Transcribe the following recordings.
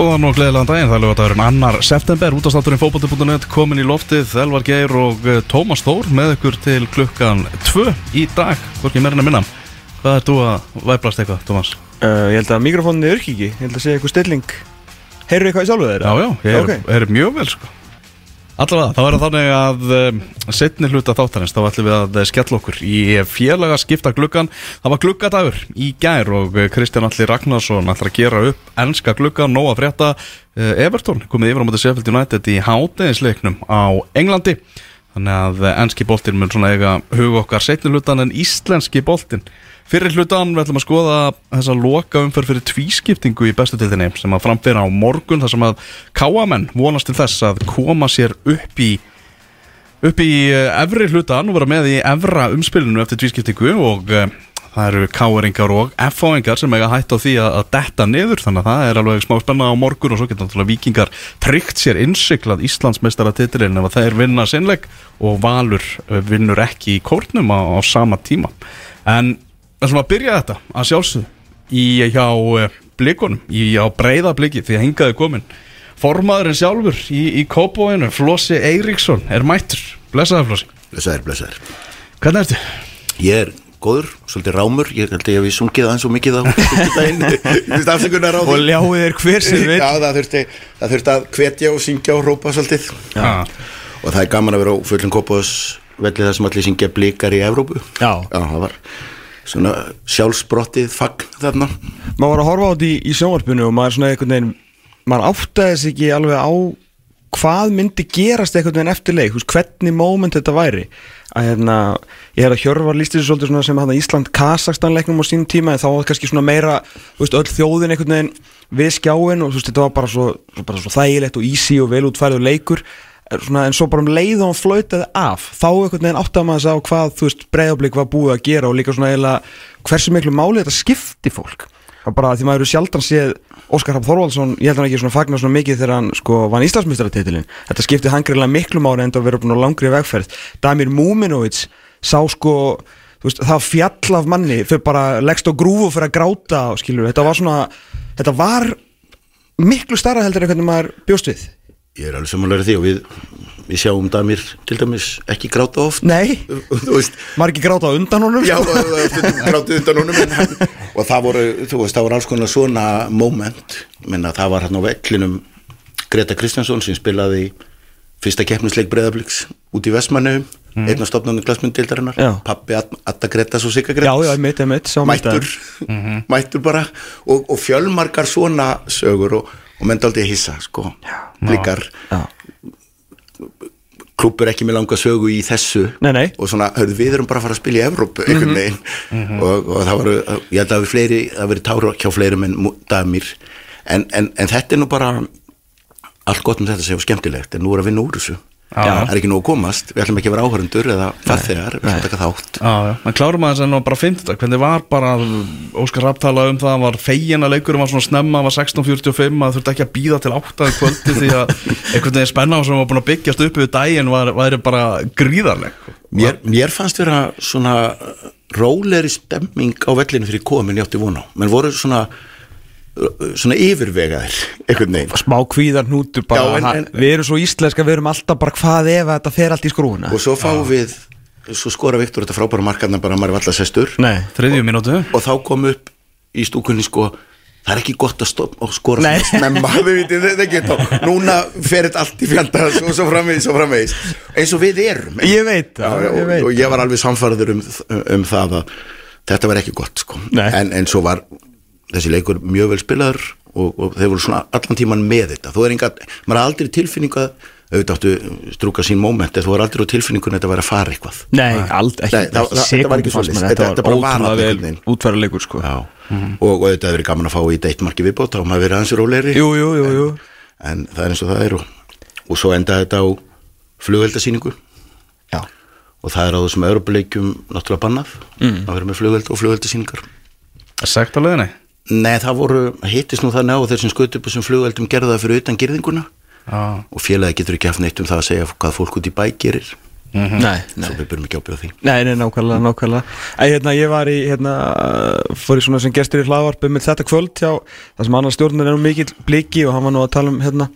Góðan og gleðilegan daginn, það er lögadagurinn annar september, útastátturinn fókbóti.net komin í loftið, Elvar Geir og eh, Tómas Þór með ykkur til klukkan 2 í dag, hvorki meirinn að minna. Hvað er þú að væplast eitthvað, Tómas? Uh, ég held að mikrofóninni er ekki ég held að segja eitthvað stilling Heyrðu eitthvað í sjálfu þeirra? Já, já, ég er, Ok. er mjög vel sko. Allavega, það þannig að um, setni hluta þáttarins, þá ætlum við að eh, skella okkur í félaga skipta gluggan. Það var gluggadagur í gær og eh, Kristján Alli Ragnarsson ætlar að gera upp ennska gluggan, nóg að frétta uh, Everton, komið yfir á móti Sheffield United í hátegisleiknum á Englandi. Þannig að eh, ennski boltinn mun svona eiga hug okkar setni hlutan en íslenski boltinn. Fyrir hlutan við ætlum að skoða þessa loka umferð fyrir tvískiptingu í bestu tildinni sem að framfyrir á morgun þar sem að káamenn vonast til þess að koma sér upp í upp í eh, efri hlutan og vera með í efra umspilinu eftir tvískiptingu og uh, það eru káeringar og F-fáingar sem eiga hætt á því að, að detta niður þannig að það er alveg smá spenna á morgun og svo getur náttúrulega vikingar tryggt sér innsiklað Íslandsmeistara titilin ef þeir vinna sinnleik og Valur eh, vinnur ekki í kórnum á, á sama tíma. En við ætlum að byrja þetta að sjálfsögðu í hjá uh, blikunum, í á breyða bliki því að hingaði komin formaðurinn sjálfur í, í kópóinu Flossi Eiríksson er mættur blessaður Flossi, Blessaður, blessaður. hvernig ertu? Ég er góður, svolítið rámur, ég held að ég hef sungið aðeins og mikið á. Og ljáið er hver sem vil Já, það þurfti, það þurfti að hvetja og syngja og rópa svolítið. Já. Og það er gaman að vera á fullum kópás velli þar sem allir syngja blikar í Evrópu. Já. Já, það var svona sjálfsbrottið fagn þarna. Maður var að horfa á þetta í, í sjónvarpinu og maður svona einhvern veginn maður áttaði sig ekki alveg á hvað myndi gerast einhvern veginn eftir leik hvernig moment þetta væri að hérna, ég hef að Hjörvar líst þessu svolítið svona sem hann Ísland-Kazakstan leiknum á sínum tíma en þá var kannski svona meira veist, öll þjóðin einhvern veginn við skjáin og veist, þetta var bara svo, svo, bara svo þægilegt og easy og vel útfærið leikur svona, en svo bara um leið og hann flautaði af þá einhvern veginn áttaði maður sig á hvað þú veist, breyðablík var búið að gera og líka svona eiginlega hversu miklu máli þetta skipti fólk. Það bara því maður eru sjaldan séð Óskar Hafn Þorvaldsson, ég held hann ekki svona fagnar svona mikið þegar hann sko vann Íslandsmyndstratitilin þetta skipti hann greiðlega miklu máli en það verið búin á langri vegferð. Damir Múminovits sá sko veist, það fjall af manni fyrir bara leggst á grúfu fyrir að gráta og skilur, þetta var svona þetta var miklu starra heldur en hvernig maður bjóst við Ég er alveg samanlega því og við, við sjáum damir til dæmis ekki gráta oft. Nei, maður ekki gráta undan honum Já, sko. grátið undan honum hann- og það voru, þú veist, það voru alls konar svona moment, menna það var hann á vellinum Greta Kristjánsson sem spilaði fyrsta keppnisleik breyðabliks út í Vestmannu mm. einn af stofnunum glasmynddildarinnar Já. pappi Adda Gretas og Sigga Já, Gretas já, mitt, mitt, sá mitt mættur, mættur bara. Og, og fjölmarkar svona sögur og, og menn daldi að hissa sko, blikar. Klúpur ekki með langa sögu í þessu. Nei, nei. og svona, hörðu, við erum bara að fara að spila í Evrópu einhvern veginn. Og, og það voru, ég held að við fleiri það verið tára hjá fleirum en Damir. En, en, en þetta er nú bara allt gott um þetta er skemmtilegt en nú er að vinna úr þessu. Það er ekki nú að komast, við ætlum ekki að vera áhörundur eða farþegar, við ætlum að taka þátt. En klárum aðeins en bara fimmtudag, hvernig var bara Óskar Rapp talaði um það, var fegin að leikurum var svona snemma, var 16.45 að þurfti ekki að býða til 8 í kvöldi því að einhvern veginn spenna sem var búin að byggjast upp við daginn var, væri bara gríðarleg. Mér, mér fannst vera svona róleri stemming á vellinu fyrir komin ég átti vona á, menn voru svona svona yfirvegaðir einhvern veginn. Smá kvíðar hnútur bara, Já, en- en- við erum svo íslenska, við erum alltaf bara hvað ef þetta fer allt í skrúuna og svo fáum við svo skora Viktor þetta frábæra markarna bara maður er alltaf sestur. Nei, mínútu. og þá kom upp í stúkunni sko það er ekki gott að stopp og skora Nei. svona snemma þau vitið þetta ekki þá. Núna fer þetta allt í fjanda og svo framvegis og framvegis. Eins og við erum. Ég veit það, og, veit og ég var alveg samfæður um, um það að þetta var ekki gott sko. En, en svo var þessi leikur mjög vel spilaður og, og þeir voru svona allan tíman með þetta. Þú er enga, maður er aldrei tilfinninga auðvitað áttu strúka sín moment en þú er aldrei á tilfinningun að þetta væri að fara eitthvað. Nei, ald, ekki, Nei, það- ekki það- þetta var ekki mér, Þetta- var bara var veginn. útfæra leikur sko. Já. og, og þetta hefur verið gaman að fá í deitt marki viðbót þá maður verið aðeins rólegri. Jú, jú, jú, jú. en það er eins og það er og, og svo endaði þetta á flugveldasýningu og það er á þessum europuleikjum náttúrulega bannað mm. að vera með flugveld og flugveldasýningar Sekt á leiðinni Nei, það voru, hittist nú þannig á þeir sem skutu upp þessum flugveldum gerða fyrir utan gerðinguna Já, og félagi getur ekki haft neitt um það að segja hvað fólk út í bæ gerir. Nei, nei svo við byrjum ekki ábyrða því. Nei, nei, nákvæmlega, nákvæmlega. Æ, hérna, Ég var í, hérna, fór í svona sem gestur í hlaðvarp með þetta kvöld hjá það sem annar stjórnir er nú mikill bliki og hann var nú að tala um, hérna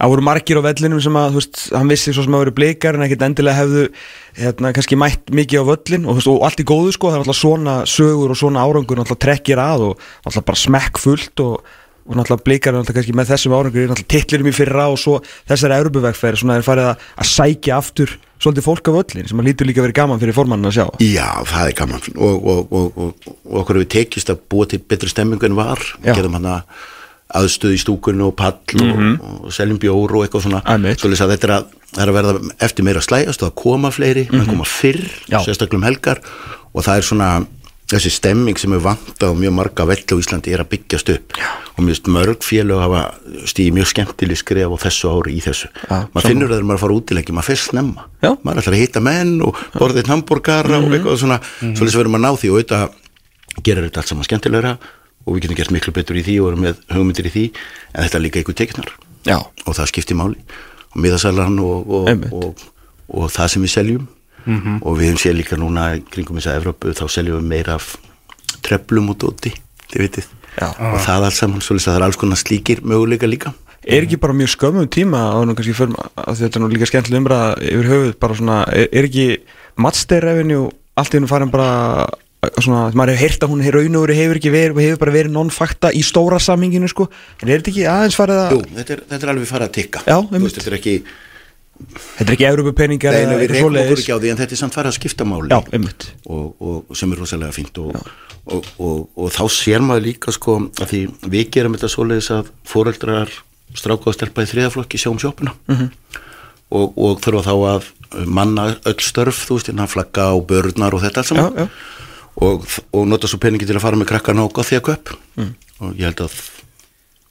það voru margir á vellinum sem að, þú veist, hann vissi svo sem að voru blikar en ekkert endilega hefðu hérna, kannski mætt mikið á völlin og, veist, og allt í góðu sko, það er alltaf svona sögur og svona árangur alltaf trekkir að og alltaf bara smekk fullt og, og náttúrulega blikar náttúrulega kannski með þessum árangur náttúrulega titlirum í fyrra og svo þessari eurubuvegferð svona er farið að, að sækja aftur svolítið fólk á völlin sem að lítur líka verið gaman fyrir formannin að sjá. Já, það er gaman og, og, og, og, og okkur hefur tekist að búa til betri stemmingu en var. Gerðum hann aðstöð í stúkunni og pall og, og seljum bjór og eitthvað svona. Svoleiðis að þetta er að, er að verða eftir meira slægast og að koma fleiri, menn koma fyrr Já. sérstaklega um helgar. Og það er svona þessi stemming sem er vantað og mjög marga vell á Íslandi er að byggjast upp. Já. og mjög mörg félög hafa stíði mjög skemmtileg skref á þessu ári í þessu. Já, maður finnur það þegar maður fara útileggi, maður fyrst snemma. Já. maður ætlar að hitta menn og borða eitt hambúrgara og eitthvað svona. Mm -hmm. verðum að ná því og auðvitað gerir þetta allt saman skemmtilegra og við getum gert miklu betur í því og erum með hugmyndir í því en þetta er líka ykkur teknar Já, og það skiptir máli. Og miðasalan og, og, og, og það sem við seljum. Og við höfum séð líka núna kringum þess að Evrópu þá seljum við meira af treflum og dóti, þið Já. og það allt saman, svolítið að það er alls konar slíkir möguleika líka. Er ekki bara mjög skömmum tíma kannski fyrir að þetta er nú líka skemmtileg umræða yfir höfuð bara svona, er, er ekki matsteirrefinu allt í hennu farin bara svona, maður hefur heyrt að hún raun og veru hefur ekki verið, hefur bara verið non-fakta í stóra saminginu sko, en er þetta ekki aðeins farið að Jú, þetta er, þetta er alveg farið að tikka. Já, veist, þetta er ekki þetta er ekki Európa-peningar Nei, við reykum okkur ekki á því en þetta er samt farið að skipta máli. Já, einmitt. Og, og sem er rosalega fínt og, og, og, og þá sér maður líka sko að því við gerum þetta svoleiðis að fóreldrar stráka og stelpa í þriðaflokki sjá um sjópuna. Mhm. og, og þurfa þá að manna öll störf, þú veist, hérna flagga og börnar og þetta alls saman. Já, já. Og, og nota svo peningi til að fara með krakkana og gothja köp Mm. og ég held að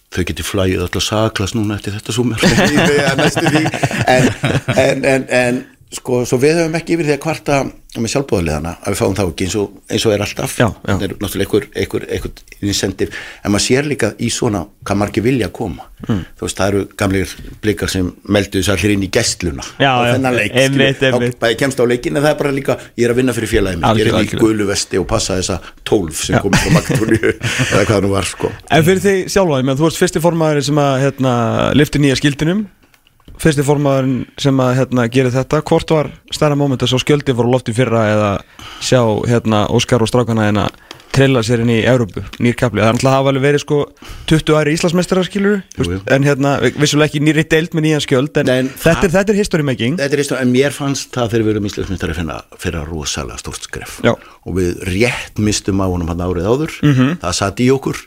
þau geti flæðið öll að saklas núna eftir þetta súmer en, en, en, en sko, svo við höfum ekki yfir því að kvarta með sjálfbóðulegana að við fáum þá ekki eins og, eins og er alltaf. Já, já. það er náttúrulega einhver, einhver, incentive. En maður sér líka í svona hvað margir vilja koma. Mm. þú veist, það eru gamlir blikar sem meldu þess allir inn í gestluna Já, á já, þennan leik, einmitt, einmitt. Þá bæði kemst á leikin en það er bara líka, ég er að vinna fyrir félagið mér, ég er í algjörlega. gulu vesti og passa þessa tólf sem komið frá Maktúlíu eða hvað það nú var sko. En fyrir ég meðan þú varst fyrsti formaður sem að hérna, lifti nýja skildinum fyrsti formaður sem að hérna, gera þetta, hvort var stærra moment að sjá skjöldi á lofti fyrra eða sjá hérna, Óskar og strákana hérna trilla sér inn í Európu, nýr kapli það er alltaf hafa alveg verið sko 20 ári Íslandsmeistarar skilur en hérna, vissulega ekki nýri deild með nýjan skjöld en, en þetta, er, þetta er history making. Þetta er eitthvað, en mér fannst það þegar við erum íslensmyndari að finna fyrir að rosalega stórt skref. Já. og við rétt mistum á honum hann árið áður. Mhm. það satt í okkur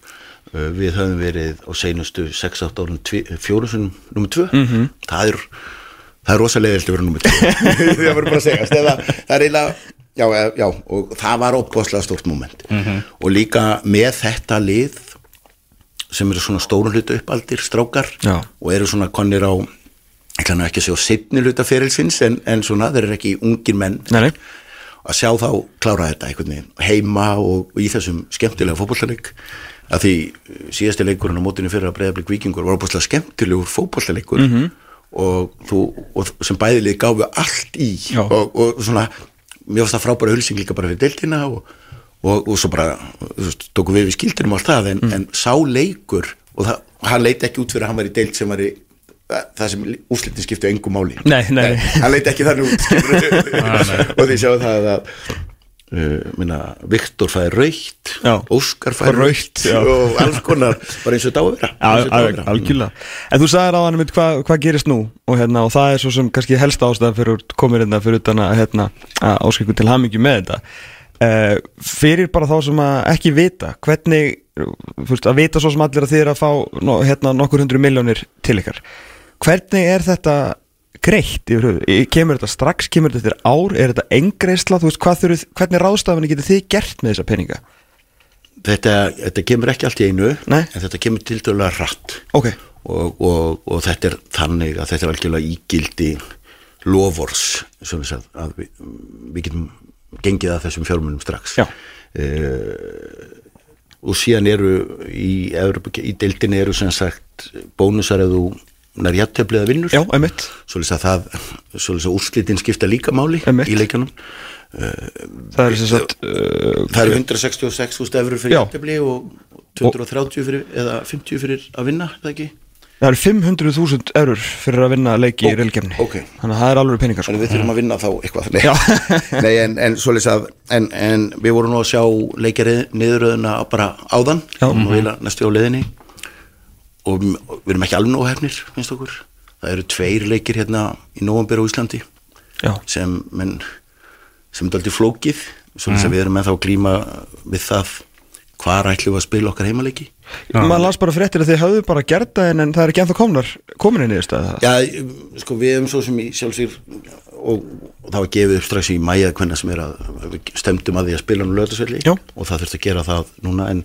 við höfum verið á seinustu 6-8 árum fjórusunum nummer 2 Mhm. það er það er rosalega eftir að vera nummer 2 það verður bara að segja það, það er eiginlega já, eh, já, og það var opbáslega stórt moment Mhm. og líka með þetta lið sem eru svona stórun hluta uppaldir strákar Já. og eru svona konir á nú ekki að sjá setni hluta ferilsins en, en svona þeir eru ekki ungir menn Nei, nei. að sjá þá klára þetta einhvern veginn heima og, og í þessum skemmtilega fótbollaleik að því uh, síðasti leikurinn á mótinu fyrir að breyðablík vikingur var opaslega skemmtilegur fótbollaleikur Mhm. og, þú, og sem bæðilið gáfu allt í og, og svona mér varst það frábæra hulsing líka bara fyrir deildina og, og, og svo bara tókum við við skildinum á allt það en, Mm. en sá leikur og það, hann leit ekki út fyrir að hann var í deild sem var í það sem úslitin skiptu engu máli Nei, nei, nei. hann leit ekki þannig út skilurðu. og því sjáum það að minna, Viktor fæði raukt Já. Óskar fæði já. og alls konar bara eins og þetta á að vera. algjörlega. En þú sagðir á hann um hvað hva gerist nú og, hérna, og það er svo sem kannski helsta ástæða fyrir komir hérna fyrir utan að, hérna, að áskilku til hamingju með þetta. Uh, Fyrir bara þá sem að ekki vita hvernig, fyrst, að vita svo sem allir að þið er að fá no, hérna, nokkur hundru miljónir til ykkar. Hvernig er þetta greitt yfir höfuð? Kemur þetta strax, kemur þetta eftir ár, er þetta engreisla, þú veist, hvað þurfið, hvernig ráðstafinni getur þið gert með þessa peninga? þetta, þetta kemur ekki allt í einu Nei. en þetta kemur til dælulega rætt Ok, og, og, og þetta er þannig að þetta er algjörlega ígildi lofors sagði að við, við getum gengið að þessum fjármunum strax Já. Eh, og síðan eru í, í deildinni eru sem sagt bónusar ef þú nær jætteflið að vinnur Já, einmitt. Svolítið að það, svolítið að úrslitin skipta líka máli Einmitt. í leikjunum. Það er sem sagt uh, Það eru 166.000 eurur fyrir jættefli og 230 fyrir, eða 50 fyrir að vinna, eða ekki? Það eru 500.000 eurur fyrir að vinna leiki í Ó, reylkefni ok. Þannig að það er alveg peningar sko. Þannig við þurfum að vinna þá eitthvað. Nei, en, en svolítið að en, en við vorum nú að sjá leikjarið niðuröðuna bara áðan. Já. og vilja næstu á leiðinni og og við erum ekki alveg nóg hefnir finnst okkur. Það eru tveir leikir hérna í november á Íslandi Já. sem, menn, sem er aldrei flókið að við erum með þá að glíma við það hvar ætlum við að spila okkar heimaleiki. Maður las bara fréttir að þið hafðu bara gert það en, það er ekki ennþá komnar komin inn í það Já, sko við hefum svo sem í sjálfsýr og, og það var gefið upp strax í mæja hvernig sem er að stemdum að því að spila nú lögðarsvelli Já. og það þurfti að gera það núna en,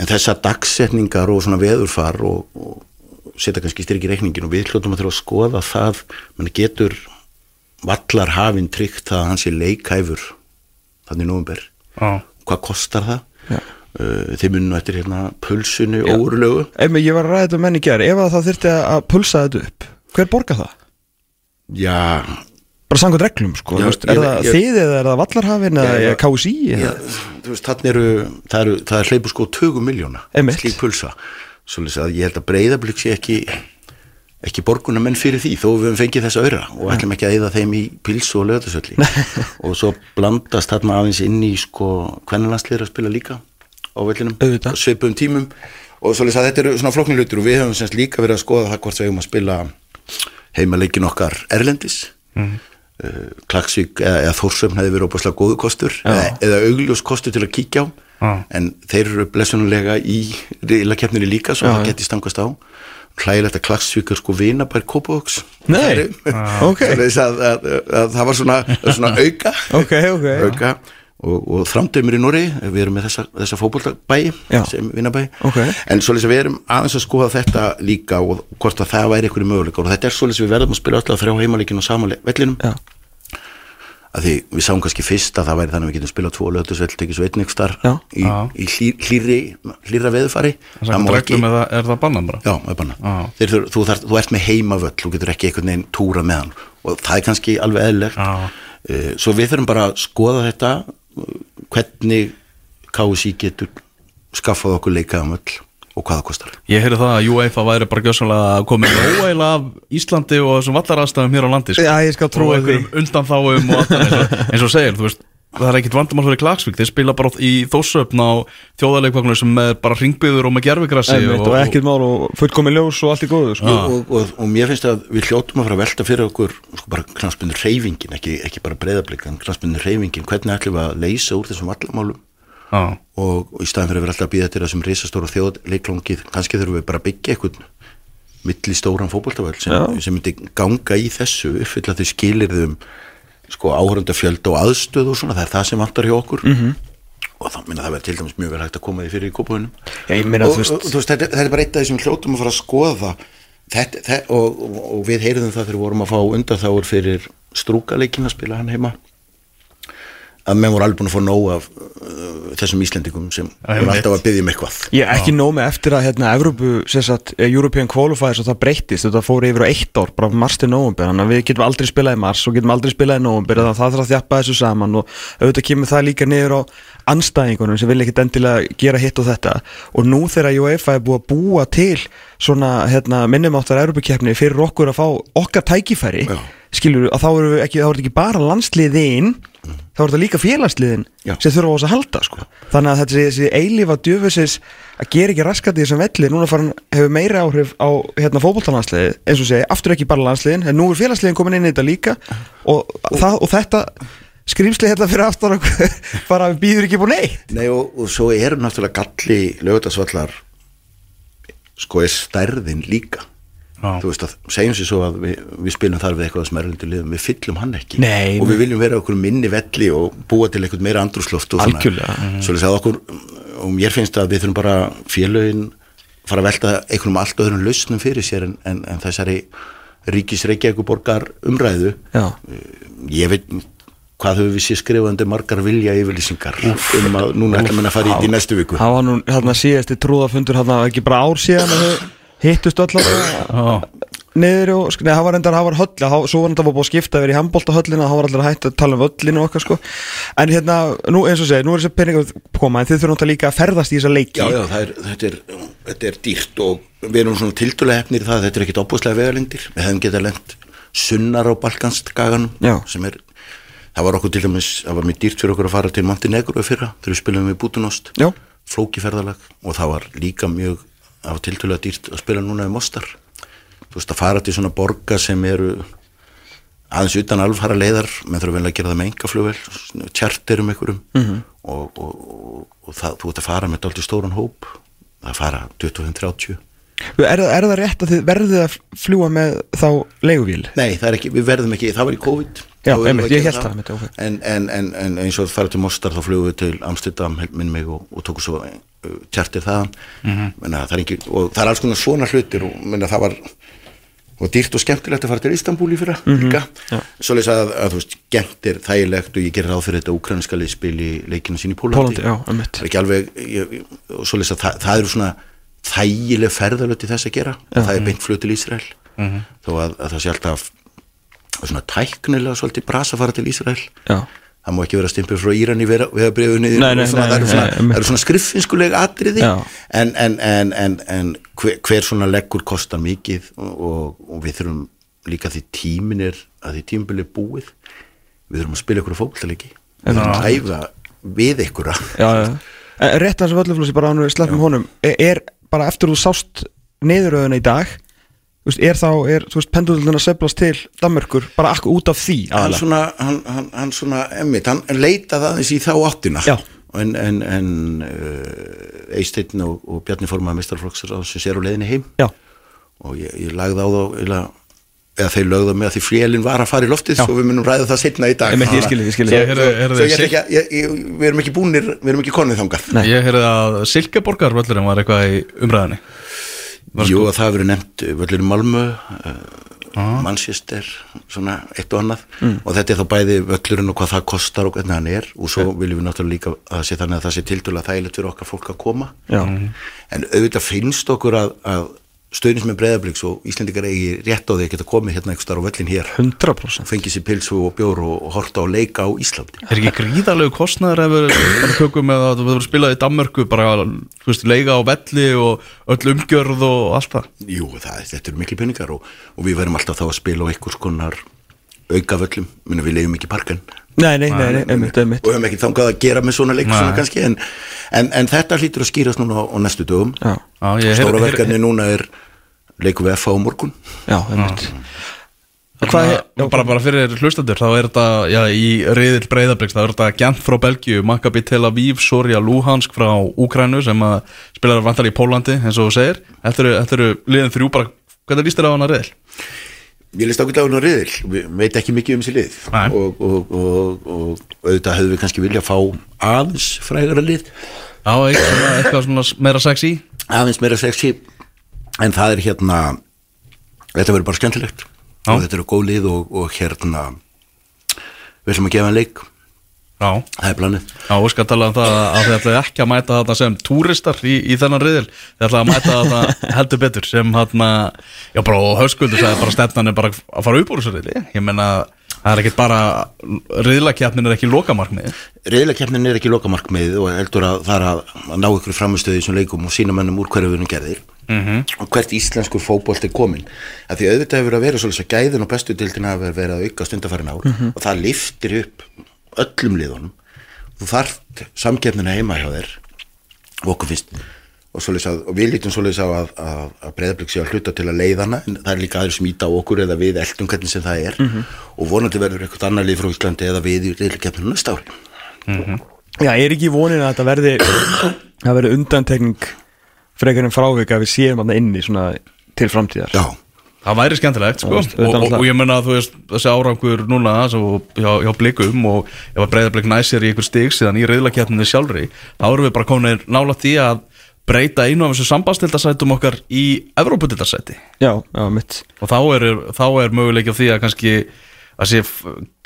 en þessa dagsetningar og svona veðurfar og, og setja kannski styrk í reikningin og við hljóttum að þurfa að skoða það mann getur vallar hafinn tryggt það að hann sé leikhæfur þannig nóvumber Já. hvað kostar það? Já. Uh, þeir munum eftir hérna pulsunu órulegu Ef ég var að ræða þetta um menn í gerð Ef að það þyrfti að pulsa þetta upp Hver borgar það? Já, Bara samkvæmt reglum sko Já, veist, ég- Er það ég- þið eða er það vallarhafin eða ja. KSI þannig eru, það eru, það er hleypu sko 20 miljóna, slík pulsa. Að ég held að breyðablík sé ekki ekki borguna menn fyrir því þó við höfum fengið þessa auðra og ætlum ekki að eyða þeim í pils og lögðarsölli og svo blandast þarna aðeins inn í sko hvernig að spila líka á vellinum svipum tímum. Og svolítið að þetta eru svona flokknir hlutur og við höfum semst líka verið að skoða það hvort við höfum að spila heimaleikin okkar Erlendis. Mm. Klagsvík eða, Þórsöfn hefði verið óbúslega góðu kostur eða, eða augljós kostur til að kíkja á Já. en þeir eru blessunulega í riðlakeppninni líka svo Já, það já. geti stangast á hlægilegt að Klagsvík er sko vinabær Kópavóks Nei, ok. Það var svona, svona auka Ok, ok, já. auka og, og þramdöymur í Núri við erum með þessa, þessa fótboltabæi Já. sem vinnabæi Ok. en svolítið sem við erum aðeins að skoða þetta líka og hvort að það væri einhverju möguleika og þetta er svolítið sem við verðum að spila alltaf þrjá heimaleikin og samanleik vellinum Já, að því við sáum kannski fyrst að það væri þannig að við getum spilað tvo lögðusveld tekið svo einn ykkur starf Já. í, í hlý, hlýri, hlýra eða er það bannan bara? Já, það er banna. Já. Þeir, þú, þú, þarf, þú ert með heimavöll, þú getur ekki einhvern veginn túra með hann og það er kannski alveg eðlilegt. Já. Eh, Svo við þurfum bara að skoða þetta, hvernig KSI getur skaffað okkur leikaðum öll og hvað það kostar. Ég heyrði það að UEFA væri bara gjössanlega komið óæla af Íslandi og þessum vallarastæðum hér á landi sko. Já, ég skal trúa og því. einhverjum undan þáum og allt það eins og, eins og segir, þú veist það er ekkit vandamál fyrir Klagsvík, þeir spila bara í þósöfn á þjóðarleikvagnum sem er bara ringbyður og með gerfigrassi Einmitt, og ekkert mál og fullkomi ljós og allt í góðu sko. Og, og, og, og mér finnst að við hljótum að fara að velta fyrir okkur sko, bara knastbundur reyfingin, ekki, ekki bara breyðablik, en knastbundur reyfingin, hvernig ætlum við að leysa úr þessum vallamálum? Og, og í staðin fyrir að vera alltaf að býða til þessum risastóra þjóðleiklangið, kannski þurfum við bara að byggja eitthvað milli stóran fótboltavöld sem, sem myndi ganga í þessu uppfylla þau skilirðum sko áhörundafjöld og aðstöð og svona, það er það sem vantar hjá okkur Mhm. -hmm. og það minna það verður til dæmis mjög vel hægt að koma því fyrir í meina, og, veist- og, og, veist, þetta, þetta er bara eitt af þessum hljótum að fara að skoða þetta, þetta, og, og, við heyrðum það þegar við vorum að fá undanþáur fyrir strúkaleikin að spila hann heima að menn voru alveg búin að fá nóg af uh, þessum Íslendingum sem voru alltaf að byggja um eitthvað. Ég er ekki nóg með eftir að hérna Evrópu, sem sagt, eh, European Qualifiers og það breyttist, þetta fór yfir á eitt ár bara mars til nóvumber, þannig að við getum aldrei spilað í mars og getum aldrei spilað í nóvumber þannig að það þarf að þjappa þessu saman og auðvitað kemur það líka niður á anstæðingunum sem vil ekkit endilega gera hitt og þetta. Og nú þegar UEFA er búið að búa til svona hérna, minnumáttar Evrópukeppni fyrir okkur að fá okkar tækifæri Já. skilur að þá eru ekki, er ekki bara landsliðin þá er þetta líka félagsliðin Já. sem þurfa á þess að halda sko. þannig að þessi, þessi eilífa djöfusis að gera ekki raskat í þessum velli núna farin, hefur meiri áhrif á hérna, fótboltalandsliði eins og segi, aftur ekki bara landsliðin en nú er félagsliðin komin inn í þetta líka og, það, og þetta skrýmsli hérna fyrir aftan okkur bara býður ekki búin neitt Nei og, og svo er náttúrulega galli lögutasvallar sko er stærðin líka. Þú veist að segjum sér svo að við, við spilum þar við eitthvað sem erlendur liðum, við fyllum hann ekki. Nei, og við viljum vera okkur minni velli og búa til eitthvað meira andrúsloft og svona. Svoleiðis að okkur, og mér finnst að við þurfum bara félögin fara að velta einhverjum allt öðrum lausnum fyrir sér en, en, en þessari ríkisreikjaguborgar umræðu. Já. ég veit hvað höfum við sér skrifandi margar vilja yfirlýsingar um að núna ætlum við að fara í þetta í næstu viku. Það var nú hérna síðasti trúðafundur hérna ekki bara ár síðan hittust allar Já. niður og, nei, það var endar, það var höll þá- svo var þetta búið að skipta yfir í handbólta höllina þá var allir að hætta að tala um völlinu og okkar sko. En hérna, nú eins og segir, nú er þessi peningur koma, en þið þurfum þetta líka að ferðast í þessa leiki. Já, já, það er, þetta, er, þetta er dýrt og við erum svona tildulega hefnir það, þetta er ekkit opbúslega vegalengdir, við hefum getað lent sunnar á Balkanstgaganum Já. sem er, það var okkur til dæmis það var mjög dýrt fyrir okkur að fara til Montenegro fyrra þegar við spilum við Bútunost. Flókiferðalag og það var líka mjög það var tildulega dýrt að spila núna í Mostar þú veist að fara til svona borga sem eru aðeins utan alfara leiðar menn þurfa vel að gera það með engaflugvel tjartir um einhverjum -hmm. og, og, og, og það, þú ert að fara með dálítið stóran hóp það fara 25-30 er, er það rétt að þið verðið að fljúa með þá leiguvíl? Nei, það er ekki, við verðum ekki, það var í COVID Já, einmitt, að ég hélt það, einmitt, ok. en, en, en, en eins og það fara til Mostar þá flugum við til Amsterdam, held minn mig og, og tóku svo uh, tjartir þaðan. Mhm. menna, það ekki, og það er alls konar svona hlutir og menna, það var og dýrt og skemmtilegt að fara til Istanbúl í fyrra Mhm. líka, svoleiðis að, að þú veist, er þægilegt og ég gerir ráð fyrir þetta úkrænska liðspil í leikinu sín í Pólandi Pólandi, já, það er ekki alveg ég, og svoleiðis að það, það eru svona þægileg ferðalöti þess að gera. Og það er beint flug til Ísrael. Þó að, að það sé alltaf svona tæknilega svolítið brasa fara til Ísrael. Já. það má ekki vera stimpur frá Íran í veðabriðu niður Nei, nei, og svona, nei, það eru svona, svona skriffinskuleg atriði. En, en, en, en, en hver, hver svona leggur kostar mikið og, og, við þurfum líka því tímin er að því tímbil er búið. Við þurfum að spila ykkur fókvöldalegi við þurfum að æfa við ykkur rétt að þessu völluflósi bara við sleppum honum. Er, er bara eftir þú sást niðuröðuna í dag veist, er þá, er, þú veist, pendulun að seflast til Danmörkur bara akkur út af því hann svona, hann, hann, hann svona emmitt, hann leitaði aðeins í þá áttina Já. en, en, en uh, Eisteinn og, og Bjarni Formaði mistarflokksar sem sér á leiðinni heim Já, og ég, ég lagði á þá eða, eða þeir lögðu á mig að því flélinn var að fara í loftið Já. og við munum ræða það setna í dag Einmitt, ég skil, ég skil. Ég heyrði- heyrði Svo ég ætla Sil- ekki að, ég, ég, við erum ekki búnir við erum ekki konið þangað Nei. Ég heyrði að Silkeborgar völlurinn var eitthvað í umræðinni Jú, að það hefur verið nefnt völlur í Malmö uh, Manchester svona eitt og annað. Og þetta er þá bæði völlurinn og hvað það kostar og hvernig hann er. Og svo viljum við náttúrulega líka að sé þannig að það sé tildulega þægilegt fyrir okkar fólk að koma. Já. en auðvitað finnst okkur að, að stöðnis með breyðabliks og Íslendingar eigi rétt á því að geta komið hérna einhver starf á völlin hér. 100% fengið sér pilsu og bjór og, og horta á leika á Íslandi. Er ekki gríðarlegu kostnæður ef við tökum með að þú verður spilað í Danmörku bara, veist, leiga á velli og öll umgjörð og allt það? Jú, það, þetta eru miklu peningar og, og við verðum alltaf þá að spila á einhvers konar aukavöllum, minna við leiðum ekki parkan Nei, nei, nei, nei, einmitt, einmitt. Og höfum ekki þangað að gera með svona leik svona kannski, en, en, en þetta hlýtur að skýrast núna á, á næstu dögum. Já, Já, ég Stóra verkefni núna er leikum við FA á morgun. Já, einmitt. Hvað Hvað er- er, bara, bara fyrir hlustandur, þá er þetta já, í reyðil breyðabliks, þá er þetta Gent frá Belgíu, Maccabi Tel Aviv, Soria Luhansk frá Úkrænu sem að spilar vantar í Pólandi, eins og þú segir. Þetta eru, þetta eru liðin þrjú bara, hvernig líst þér á hana reyðil? Ég leist ákveðlega hún á riðil, við veit ekki mikið um þessi lið. Og, og, og, og auðvitað hefðu við kannski vilja fá aðeins frægara lið. Já, eitthvað, svona- meira sexy. Aðeins meira sexy. En það er hérna þetta verður bara skemmtilegt. Já. og þetta eru góð lið og, og hérna við ætlum að gefa en leik Já, það er planið. Já, og skal tala um það að þið ætlaði ekki að mæta þetta sem túristar í, í þennan riðil. Þið ætlaði að mæta þetta heldur betur sem hann Já, bara og höskuldur sagði bara stefnan er bara að fara upp úr þessu riðli. Ég meina, það er ekkit bara riðlakjapnin er ekki lokamarkmið Reyðlakeppnin er ekki lokamarkmið og heldur að það er að, að ná ykkur framistöði í þessum leikum og sína mennum úr hverju við erum gerðir. -hmm. og hvert íslenskur fótbolt er komin að því auðvitað hefur að vera svolítið að gæðin og bestu dildina hefur verið að auka stundafærin ár og það liftir upp öllum liðunum. Þú þarft samkeppnina heima hjá þér og okkur finnst og, að, og við lítum svolítið á að, að, að breyðablík sé að hluta til að leiðana en það er líka aðri smíta á okkur eða við eldum hvernig sem það er. Og vonandi verður eitthvað annar lið frá Íslandi eða við í reyðlikeppninu næsta ári. Já, er ekki vonin að þetta verði að verði undantekning frekar en frávik að við séum þarna inni svona til framtíðar? Já, Það væri skemmtilegt, sko. Já, veist, og, og, og ég meina að þú veist, þessi árangur núna svo, hjá, hjá blikum og ef að breyðarblik næsir í einhver stig síðan í riðlakjapninni sjálfri þá erum við bara komin nála því að breyta einu af þessu sambandstildasætum okkar í Evróputildasæti Já, já, mitt. Og þá er, þá er möguleik á því að kannski að sé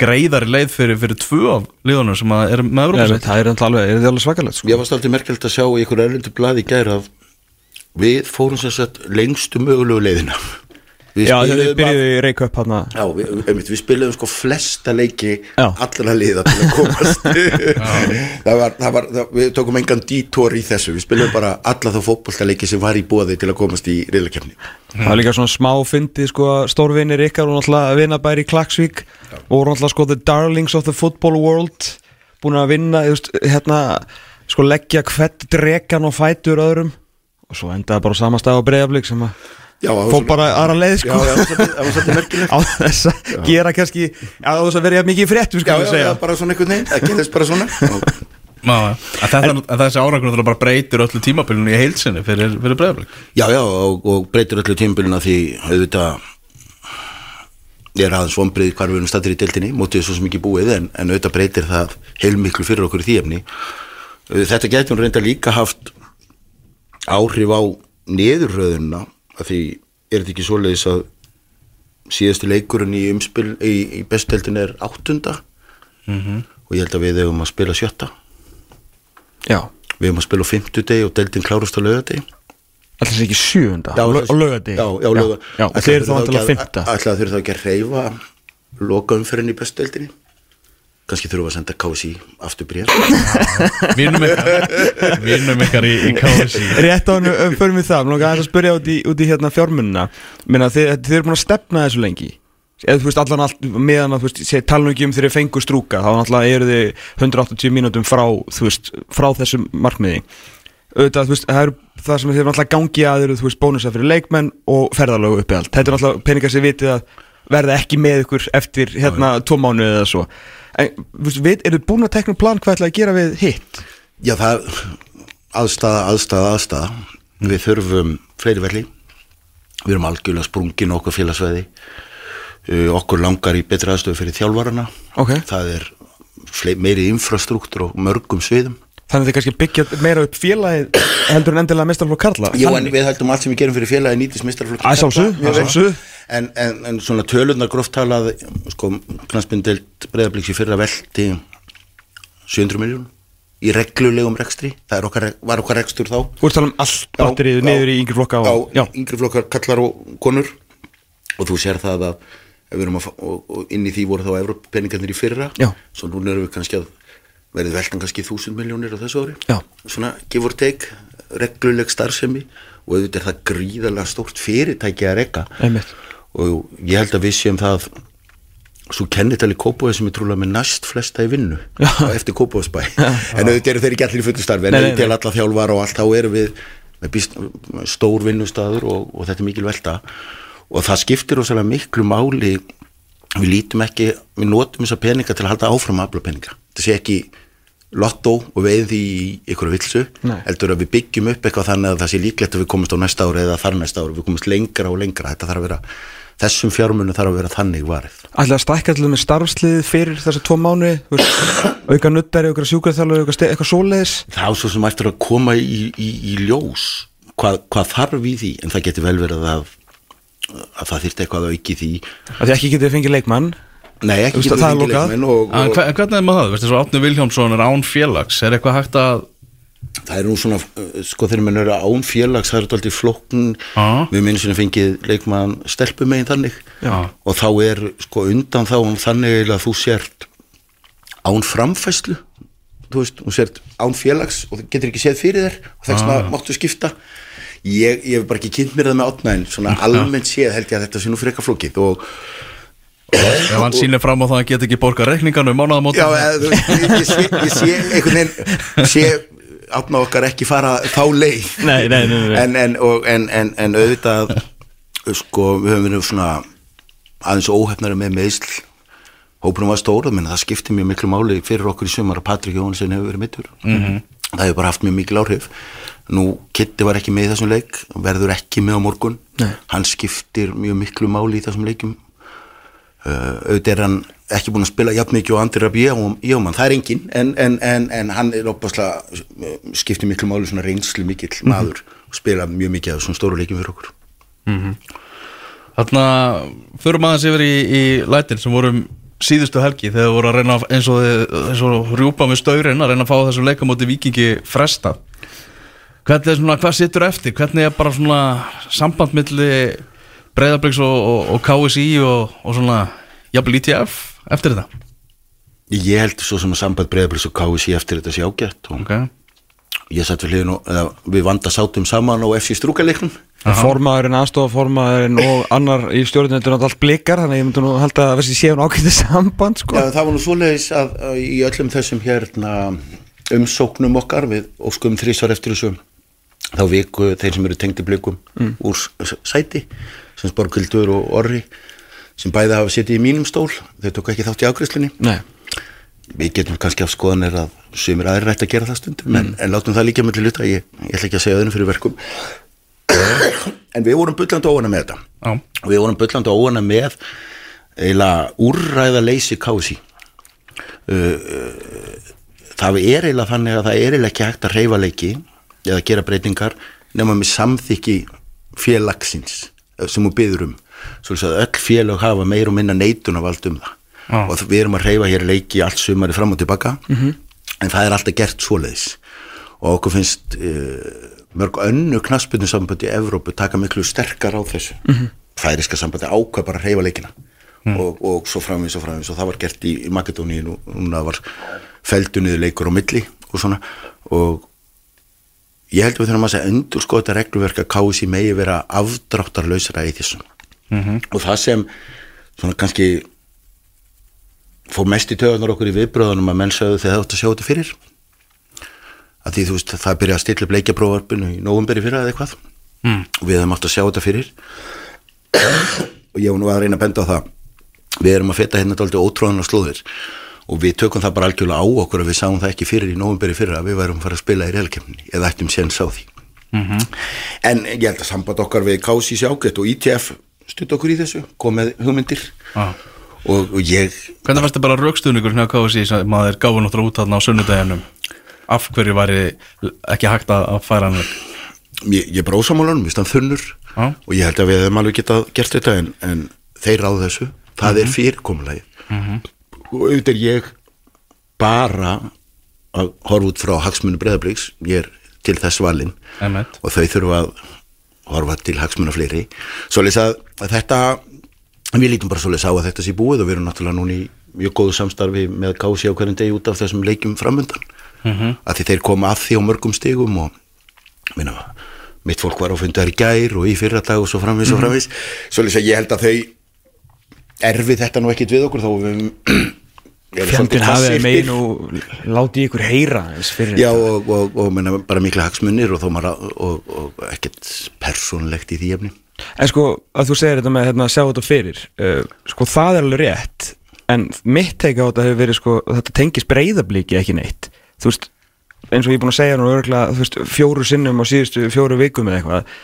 greiðari leið fyrir, fyrir tvö af liðunum sem að er með mitt, það er náttúrulega alveg, er svakalegt sko. ég var stoltið merkjöld að sjá í ykkur erlendu blað í gær að við fórum sem sagt lengstu mögulegu leiðina Við Já, þegar þið byrjuðu í Reykjavík hann Já, við, einmitt, við spilaðum sko flesta leiki Já. allra liða til að komast. Það var, það var það, við tókum engan dítor í þessu. Við spilaðum bara alla þá fótboltaleiki sem var í bóði til að komast í riðlakefni Það var líka svona smá fyndi sko að stórvinir ykkar og náttúrulega vinnabæri í Klagsvík og voru náttúrulega sko the darlings of the football world búin að vinna just, hérna sko leggja hvert drekan og fætur öðrum. Og svo endaði bara á sama stað á breyðaflik sem að Já, fór bara aðra leið Já, sko. Já, það það á þess að gera kannski á þess að vera jafn mikið fréttum Já, sko já, að segja. já, bara svona einhvern veginn, það gerðist bara svona. Og- Já, já. En, en þessi árangur bara breytir öllu tímabilinu í heilsinni fyrir, fyrir breyðablik Já, já, og, og breytir öllu tímbilina því auðvitað ég er aðeins vonbrið hvar við erum stættir í deltinni mótið svo sem ekki búið en, en auðvitað breytir það heilmiklu fyrir okkur í því efni. Þetta getur reynda líka haft áhrif á niðurröðuna af því er þetta ekki svoleiðis að síðasti leikurinn í umspil í, í bestdeldin er áttunda? Og ég held að við hefum að spila sjötta. Já, við hefum að spila á fimmtudegi og deldin klárust á lögadegi alltaf ekki sjöunda? Já, og það- lögadi Já, já, löga já, og þeir eru þá vantilega fymta Ætlaðu þeir þá ekki að reyfa loka umferðin í bestudeldinni kannski þurfum við að senda KSI aftur bréf Vinnum ykkar. Vinnum ykkar í, í KSI Rétt á hann um, förum við það, mér langar aðeins að spyrja út í, út í hérna fjármunna Minna, þið, þið eru búin að stefna þessu lengi? Eða þú veist allan allt meðan að þú veist sé, tala ekki um þegar þið fengur strúka þá náttúrulega eru þið 180 mínútum frá þú veist, frá þessum markmiði. Auðvitað, þú veist, það er það sem þið eru náttúrulega gangi að eru, þú veist, bónusar fyrir leikmenn og ferðalögu uppi allt, þetta er náttúrulega peningar sem vitið að verða ekki með ykkur eftir hérna tvo mánuði eða svo en, við, eru þið búin að tekna plan hvað ætlaði að gera við hitt? Já, það aðstæða, aðstæða, aðstæða við þurfum fleiri velli. Við erum algjörlega sprungin okkur félagsveði uh, okkur langar í betri aðstöðu fyrir þjálfarana. Ok. það er meiri infrastruktúr og mörgum sviðum Þannig að þið kannski byggja meira upp félagið heldur en endilega mestarflokk Karla Jú, en við hættum allt sem við gerum fyrir félagi nýtist mistarflokki Að sjálfsögðu, Mjög að vel. sjálfsögðu. en, en, en svona tölurnar gróft talað sko, knastbyndild breyðabliks í fyrra veldi 700 miljón í reglulegum rekstri það okkar, var okkar rekstur þá Þú ert að tala um allt batterið niður í yngri flokka og, já. yngri flokkar kallar og konur og þú sér það að að, fá- og, og inn í því voru þá Evropapeningarnir í fyrra Já. svo núna erum við kannski að verið veltan kannski þúsund miljónir á þessu ári. Já. svona or take regluleg starfsemi og auðvitað er það gríðarlega stórt fyrirtæki að Einmitt. og ég held að við séum það svo kennitali Kópói sem er trúlega með næst flesta í vinnu eftir Kópóðsbæ en auðvitað eru þeir ekki allir í fullu starfi en auðvitað til alla þjálfar og allt þá erum við með stór vinnustadur og, og þetta er mikil velta. Og það skiptir ósæðlega miklu máli við lítum ekki, við notum þessa peninga til að halda áfram að afla peninga. Þetta sé ekki lottó og því í ykkur vilsu, heldur að við byggjum upp eitthvað þannig að það sé líklegt að við komumst á næsta ári eða þar næsta ári, við komumst lengra og lengra. Þetta þarf að vera, þessum fjármunum þarf að vera þannig varið. Ætlaði að stækka til með starfslið fyrir þessa tvo mánu auka nuttari, auka ste- eitthvað svoleiðis? Það á svo sem eftir að koma í, í, í ljós hvað, hvað þarf í því en það getur vel verið að að það þyrfti eitthvað nei, ekki að það er lokað? og, hver, hvernig er maður það? Veistu, svo Átni Vilhjámsson er án félags. Er eitthvað hægt að það er nú svona uh, sko þegar mann eru án félags það er þetta alltaf flokkn Já. við minnum sinni fengið leikmann stelpu megin þannig. Já. og þá er sko undan þá um þannig að þú sért án framfæslu. Þú veist, þú sért án félags og þú getur ekki séð fyrir þér. Og þess að máttu skipta. Ég, ég hef bara ekki kynnt mér það með átna en svona almennt séð held ég að þetta sé nú frekar flókið. Og Ef hann sýnir fram á það að hann get ekki borga reikningan um mánaðamót Já, ég, ég, sé, ég sé einhvern veginn sé átna okkar ekki fara þá leið. Nei, nei, nei, nei. En, en, og, en, en, en auðvitað sko, við höfum verið svona aðeins óhefnari með meðsl. Hópunum var stóra, menn það skipti mjög miklu máli fyrir okkur í sumar að Patrik Jónsson hefur verið mittur -hmm. það hefur bara haft mjög mikil áhrif. Nú Kitti var ekki með í þessum leik verður ekki með á morgun. Nei. hann skiptir mjög miklu máli í þessum leikum auðvitað er hann ekki búin að spila jafn mikið og Andri Rabi Jóman, það er engin en, en, en, en hann er opaslega skiptir miklu máli svona reynslu mikill maður og spila mjög mikið af svona stóru leikum fyrir okkur. Þarna förum aðeins yfir í, í lætin sem vorum síðustu helgi þegar voru að reyna að- eins og, eins og rjúpa með staurin að reyna að fá þessum leikamóti vikingi fresta Hvernig er svona, hvað situr eftir? Hvernig er bara svona samband Breiðabliks og, og, og KSI og, og svona jafnvel ITF eftir þetta? Ég held svo sem að samband breyðablis og KSI eftir þetta sé ágætt og Ok, ég satt við hliðin og eða, við vanda sátum saman á FC strúkaleiknum Formaðurinn, aðstofaformaðurinn og annar í stjórnum þetta er náttúrulega allt blikar þannig að ég myndi nú halda að þessi séu ákveðið samband sko. Já, það var nú svoleiðis að, að í öllum þessum hérna umsóknum okkar við óskum þrísvar eftir þessu þá viku þeir sem eru tengdi blikum úr s- sæti sem Sporkvildur og Orri sem bæði hafa setið í mínum stól þau tók ekki þátt í ágreifslunni Nei, við getum kannski af skoðanir að sumir aðrir ætti að gera það stundum en, en látum það líka með luta, ég, ég ætla ekki að segja öðrum fyrir verkum. En við vorum bullandi óana með þetta. Já, og við vorum bullandi óana með eiginlega úrræða leysi kási uh, uh, það er eiginlega þannig að það er eiginlega ekki hægt að reyfa leiki eða gera breytingar nema með samþykki félagsins sem hún byður um. Svo að öll félag hafa meir og minna neitun af allt um það. Já. og við erum að reyfa hér leiki allt sumari fram og tilbaka. -hmm. en það er alltaf gert svoleiðis. Og okkur finnst uh, mörg önnu knaspinu sambandi í Evrópu taka miklu sterkar á þessu. Mm -hmm. færiska sambandi ákveð bara að reyfa leikina. Og, og svo framvís og framvís og það var gert í, í Makedóni nú, núna var feldunniður leikur á milli og svona. Og ég held að við þurfum að endur sko þetta regluverk að kási megi vera afdráttarlausra í þessum -hmm. og það sem svona kannski fór mest í töðunar okkur í viðbröðunum að menn sögðu þegar það átt að sjá þetta fyrir. Að því þú veist það byrja að stilla upp leikjaprófarpinu í nóvumberi fyrir eða eitthvað. Mm. og við hefum átt að sjá þetta fyrir. Og ég var nú að reyna að benda á það. Við erum að feta hérna dálítið ótróðan slóðir og við tökum það bara algjörlega á okkur að við sáum það ekki fyrir í nóvumberi fyrir að við værum að fara að spila í reylkemni eða ættum séns á því. Mhm. en ég held að samband okkar við Kási sjágætt og ITF stutt okkur í þessu kom með hugmyndir. Já. og, og ég Hvernig fannst þið bara raukstuðningur hjá KSI sem maður gáði náttúrulega út þarna á sunnudeginum? Af hverju væri ekki hægt að færa hann ég, ég bara ósamálanum, ég stann þunnur. Já. og ég held að við hefum alveg getað gert þetta en, en þeir ráðu þessu. Það er fyrirkomulagi og auðvitað er ég bara að horfa út frá hagsmunni breyðabliks ég er til þess valinn. Emmett og þau þurfa að horfa til hagsmuna fleiri. Svoleiðis að, að þetta við lítum bara svoleiðis á að þetta sé búið og við erum náttúrulega núna í mjög góðu samstarfi með kási á hverjum degi út af þessum leikjum framöndan Mhm. að því þeir koma að því á mörgum stigum og minna, mitt fólk var á fundar í gær og í fyrra dag og svo framvis og framvis svoleiðis að ég held að þau erfi þetta nú ekkit við okkur þó við svolítið hafið megin og láti ykkur heyra Já og, og, og menna, bara mikla hagsmunir og, og, og ekkert persónlegt í því efni. En sko, að þú segir þetta með hérna, að sjá þetta fyrir uh, sko, það er alveg rétt en mitt teika á þetta hefur verið sko, þetta tengis breyðabliki ekki neitt. Þú veist, eins og ég er búin að segja nú veist, fjóru sinnum á síðustu fjóru vikum eða eitthvað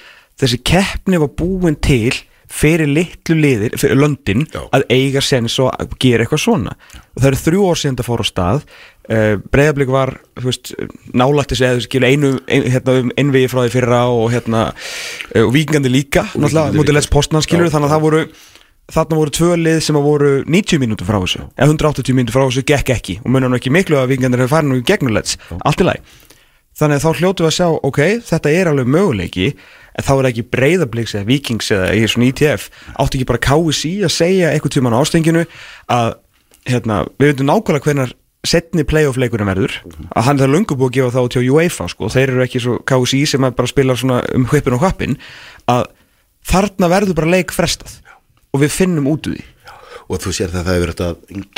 þessi keppni var búin til fyrir litlu liðir, fyrir löndin Já. að eiga sens og gera eitthvað svona. Og það eru þrjú ár síðan það fór á stað. Uh, breyðablík var þessi eða einu ein, hérna, um innvigi frá því fyrra og hérna uh, og vikingandi líka, mútið lets postnan skilur Já, þannig að það voru þarna voru tvö lið sem að voru 90 mínútur frá þessu eða 180 mínútur frá þessu gekk ekki. Og munum ekki miklu að vikingandir hefur farin og gegnum lets allt í lagi. Þannig að þá hljótu við að sjá, ok, þetta er alveg möguleiki en þá er ekki breyðabliks eða vikings eða í svona ITF átti ekki bara KSI að segja eitthvað tíma á ástenginu að hérna, við veitum nákvæmlega hvenar setni playoff leikurinn verður. Að hann er löngu búið að gefa þá til UEFA sko, og þeir eru ekki svo KSI sem bara spila svona um hvipin og hvapin að þarna verður bara leik frestað. Og við finnum út úr því og þú sér það að það hefur þetta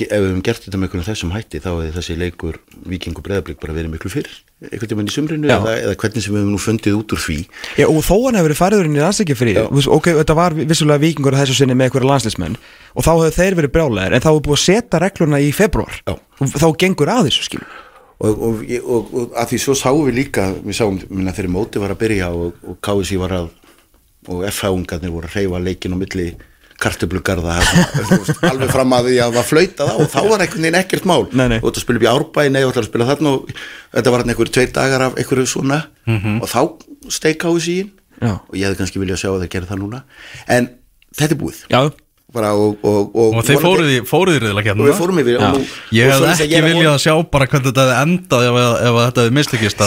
ef við hefum gert þetta með einhvern þessum hætti þá hefði þessi leikur vikingu breyðablík bara verið miklu fyrr einhvern tímann í sumrinu eða, eða hvernig sem við hefum nú fundið út úr því. Já, og þó hann hefur verið færiður inn í landsleikjafrí ok, þetta var vissulega vikingur þessu sinni með einhverja landsleismenn og þá hefur þeir verið brjálæðir en þá hefur búið að setja regluna í februar Já. og þá gengur að þessu skilur og, og, og, og að því svo sáum við líka við sáum, minna þegar móti var að byrja og, og KSI var að og FH-ungarnir voru að reyfa leikin á milli kartöflugarða alveg fram að því að það var flautað á og þá var einhvern veginn ekkert mál. Nei, nei. og þetta spila upp í árbæ, nei, þetta spila þarna og þetta var einhverju tveir dagar af einhverju svona. Og þá steik KSI inn Já. og ég hefði kannski viljað sjá að það gera það núna. En þetta er búið. Já, og, og, og, Og þeir vonandi- fóruð í, fóruð í riðla og við fórum yfir og nú- Ég hef ekki ég að viljað að sjá bara hvernig þetta hefði endað ef, ef þetta hefði mislikist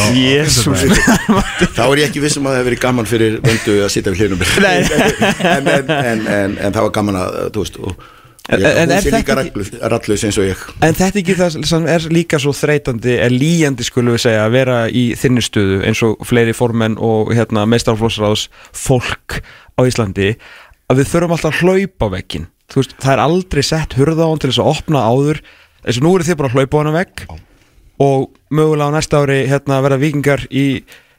þá er ég ekki vissum að það hefur verið gaman fyrir vöndu að sitja við hlinum en, en, en, en, en það var gaman að þú veist og En- ég, en hún er sé þetta líka ekki- rallus eins og ég. En þetta ekki það sem er líka svo þreytandi er líjandi skulum við segja að vera í þinni stöðu eins og fleiri formenn og hérna meistarflósráðs fólk á Íslandi að við þurfum alltaf að hlaupa þú veist, það er aldrei sett hurða á hann til þess að opna áður. Eins og nú eru þið bara að hlaupa á hann vegg og mögulega á næsta ári hérna verða vikingar í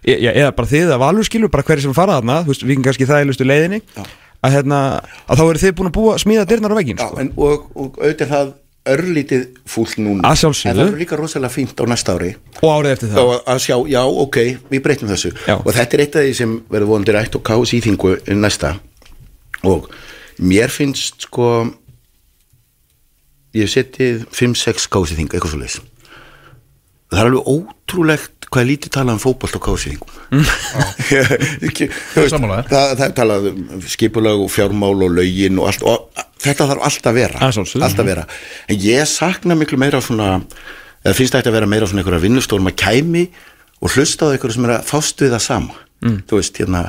já, eða bara þið að valur skilur, bara hverju sem fara þarna vikingar skil það í lustu leiðinni. Að hérna, að þá eru þið búin að búa smíða dyrnar á veggin Já, sko. og, og auðvitað það örlítið fúlt núna. Að en það er líka rosalega fínt á næsta ári. Og árið eftir það. Og að sjá, já, ok, við breytum þessu. Já. og þetta er eitt af því sem verður vonandi rætt og kási í þingu næsta og mér finnst sko ég hef setið 5-6 kási þingu, eitthvað svo leis það er alveg ótrúlegt hvað er lítið talað um fótbolt á kási þingum Sammála þér. það, það er talað um skipulag og fjármál og lögin og allt og þetta þarf allt að vera Að sjálfsögðu. allt að vera, en ég sakna miklu meira svona, eða finnst þetta að vera meira svona einhverja vinnustórum að kæmi og hlusta á einhverju sem er að fást við það sama mm. þú veist, hérna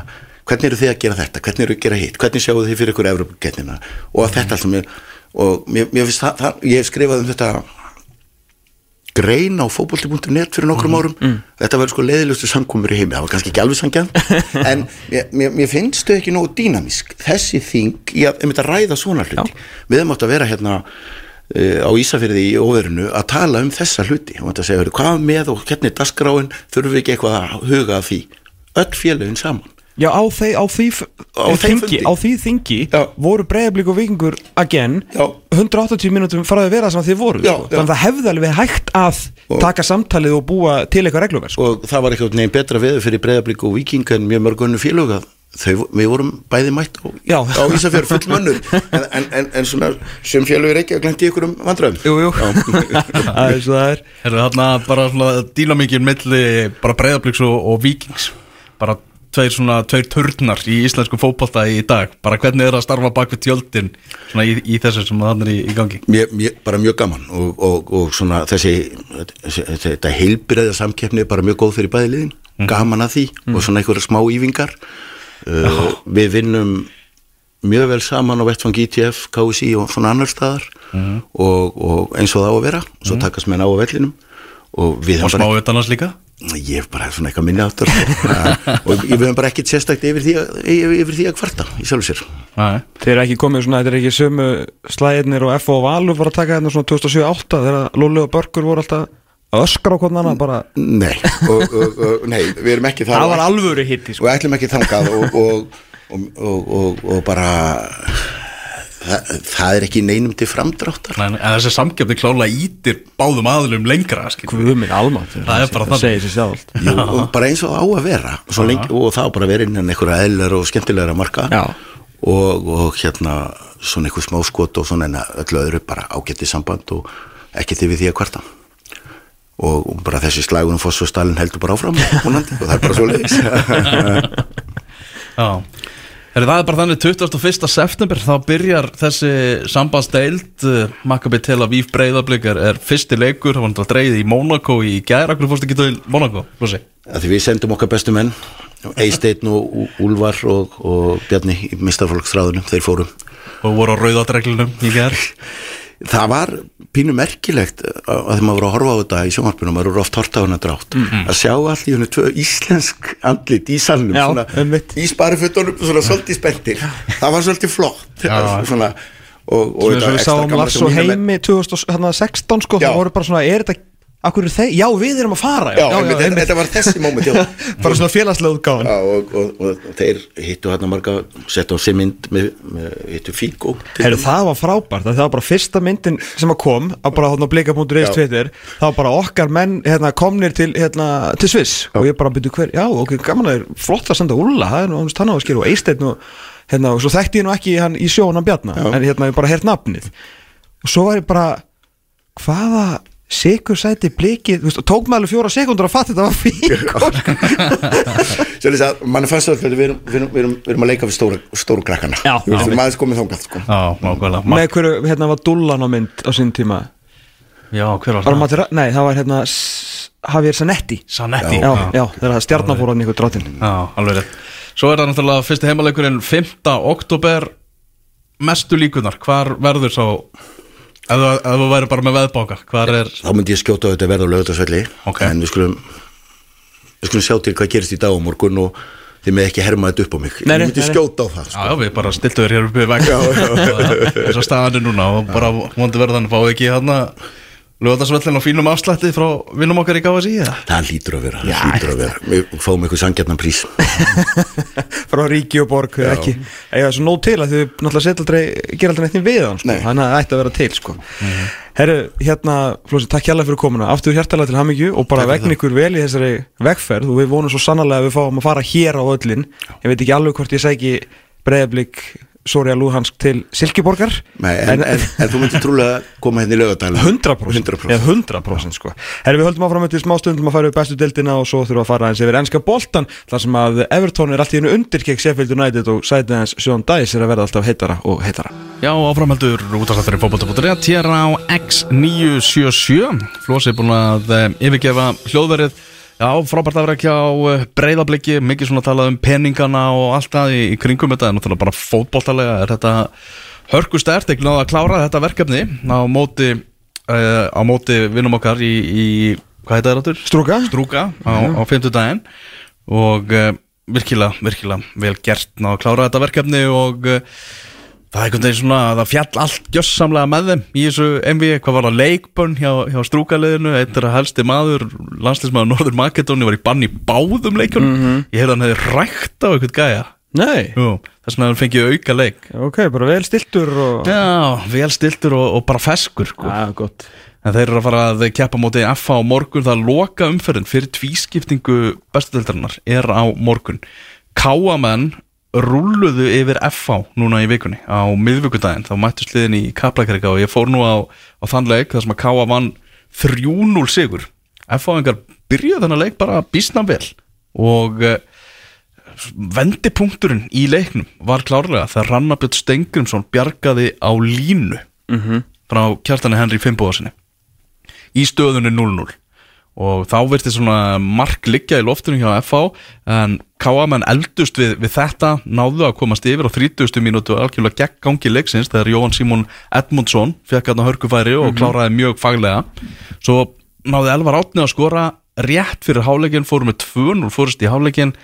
hvernig eru þið að gera þetta, hvernig eru að gera hitt? Hvernig sjáu þið fyrir ykkur Evropaketnina og þetta allt sem er og mér, mér finnst það, það, ég hef skrifað um þetta grein á fótbolti.net fyrir nokkrum árum. Þetta verður sko leiðilustu samkomur í heimi. Það var kannski ekki alveg sangjan en mér, mér, mér finnst þau ekki nógu dýnamísk. Þessi þing í að, einmitt að ræða svona hluti. Við hefum átt að vera hérna uh, á Ísafyrði í óverinu að tala um þessa hluti. Og þetta segja, hvað með og hvernig er dagskráin? Þurfum við ekki eitthvað að huga að því? Öll félögin saman Já, á, þeir, á því, Á þingi, á því þingi Já. voru breyðablík og vikingur again Já. 180 mínútum faraði að vera sem að þið voru Já, sko. já. þannig að það hefði alveg hægt að Og- taka samtalið og búa til eitthvað reglumverð sko. og það var eitthvað neginn betra veður fyrir breyðablík og viking en mjög mörg önnu félög að þau, við vorum bæði mætt á, Já. á Ísafjörð full mönnur en, en, en, en svona sem félög er ekki að glendi ykkur um vandræðum Jú, jú, það er svo það er Herru, þarna bara svona dýlamikinn milli bara breyðabliks og, og vikings bara tveir svona, tveir turnar í íslensku fótbolta í dag. Bara hvernig er að starfa bak við tjöldin svona í, í þessu sem þannig er í, í gangi? Mér, mér, bara mjög gaman og, og, og svona þessi, þessi þetta heilbreiða samkeppni er bara mjög góð fyrir bæði liðin. Gaman að því og svona einhverja smá ífingar uh, við vinnum mjög vel saman á vettfang ITF, KSI og svona annar staðar og, og eins og það á að vera svo takast menn á á vellinum og og smá utanlands líka ég hef bara svona eitthvað minni áttur og við höfum bara ekkert sérstakt yfir því að, yfir, yfir því að kvarta í sjálf sér Nei. Þeir eru ekki komið svona, þetta er ekki sömu slæðinir og F og Valur var að taka hérna svona 2007-08 þegar Lulli og Börgur voru alltaf öskra á hvernig annan bara nei, og, og, og, nei, við erum ekki Það og var alvöru hitti sko. og ætlum ekki þangað og, og, og, og, og, og bara það, það er ekki neinum til framdráttar. Nei, nei, en þessi samkjöfni klála ítir báðum aðlum lengra. Guðminn almátt Það er bara það þannig. og bara eins og á að vera. Svo lengi, og það á bara að vera innan einhverja eðlar og skemmtilegra marka. Og, og hérna svona einhver smá skot og svona en öllu öðru bara ágætti samband og ekki þið við því að kvarta. Og, og bara þessi slagunum foss og stalin heldur bara áfram og það er bara svo leiðis Já Herri, það er bara þannig 21. september þá byrjar þessi sambandsdeild uh, Maccabi Tel Aviv breyðablík er, er fyrsti leikur, það var náttúrulega dreigð í Monaco í gæra, hvernig fórstu ekki til Monaco? Lúsi? Því við sendum okkar bestu menn Eisteinn og Ú- Úlfar og, og Bjarni í mistafólksþráðunum, þeir fórum og voru á rauðadreglunum í gæra það var pínu merkilegt að þegar maður voru að horfa á þetta í sjónvarpunum maður voru oft horta á hana drátt að sjá allir henni tvö íslensk andlit í salnum Já, svona, einmitt. í sparifötunum svona svolítið spenntir. Það var svolítið flott Já. svona, og, og Svo við sáum Lars og Heimi 2016 sko, það voru bara svona, er þetta Akkur er þeir, já við erum að fara já, já, einmitt, þetta, þetta var þessi moment já. Bara svona félagslega útgáðan Já, og, og, og, og þeir hittu hérna marga sett á sig mynd með, með hittu Heru, dæmis. það var frábært, það var bara fyrsta myndin sem að kom, á bara hóðna blika.is Já. Twitter, það var bara okkar menn hérna, komnir til, hérna, til Sviss og ég bara byrju hver, já ok, gaman að er flott að senda Úlla, það er nú hann á að skilja og Eisteinn og, hérna, og svo þekkti ég nú ekki hann í sjón hann Bjarna, Já. en hérna ég bara heyrt nafnið og svo var ég bara hvaða sikur sæti blikið, þú veist, tók maður alveg fjóra sekundur að fatta þetta var fík Svo lýsa að mann er fast að við erum, við erum, við erum, við erum að leika við stóru, stóru krakkana. Já. Við erum aðeins komið þangað sko. Já, nákvæmlega. Með hverju, hérna var Dullan á mynd á sín tíma? Já, hver var var það? Nei, það var hérna Javier Zanetti. Sanetti já, já, þegar stjarnan fór hann ykkur dráttin Já, alveg rétt. Svo er það náttúrulega fyrsti heimaleikurinn 5. oktober Mestu líkunar, hvar verður svo Ef þú, væri bara með veðbáka Hvar er Þá myndi ég skjóta á þetta verð á lögutarsvelli Ok. En við skulum Við skulum sjá til hvað gerist í dag á morgun Og þið með ekki herma þetta upp á mig. Nei, nei, Ég myndi nei, skjóta á það Já, sko. já, við bara stiltum þér hér uppi veg Þess að staðan er núna og bara vondi verðan fáið ekki hérna Lögðarsvellin á fínum afslætti frá vinnum okkar í KSI eða? Það lítur að vera, það lítur að vera. Við fáum eitthvað sangjarnan prís. Frá ríki og borg þegar ekki. Eiga svo nóg til að þau náttúrulega setja aldrei gera aldrei neitt við hann sko. Nei. þannig að það ætti að vera til sko. herru, hérna, Flósi, takk hjálpa fyrir komuna. Aftur hjartalega til hamingju og bara vegna ykkur vel í þessari vegferð og við vonum svo sannarlega að við fáum að fara hér á öllin ég veit ekki alveg hvort ég sæki breyðablík Soria Lúhansk til Silkeborgar. Nei, en, en, en þú myndir trúlega koma hérna í lögadal 100%, 100%. Eða 100% sko. Herri, við höldum áfram eftir smá stundum að fara upp bestu deildina og svo þurfum við að fara eins yfir ennska boltan þar sem að Everton er allt í hennu undir gegn Sheffield United og sætið hans Sjón Dæs er að verða alltaf heitara og heitara. Já, áframheldur útastættur í fótbolta.net hér á X977 Flósi er búin að eh, yfirgefa hljóðverið Já, frábært að vera ekki á breyðabliki mikið svona talað um peningana og allt það í, í kringum þetta, en náttúrulega bara fótboltalega er þetta hörkustert ekki náða að klára þetta verkefni á móti, uh, á móti vinnum okkar í, í hvað heita það ráttur? Strúka? Strúka á, á 50 daginn og uh, virkilega, virkilega vel gert ná að klára þetta verkefni og uh, það er einhvern veginn svona það fjall allt gjössamlega með þeim í þessu MV, hvað var það? Leikbönn hjá, hjá strúkaliðinu, einn er að helsti maður landslismæður Norður Makedóni var í bann í báðum leikjunum, Mhm. ég heyrði að hann hefði rækt á einhvern gæja. Þess vegna hann fengið auka leik. Ok, bara vel stiltur og Já, vel stiltur og, og bara feskur gott. En þeir eru að fara að keppa móti FH á morgun. Það loka umferðin fyrir tvískiptingu bestudeldarinnar er á morgun. Káamenn rúluðu yfir FH núna í vikunni á miðvikudaginn, þá mættu sliðin í Kaplakrika og ég fór nú á, á þann leik þar sem að Káa vann 3-0 sigur. FH-engar byrjuðu þennan leik bara bísna vel og uh, vendipunkturinn í leiknum var klárlega þegar Rannabjörn Stengrimsson bjargaði á línu -hmm. frá kjartani Henry Fimboðarsinni í stöðunni 0-0 og þá virti svona mark liggja í loftinu hjá FH en K.A.M. eldust við, við þetta náðu að komast yfir á 30. mínútu og algjörlega gegn gangi leiksins þegar Jóhann Simon Edmundsson fekk aðna hörkufæri og kláraði mjög faglega svo náði Elvar Átni að skora rétt fyrir háleikin, fórum með 2-0 fórist í háleikin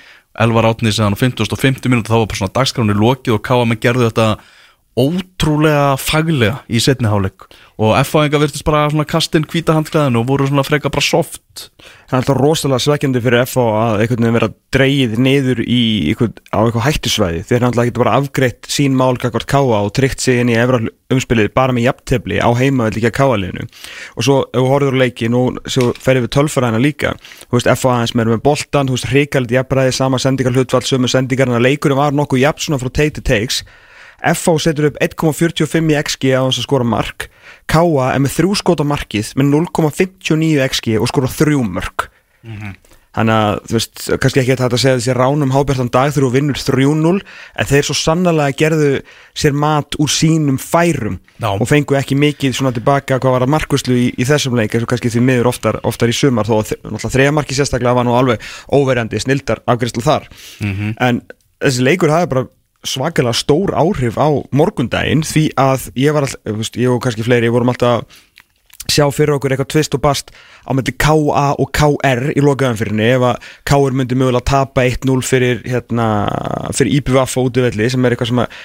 Elvar Átni sem á 50 og 50 mínútu þá var bara svona dagskráni lokið og K.A.M. gerðu þetta ótrúlega faglega í setni háleik og F.A.enga virtist bara svona kastin hvíta handklæðinu og voru svona freka bara soft. Það er alltaf rosalega svekkjandi fyrir FH að einhvern veginn vera dreigið niður í einhvern, á eitthvað hættusvæði. Þeir náttúrulega getur bara afgreitt sín mál kakvart káa og tryggt sig inn í umspilið bara með jafntefli á heimavelli ekki að káaliðinu og svo ef þú horfður á leikin og svo ferðið við tölfræðina líka. Þú veist FH aðeins með boltan þú veist FH setur upp 1,45 í XG á þess að skora mark. Káa er með þrjú skota markið með 0,59 XG og skora þrjú mörk. Þannig að þú veist, kannski ekki þetta að segja þessi ránum hábjartan dag þú vinnur 3-0 en þeir svo sannlega gerðu sér mat úr sínum færum Já. og fengu ekki mikið svona tilbaka hvað var að markvöslu í, í þessum leik eins og kannski því miður oftar, oftar í sumar þó að þe- náttúrulega þreja marki sérstaklega var nú alveg óverjandi snildar afgriðslu þar. En þessi leikur hafi bara svakalega stór áhrif á morgundaginn því að ég var alltaf, ég og kannski fleiri vorum alltaf sjá fyrir okkur eitthvað tvist og bast á myndi KA og KR í lokaðan fyrirni ef að KR myndi mögulega tapa 1-0 fyrir, hérna, fyrir IPVF og útivelli sem er eitthvað sem að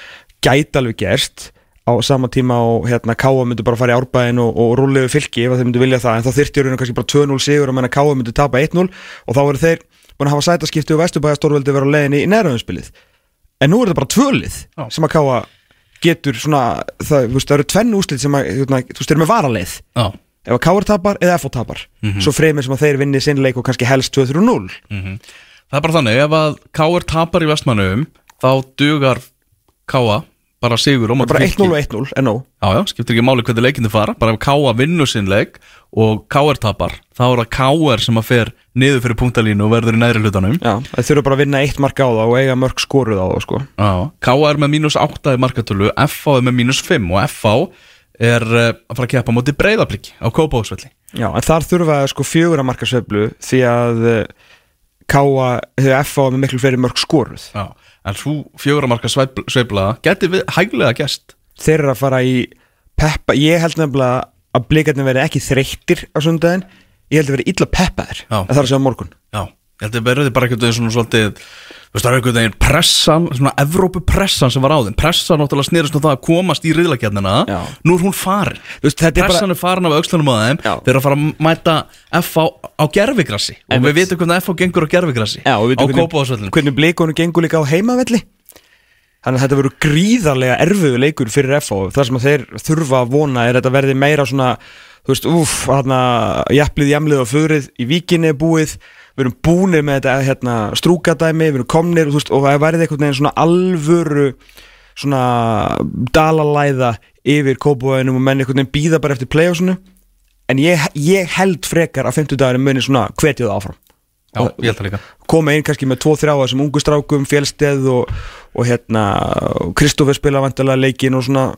gæti alveg gerst á sama tíma og hérna KA myndi bara fara í árbæðin og, og rúliðu fylki ef að þeir myndi vilja það. En þá þyrfti rauninu kannski bara 2-0 sigur og menna KA myndi tapa 1-0 og þá voru þeir búin að hafa sætaskipti og vesturbæðastórveldi vera á leiðinni í næröðumspilið en nú er þetta bara tvölið Já. sem að KA getur svona það, veist, það eru tvenn úslit sem að þú eru með varaleið Já, ef að Káar tapar eða FO tapar svo fremur sem að þeir vinni sinnleik og kannski helst 2-3-0 það er bara þannig ef að K.R. tapar í vestmannum þá dugar K.A. bara sigur móti bara Fylki. 1-0 og 1-0 en nóg Já, já, skiptir ekki máli hvernig leikindi fara bara ef Káa vinnur sinn leik og Káar tapar, þá er það Káar sem að fer niður fyrir punktalínu og verður í næri hlutanum Já, það þurfa bara að vinna eitt mark á það og eiga mörg skoruð á það sko. Káa er með mínus 8 í markatölu FH er með mínus 5 og FH er uh, að fara að keppa móti breyðabliki á Kópáðsvelli Já, en þar þurfa sko fjögur að marka sveiflu því að Káa, þegar FA með miklu fleiri mörg skoruð Já, en svo fjöguramarka sveifla geti hæglega gest þeir eru að fara í peppa, ég held nefnilega að blikarnir veri ekki þreyttir á sundaginn, ég held að veri illa peppaðir. Að það er að segja á morgun. Já, ég held að verði bara veginn svona svolítið Þú veist, það er einhvern veginn pressan, svona Evrópupressan sem var á þeim. Pressan náttúrulega snerist á það að komast í riðlakjarnina. Nú er hún farin. Þú veist, er bara- Pressan er farin af aukslunum á þeim. Já. Þeir eru að fara að mæta F á, á gerfigrassi Og við vitum hvernig F á gengur á gerfigrassi Já, og við Á veitum Kópavásvöllinu hvernig blikunum gengur líka á heimavelli. Þannig að þetta verður gríðarlega erfiðu leikur fyrir FA og það sem að þeir þurfa að vona er að þetta verði meira svona þú veist, úf, og við erum búinir með þetta hérna, strúkadæmi, við erum komnir og, þú veist, og það verði einhvern veginn svona alvöru svona dalalæða yfir kópúæðinum og menn einhvern veginn býða bara eftir playoffsinu. En ég, ég held frekar að 50 dagurinn muni svona hvetja það áfram. Já, ég held það líka. Koma inn kannski með 2-3 á þessum ungu strákum fjölsteð og, og hérna Kristoffer spila vantilega leikin og svona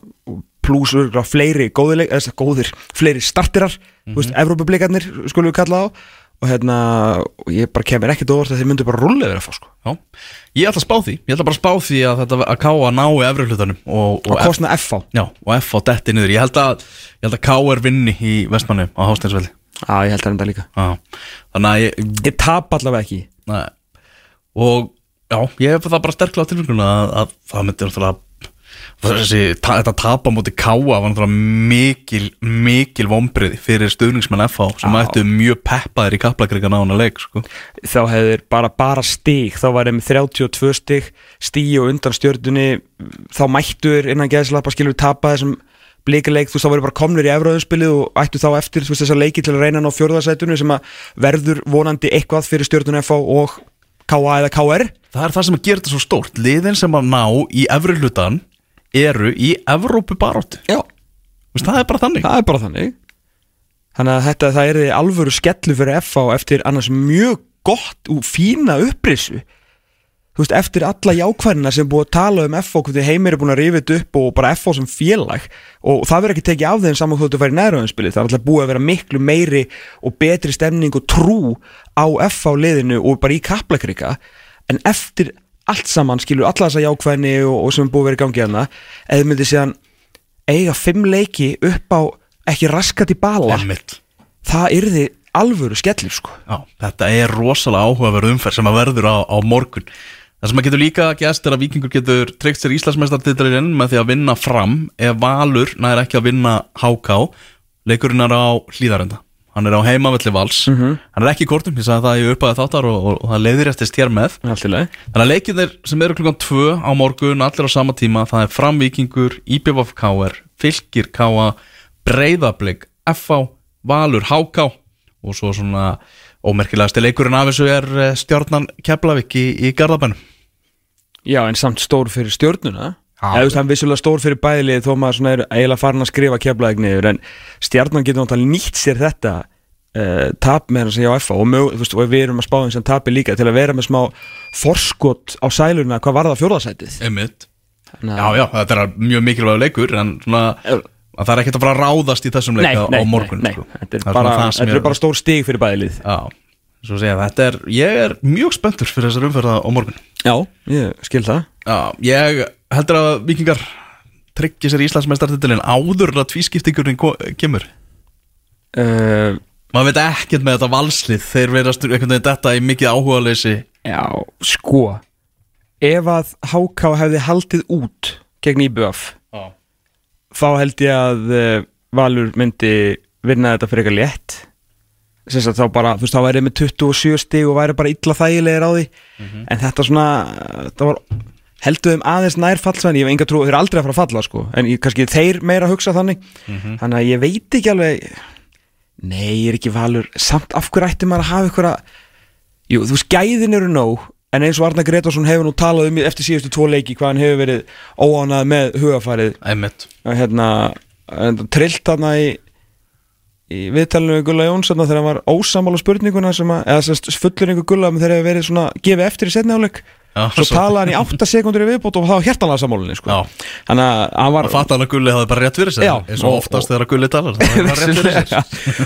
pluss örgulega fleiri góðir, góðir fleiri startirar, mm -hmm. veist, Evrópublikarnir skulum við kalla á og hérna og ég bara kemur ekkert óvart að þeir myndu bara rullið verið að fá sko. Já, ég ætla að spá því. Ég ætla bara að spá því að þetta að Káa nái efri hlutanum og, og, og kostna F á Já, og F á detti niður. Ég held að, ég held að Káa er vinni í Vestmannu á Hásteinsvelli. Já, ég held að þetta líka. Já, þannig að ég, Ég tap allavega ekki. Nei. og já, ég hef það bara sterklega á tilfenguna að, að það myndi náttúrulega þessi, ta, þetta tapa múti káa var náttúrulega mikil mikil vombriði fyrir stuðningsmenn FH sem ættu mjög peppaðir í kaplakrigan á hana leik sko. þá hefur bara bara stíg þá var þeim 32 stíg stíg og undan stjörnunni. Þá mættur innan geðslappa skilur tapa þessum blíkaleik, þú veist þá voru bara komnir í efraðunspilið og ættu þá eftir veist þessa leiki til að reyna ná fjórðarsætunni sem að verður vonandi eitthvað fyrir stjörnunni FH og KA eða KR það er það sem að gera þetta svo stórt. Liðin sem að ná í efri hlutan eru í Evrópu baróttu Já, það er bara þannig. Það er bara þannig. Þannig að þetta það er alvöru skellu fyrir FH eftir annars mjög gott og fína upprisu. Þú veist, eftir alla jákvæðina sem búið að tala um FH hvernig heimir er búin að rifið upp og bara FH sem félag. Og það verður ekki tekið af þeim saman þóttu að fara í næröðinspilið það er alltaf búið að vera miklu meiri og betri stemning og trú á FH liðinu og bara í kaplakrika. En eftir allt saman skilur alla þessa jákvæðni og, og sem er búið að vera í gangi hana eða myndi síðan eiga fimm leiki upp á ekki raskat í bala Einmitt. það yrði alvöru skellir sko. Já, þetta er rosalega áhugaverð umferð sem að verður á, á morgun. Það sem að getur líka gæst er að Víkingur getur tryggt sér Íslandsmeistartitlurinn með því að vinna fram ef Valur næri ekki að vinna HK leikurinn er á hlýðarenda hann er á heimavelli vals. Hann er ekki í kortum, ég sagði það í uppaði þáttar og, og, og það leiðir eftir stjér með. Allt í lagi. Þannig að leikir sem eru klukkan 2 á morgun allir á sama tíma, það er fram Víkingur IBVF KR, Fylkir KA Breiðablik, FH Valur HK og svo svona ómerkilegasti leikurinn af þessu er eh, stjórnan Keflavík í, í Garðabænum. Já, en samt stór fyrir stjórnuna Veist, hann vissulega stór fyrir bæðilið þó maður er eiginlega farin að skrifa keflaðið niður en stjarnan getur náttúrulega nýtt sér þetta uh, tap með hann sem ég á FA og, mög, veist, og við erum að spáðum sem tapi líka til að vera með smá forskot á sæluna hvað var það fjórðarsætið Einmitt. Þannig Já, já, þetta er mjög mikilvæg leikur en svona, það er ekkert að fara að ráðast í þessum leik Nei, nei, á morgun nei, sko. þetta er Það bara, það þetta ég er bara stór stig fyrir bæðilið Já, svo segja, þetta er ég er mjög spenntur fyrir þessar umferða á morgun. Já, ég skil það. Já, ég heldur að vikingar tryggja sér Íslandsmeistartitilin áður að tvískiptingurinn kemur? Uh, maður veit ekkert með þetta valslið. Þeir verðast einhvern veginn þetta í mikið áhugaleysi. Já, sko ef að HK hefði haldið út gegn IBF Já, þá held ég að uh, Valur myndi vinna þetta fyrir eitthvað létt þá bara, þú veist, þá væri með 27 stig og væri bara illa þægilegir á því. En þetta svona, þetta var heldur þeim aðeins nær fallsvæðin ég hef enga trú, þeir eru aldrei að fara að falla sko. En ég, kannski þeir meira að hugsa þannig. Þannig að ég veit ekki alveg nei, ég er ekki valur. Samt af hverju ætti maður að hafa ykkur jú, þú veist, gæðin eru nóg en eins og Arna Gretarsson hefur nú talað um eftir síðustu tvo leiki hvað hann hefur verið óánað með hugafarið að hérna trillt þarna í í viðtalinu við Gulla Jóns þarna þegar hann var ósamála spurninguna sem að, eða fullur einhver Gulla þegar hefur verið svona gefið eftir í setni áleik Já, svo talaði hann í 8 sekundur í viðbót og það var hjertanlega sammálinni sko. Þannig að hann var Og fatt hann að Gulli hafði bara rétt fyrir sig Já. eins og Og- oftast þegar Gulli talar það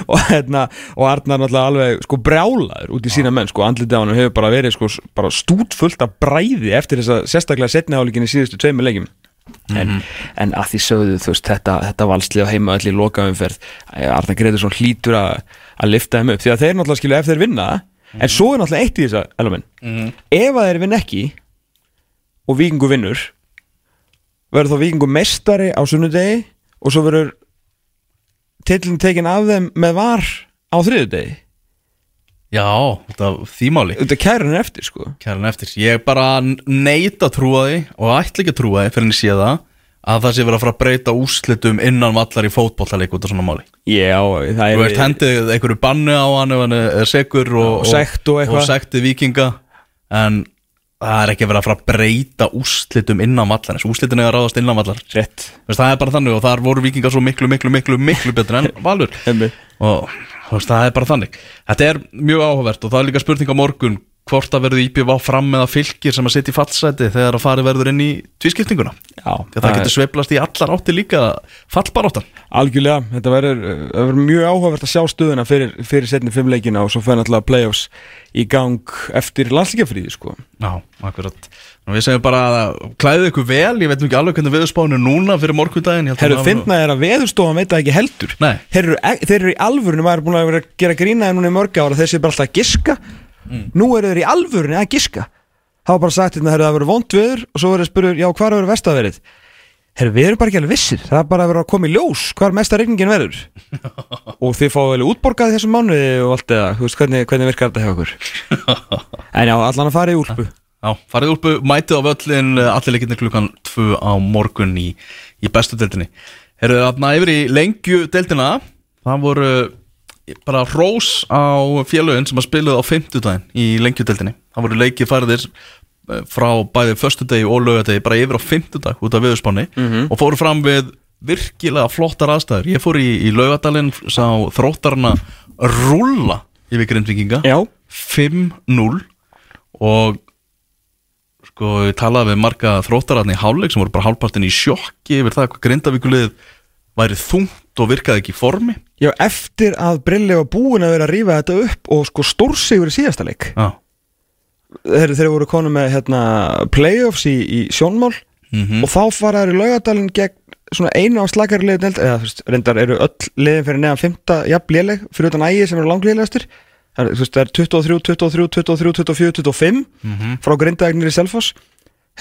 og, hérna, og Arnar náttúrulega alveg sko brjálaður út í sína menn sko, andlitið á hann hefur bara verið sko, bara stútfullt af bræði eftir þess að sérstaklega setni áleikin í síðustu tveimur leikjum. En, en að því sögðu þú veist þetta, þetta valslið á heima öll í lokaumferð Arnar Gretarsson hlýtur að, að lifta þeim upp. Því að þeir náttúrulega skilja ef þeir vinna en svo er náttúrulega eitt í þess að mm. ef að þeir vinna ekki og vikingu vinnur verður þá vikingu meistari á sunnudegi og svo verður tillin tekin af þeim með var á þriðudegi Já, þetta þýmáli. Þetta kæra hann eftir sko. Kæran eftir. Ég bara neita að trúa því og ætla ekki að trúa því fyrir en ég sé það að það sé verið að fara að breyta úrslitum innan vallar í fótbollaleik út af svona máli? Já, það Þú er veist, hendið einhverju bannu á hann ef hann er segur og, Og sekt og eitthvað. og sekti vikinga en það er ekki verið að fara að breyta úrslitum innan vallar úrslitin er að ráðast innan vallar. Þú veist, það er bara þannig og þar voru vikingar svo miklu, miklu, miklu, miklu betur en valur. Og þú það er bara þannig. Þetta er mjög áhugavert og það er líka spurning á morgun hvort að verður íbjöf á fram með að fylgir sem að setja í fallseti þegar að fari verður inn í tvískiptinguna? Að það getur sveiflast í allar átti líka fallbaráttan. Algjörlega, þetta verður, mjög áhugavert að sjá stöðuna fyrir, fyrir setni fimmleikina og svo fyrir náttúrulega playoffs í gang eftir landslíkjafríði sko. Já, akkurat. Við segjum bara að klæðið ykkur vel ég veit nú ekki alveg hvernig viðspánu núna fyrir að Herru, finna er að veðurstofan veit það ekki heldur. Þeir eru, e- þeir eru í alvörinu, maður er búin að vera að gera grínaði núna í mörg ára, þeir séu bara alltaf að giska nú eru þeir í alvörinu að giska. Það var bara sagt, hérna, það verður vond viður og svo verður spurður, já, hvað verður vestaverið herru, við erum bara ekki alveg vissir. Það er bara að vera að koma í ljós, hvað mesta regningin verður. Og þið fáið vel útborgað þessum mánuði og allt eða, þú veist, hvernig, hvernig virkar þetta hjá okkur en já, allan að fara í úlpu. Já, farið úlpu, mætið á völlin eh, allir leikinni klukkan 2 á morgun í, í bestu deildinni. Herru, þarna yfir í lengju deildina það voru bara rós á félögin sem að spiluð á 50 daginn í lengju deildinni það voru leikið færðir eh, frá bæði föstudegi og lögadegi bara yfir á 50 dag út af viðurspáni og fóru fram við virkilega flottar aðstæður. Ég fór í, í laugadalinn sá þróttarna rúlla yfir grindvikinga já, 5-0 og sko ég talaði við marga þróttararni í hálfleik sem voru bara hálfpartin í sjokki yfir það hvað grindavíkulið væri þungt og virkaði ekki í formi. Já, eftir að Brilli var búin að vera að rífa þetta upp og sko stórsigur í síðasta leik. Já, þeir, þeir voru konu með hérna, playoffs í, í sjónmál Mhm. og þá fara þeir í laugadalinn gegn svona einu á slakari liðin eða þú veist, reyndar eru öll liðin fyrir neðan fymta jafn léleg fyrir utan ægi sem eru langliðlegastur það er, það er 23, 23, 23, 24, 25 frá grindaegnir í Selfoss.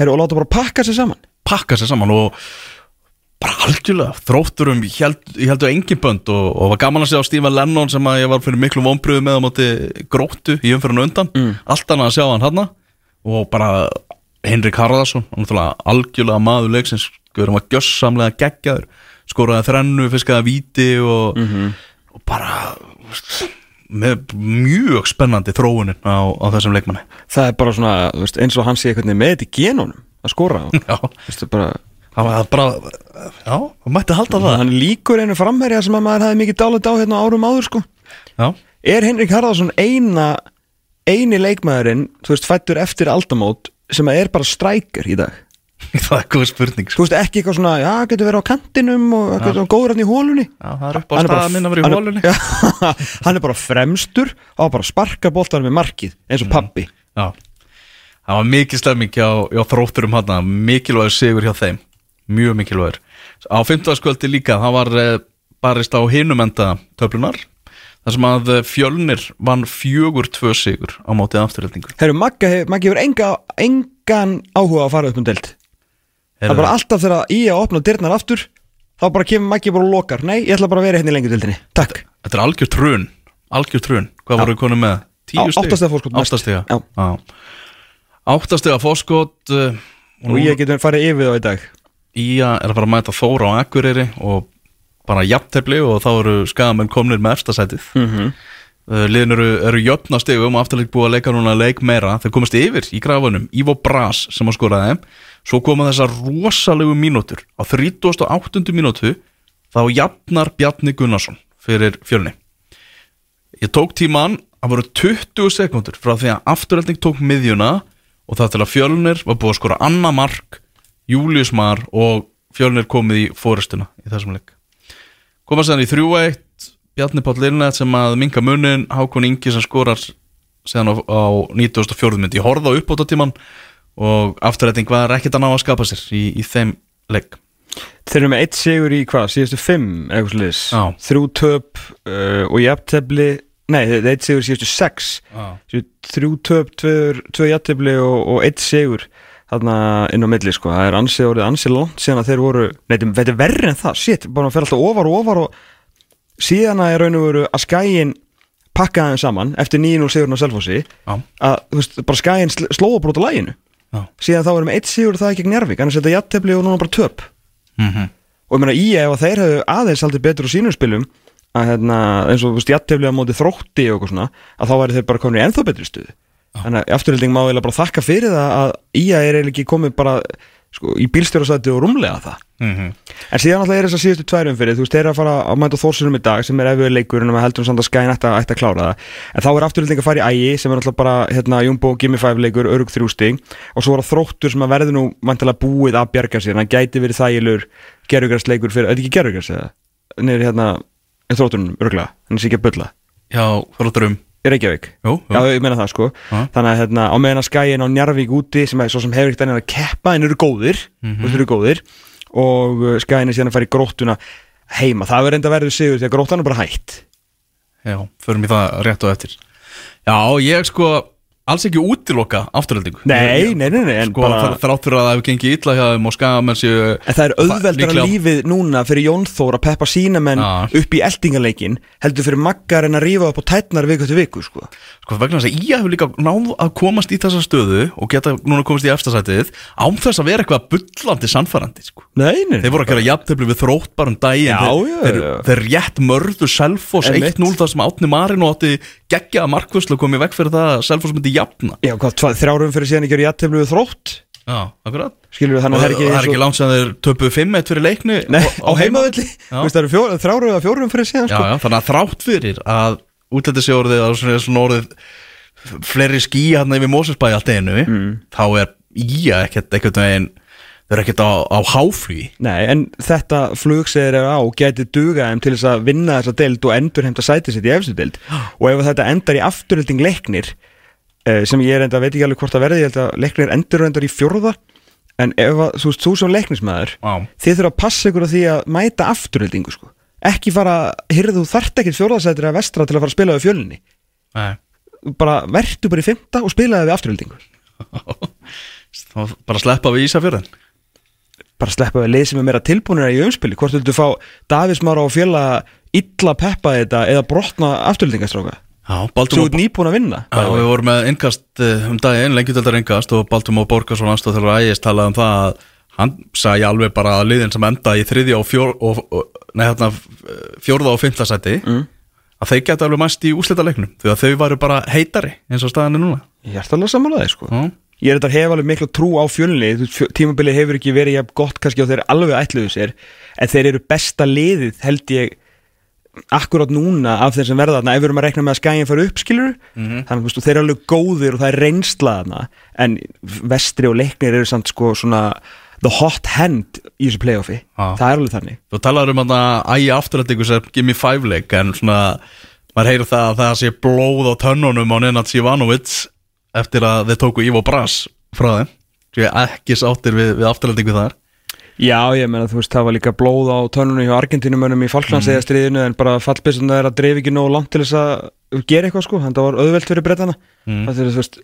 Og láta bara pakka sér saman. Pakka sér saman og bara algjörlega. Þrótturum ég held, ég heldur engin bönd og, og var gaman að sjá Stephen Lennon sem að ég var fyrir miklu vonbröðu með á móti gróttu í umfyrirnu undan. Allt annað að sjá hann hann og bara Henrik Harðarsson algjörlega maður leiksins. Hann var gjössamlega geggjaður. Skoraði þrennu, fiskaði víti og, og bara með mjög spennandi þróunin á, á þessum leikmanni. Það er bara svona, eins og hann sé eitthvað með þetta í genunum að skora Já, Vistu, bara, það var bara já, það mætti halda það. Hann líkur einu framherja sem að maður hefði mikið dálit á hérna á árum áður sko. Já, er Henrik Harðarsson eina eini leikmaðurinn, þú veist, fættur eftir aldamót sem að er bara strækir í dag? Það er góð spurning sko. þú veist, ekki eitthvað svona, já, getur verið á kantinum og getur góður hann í hólunni Já, það er upp á Hann er bara- staða minn að vera í hann er- hólunni Já, hann er bara fremstur og bara sparka boltar með markið eins og pappi Já, það var mikil stemming hjá, hjá þrótturum hann mikilvægur sigur hjá þeim mjög mikilvægur á 15. skvöldi líka, það var eh, barist á hinum enda töflunar þar sem að eh, fjölnir vann fjögur tvö sigur á mótið afturhaldningu Herru, Maggi hefur enga, engan áhuga að fara upp um deild. Það er bara alltaf þegar í að opna dyrnar aftur þá bara kemur Maggi bara og lokar. Nei, ég ætla bara að vera hérna í lengi deildinni, takk. Þetta er algjör trun, algjör trun. Hvað voru konum með? Tíu Á- stig? átta stiga fórskot Já. Áttastiga fórskot uh, og ég getur farið yfir það í dag Ía er að fara að mæta Þóra á Akureyri og bara jafntefli og þá eru skagamenn komnir með efstasætið mm Mhm. Uh, Liðin eru, eru jöfna stigum og afturleik búið að leika núna leik meira. Þeir komast yfir í grafunum. Ivo Bras sem að skora þeim Svo koma þessar rosalegu mínútur. Á 38. mínútu Þá jafnar Bjarni Gunnarsson Fyrir fjölni. Ég tók tíman Það voru 20 sekundur frá því að afturleikning tók miðjuna Og það til að fjölnir var búið að skora Anna Mark, Július Mar Og fjölnir komið í fórustuna Í þessum leik. Koma séðan í 3-1 Bjarni Páll Lirnett sem að minka munin Hákon Ingi sem skorar síðan á, á 94. myndi ég horfði á uppbótatíman og afturrætting var ekkert að ná að skapa sér í, í þeim leik. Þeir eru með eitt sigur í hvað, síðustu fimm þrjú töp uh, og jafntefli nei, þeir eru eitt sigur í síðustu sex. Þrjú töp, tvö, jafntefli og, og eitt sigur þarna inn á milli sko, það er ansið orðið ansið langt síðan að þeir voru, nei, þetta er verri en það. Shit, bara fer alltaf ofar og ofar og síðan að ég raun og veru að skæin pakka þeim saman eftir 9-0 sigurinn á Selfossi Já. að, þú veist, bara skæin sl slóa bara út á læginu Já. síðan þá erum við eitt sigur það gegn Njarvík annars er þetta jafntefli og núna bara töp. Mm og ég meina í ef að þeir hefðu aðeins aldrei betur á sínum spilum að hérna, eins og jættefli á móti þrótti og eitthvað svona, að þá væri þeir bara komin í ennþá betri stuðu þannig að afturhilding má eiginlega bara þakka fyrir það að IA er eiginlega ekki komið bara sko, í bílstjórasæti og rúmlega það. -hmm. en síðan alltaf er þess að síðustu tværum fyrir þú veist, þeir að fara að mæta þórsunum í dag sem er efur leikur en maður heldur samt að skæn að, ætti að klára það. En þá er afturhilding að fara í ægi sem er alltaf bara hérna, Jumbo, Gimme 5 leikur, örug þrjú stig. Og svo er það þróttur sem að verði nú mæntilega búið að bjarga sér, hann gæti verið þægilur gerugræsleikur fyrir, er þetta ekki gerugræs eða? Nýri hérna, þróttunum, örgla hann sé ekki að bulla, Já, þrótturum Reykjavík. Jú, jú. Já, ég meina það sko. Já. Þannig að hérna, á meðan að skæin á Njarvík úti sem er svo sem hefur ekkert annað að keppa en eru góðir mm eru góðir og uh, skæin er síðan að fara í gróttuna heima, það verður enda verður sigur því að gróttan er bara hætt. Já, förum í það rétt og eftir. Já, ég sko alls ekki útiloka afturhaldingu Nei, nei, nei, nei, Sko, bara- þrátt fyrir að það hefur gengið illa hjá þeim og skamenn séu En það er auðveldara líklega- lífið núna fyrir Jón Þór að peppa sína menn Já. upp í eldingaleikin heldur fyrir maggar en að rífa upp á tætnar viku til viku sko. Sko vegna þess að ég hefur líka náð að komast í þessa stöðu og geta núna komast í efstasætið án þess að vera eitthvað bullandi sannfærandi sko. Nei, nei, Þeir voru að gera jafntefli við þrótt bara um daginn Já, þeir, já, já. þeir rétt mörðu Einmitt. 1-0 þar sem Átni Marin og átti geggjaða markvörslu og komið vekk fyrir það að Selfoss myndi jafna. Já, hvað, þrjárum fyrir síðan ekki er jætteflu við þrótt? Já, akkurat. Skilur við þannig að það er ekki það er ekki langt sem þeir töpuðu 5-1 fyrir leikni Nei, á veist, það eru þrjárum eða fjórum fyrir síðan Já, sko. já, þannig að þrátt fyrir að útlætti sé orðið að svona, orðið fleiri skí hann yfir Mósusbæ allt einu Mm. þá er íja ekkert ekkert veginn þau eru ekkert á, á háflugi Nei, en þetta flug sem þeir eru á gæti duga þeim til þess að vinna þessa deild og endur heimta sætið sitt í efstu deild. Og ef þetta endar í afturhilding leiknir sem ég er enda, veit ekki alveg hvort að verði ég held að leiknir endur og endur í fjórða. En ef að, þú þú sem leiknismæður Já, þið þurfa að passa ykkur á því að mæta afturhildingu sko. ekki fara, hyrðu þú þart ekkert fjórðasætir að vestra til að fara að spila við fjölunni nei. Bara vertu bara í fymta og spilaði við afturhildingu þá bara sleppa við Ísafjörðin bara sleppa við leið sem er meira tilbúinir í umspili. Hvort viltu fá Davís Mára og fjöla illa peppa þetta eða brotna afturhildingastráka Baltum út nýbúin að vinna. Já, við vorum með innkast eh, um daginn, lengjutaldar innkast og Baltum og Borgarsson aðstoð þegar ægist talaði um það að hann sagði alveg bara að liðin sem enda í þriðja og, fjór, og, og nei, hérna, fjórða og fymta sæti Mm. að þeir geta alveg mæst í úslita leiknum því að þau varu bara heitari eins og staðan er núna. Ég er alltaf samanlega sko. Já, ég er þetta hef alveg miklu trú á fjölni tímabili hefur ekki verið gott kannski og þeir alveg ætluðu sér en þeir eru besta liðið held ég akkurát núna af þeir sem verða þarna ef við erum að rekna með að skæin fara upp skilur þannig að þú veist, þeir eru alveg góðir og það er reynsla þarna en vestri og leiknir eru samt sko svona the hot hand í þessu playoffi. Já. það er alveg þannig. Þú talar um að ægi afturrættingu sem Gimme Five leik en svona maður heyrir það að það sé blóð á tönnunum á Nenad Sivanovic eftir að þeir tóku Ivo Brass frá þeim. Ekki sáttir við, við afturrættingu þar Já, ég meina þú veist, það var líka blóð á tönnunum hjá Argentínumönnum í Falklandsegastriðinu en bara fallbissuna er að dreif ekki nógu langt til þess að gera eitthvað sko, þannig að það var auðvelt fyrir brettana mm. það er þú veist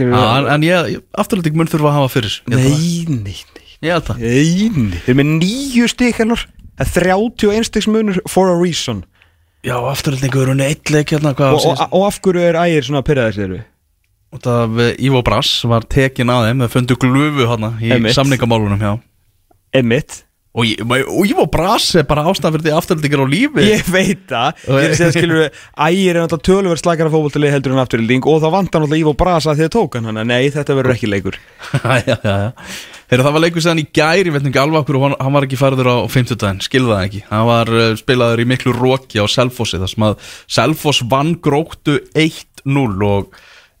er en, en ég, afturrætting mun þurfa að hafa fyrir það. Nei, nei, nei, Ég held það nei, nei Þeir eru með nýju stík hennar Það er 31 stíks munur for a reason Já, afturrættingu eru neitt leik hérna og, og, og, af hverju er ægir svona við? Það við Ivo Brass var tekin að þeim Þeir fundu glufu hérna í samningamálunum hjá Emmitt Og, ég- og Ívo Brass er bara því afturhaldingar á lífi. Ég veit það, ég er að segja skilur Ægir er náttúrulega tölverð slakara fótboltalið heldur en afturhilding og þá vantar náttúrulega Ívo Brasa því að tók hann. Þannig að nei, þetta verður ekki leikur. Já, já, já. Heyrðu, það var leikur séðan í gæri, ég veit ekki alveg okkur hann, hann var ekki færður á 50 daginn, skilði það ekki. Hann var uh, spilaður í miklu róki á Selfossi þar sem að Selfoss vann gróktu 1-0 og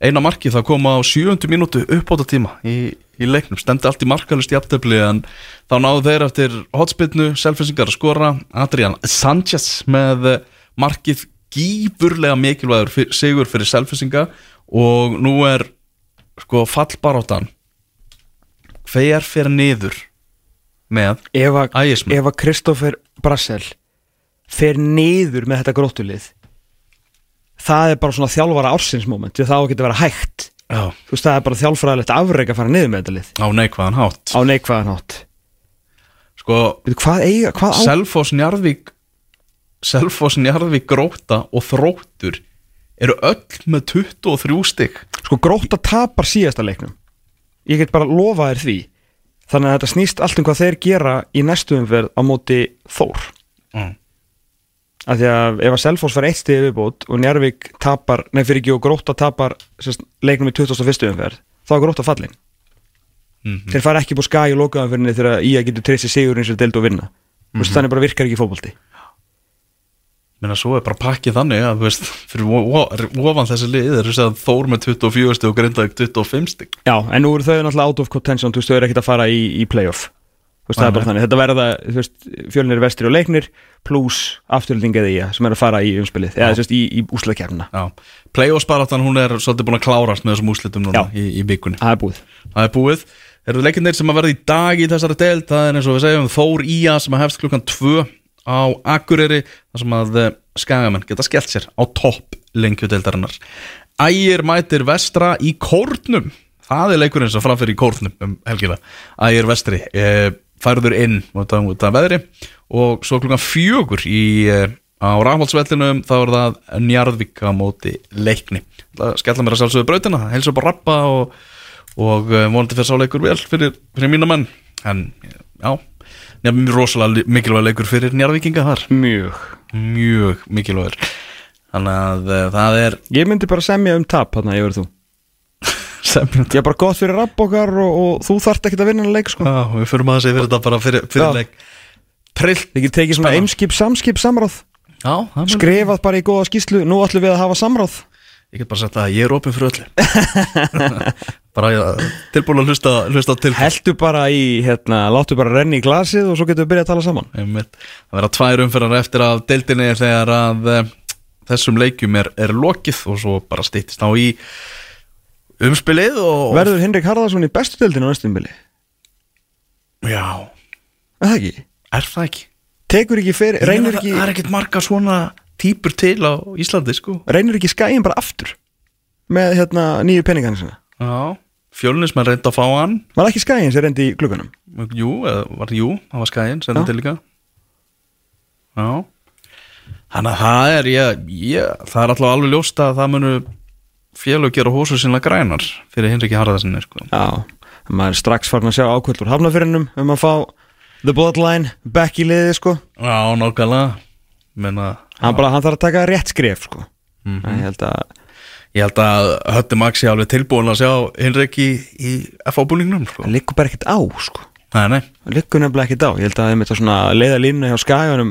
eina markið það kom á 7. mínútu uppbóta tíma í, í leiknum, stemdi allt í markalist í aftöfli en þá náðu þeir eftir hotspinnu, Selfossingar að skora. Adrian Sanchez með markið gífurlega mikilvægur fyr, sigur fyrir Selfossinga og nú er sko fallbaróttan hver fyrir niður með Ægismenn. ef að Kristoffer Brassel fer niður með þetta gróttulið það er bara svona þjálfara ársinsmoment því að það á að geta vera hægt Já. þú veist það er bara þjálfræðilegt afreg að fara niður með þetta lið. Á neikvæðan hátt. Á neikvæðan hátt. Sko, Veitu, hvað eiga, hvað á Selfoss Njarðvík Selfoss Njarðvík gróta og þróttur eru öll með 23 stygg sko gróta tapar síðasta leiknum. Ég get bara lofa þér því. Þannig að þetta snýst allt um hvað þeir gera í næstu umferð á móti Þór. Mm. Af því að ef að Selfoss fær eitt stig viðbót og Njarvík tapar, nei fyrir ekki og gróta tapar sérst, leiknum í 21. umferð þá er gróta fallin Mhm. þeir fara ekki búið skæ í lokaðanferðinni þegar IA getur treyst sér sigur eins og deild og vinna mm -hmm. þannig bara virkar ekki fótbolti Minna, svo er bara pakkið þannig að veist, fyrir ofan þessi lið að Þór með 24 stygg og Grindavík 25 stygg Já, en nú eru þau náttúrulega out of contention þú veist, þau eru ekkert að fara í, í playoff veist, það er bara þannig, þetta verða veist, fjölnir vestri og leiknir pluss afturlending eða IA sem er að fara í umspilið. Eða veist, í, í úsleikefna Já, playoffsbaráttan hún er svolítið búin að klárast með þessum úslitum núna Já. í, í vikunni. Það er búið. Það er búið. Eru leikinnir sem að verða í dag í þessari deild? Það er eins og við segjum Þór Ía sem að hefst klukkan 2 á Akureyri þar sem að eh, skagamenn geta skellt sér á topp lengjudeildarinnar Ægir mætir vestra í kórnum. Það er leikurinn sem framfyrir í kórnum um helgina. Ægir vestri e, færður inn út af, út af veðri. Og svo klukkan fjögur í e, á Rafhaldsvellinum þá er það Njarðvík á móti leikni. Það skella mér að sjálfsögðu brautina heilsa upp á rappa og og uh, vonandi fyrir sáleikur vel fyrir, fyrir mína menn. En já, nefnum rosalega mikilvæg leikur fyrir njárvíkinga þar. Mjög. Mjög mikilvægur. Þannig að uh, það er Ég myndi bara semja um tap hann að ég verður þú Ég er bara gott fyrir rapp okkar og, og þú þarft ekkert að vinna en leik sko. Já, við fyrir maður að segja fyrir þetta bara fyrir, fyrir leik. Trillt Þið getur tekið svona eimskip, samskip, samráð. Já, Skrifað bara í góða skýslu, nú ætlum við að hafa samráð. Ég get bara sagt að ég er opinn fyrir öllu. Bara tilbúin að hlusta, hlusta til Heldu bara í, hérna, láttu bara renni í glasið og svo getum við byrjað að tala saman. Það verða tvær umferðar eftir af deildinni þegar að e, þessum leikjum er, er lokið og svo bara stýttist á í umspilið og Verður Henrik Harðarsson í bestu deildinu á næstum bili? Já, Er það ekki? er það ekki? Tekur ekki fyrir, reynir ekki Það er ekkert marga svona típur til á Íslandi sko reynir ekki skæin bara aftur með hérna nýju peningana sinna Já, fjölunismenn reyndi að fá hann Var ekki skæin sem reyndi í glugganum? Jú, eða var jú, það var sendið Já. til líka Já Þannig að það er ég, ég, það er alltaf alveg ljóst að það munu félög gera hósu sinna grænar fyrir Hinriki Harðarsinni sko. Já, maður er strax farin að sjá ákvöldur hafnafyrinnum um að fá the bloodline back í liði sko. Já, nákvæmlega. Menna, hann, bara, hann þarf að taka rétt skref sko. Mm ég held að Ég held að Hötti Maxi alveg tilbúin að sjá Hinrik í, í FA-búningnum sko. hann liggur bara ekkert á sko. Nei, nei. Hann liggur nefnilega ekkert á. Ég held að það er með svona leiða línu hjá skaganum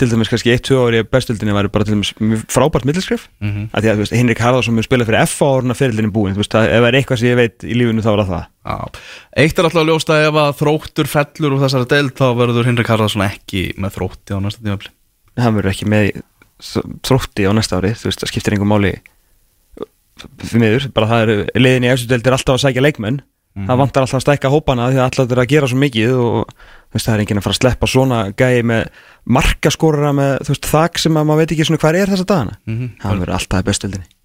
til dæmis kannski 1-2 ári í bestildinni væri bara til dæmis frábært middilskref mm Mhm. að því að veist, Henrik Harðarsson mjög spila fyrir F áruna fyrirlinni búin, þú veist, að ef það er eitthvað sem ég veit í lífinu þá er það það. Já. Eitt er alltaf að ef að þróttur fellur úr þessari deild þá verður Hinrik Harðarsson ekki með þrótti á næsta tímafli hann verður ekki með þrótti á næsta ári, þú veist, það skiptir einhver máli. Fyrir miður, bara það eru liðin í efstu er alltaf að sækja leikmenn það vantar alltaf að stækka hópana því að alltaf er að gera svo mikið og veist, það er enginn að fara að sleppa svona gæi með markaskorara með veist, þak sem að maður veit ekki svona hvað er þessa dagana Mhm. hann verður alltaf Já.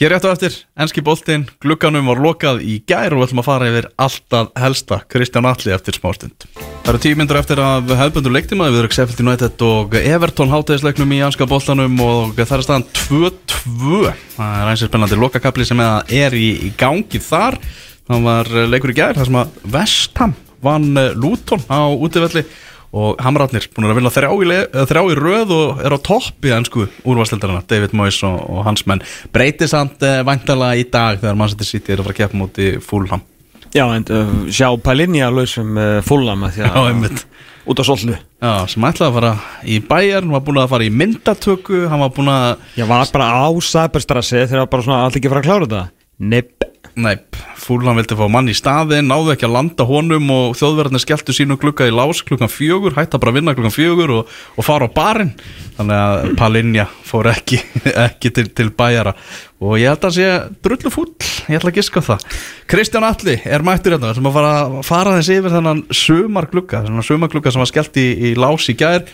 Hér rétt á eftir, enski boltinn, glugganum var lokað í gær og við ætlum að fara yfir alltaf helsta Kristján Alli eftir smástund. Það eru tíu myndur eftir af hefðbundur leiktíma við erum Sheffield United og Everton hátæðisleiknum í anska boltanum og það er staðan 2-2. Það er eins og spennandi lokakapli sem er í, í gangi þar. Það var leikur í gær þar sem að Vestham vann uh, Luton á útivelli og Hamrarnir búin að vinna þrjá í, eh, í röð og er á toppi ennsku úrvarsleildarana, David Moyes og, og hans menn. Breytir samt uh, væntalega í dag þegar Manchester City er að fara að keppa múti Fulham? Já, en uh, sjá Palinja lausum uh, fullam að því Já, að einmitt. út á sollu. Já, sem ætlaði að fara í bæjar var búin að fara í myndatöku hann var búin að, Ég var bara á Sæberstrassi þegar bara svona allir ekki fara að klára þetta? Nepp nei, Fulham vildi fá mann í staðin, náðu ekki að landa honum og þjóðverðarnir skelltu sínu klukka í lás klukkan fjögur, hætta bara að vinna klukkan fjögur og, og fara á barinn. Þannig að Palinja fór ekki, ekki til, til bæjara. Og ég held að sé drullu fúll, ég ætla að giska það. Kristján Alli er mættur hérna. Sem að fara, fara þessi yfir þennan sumar klukka, þennan sumar klukka sem var skellt í, í lás í gær.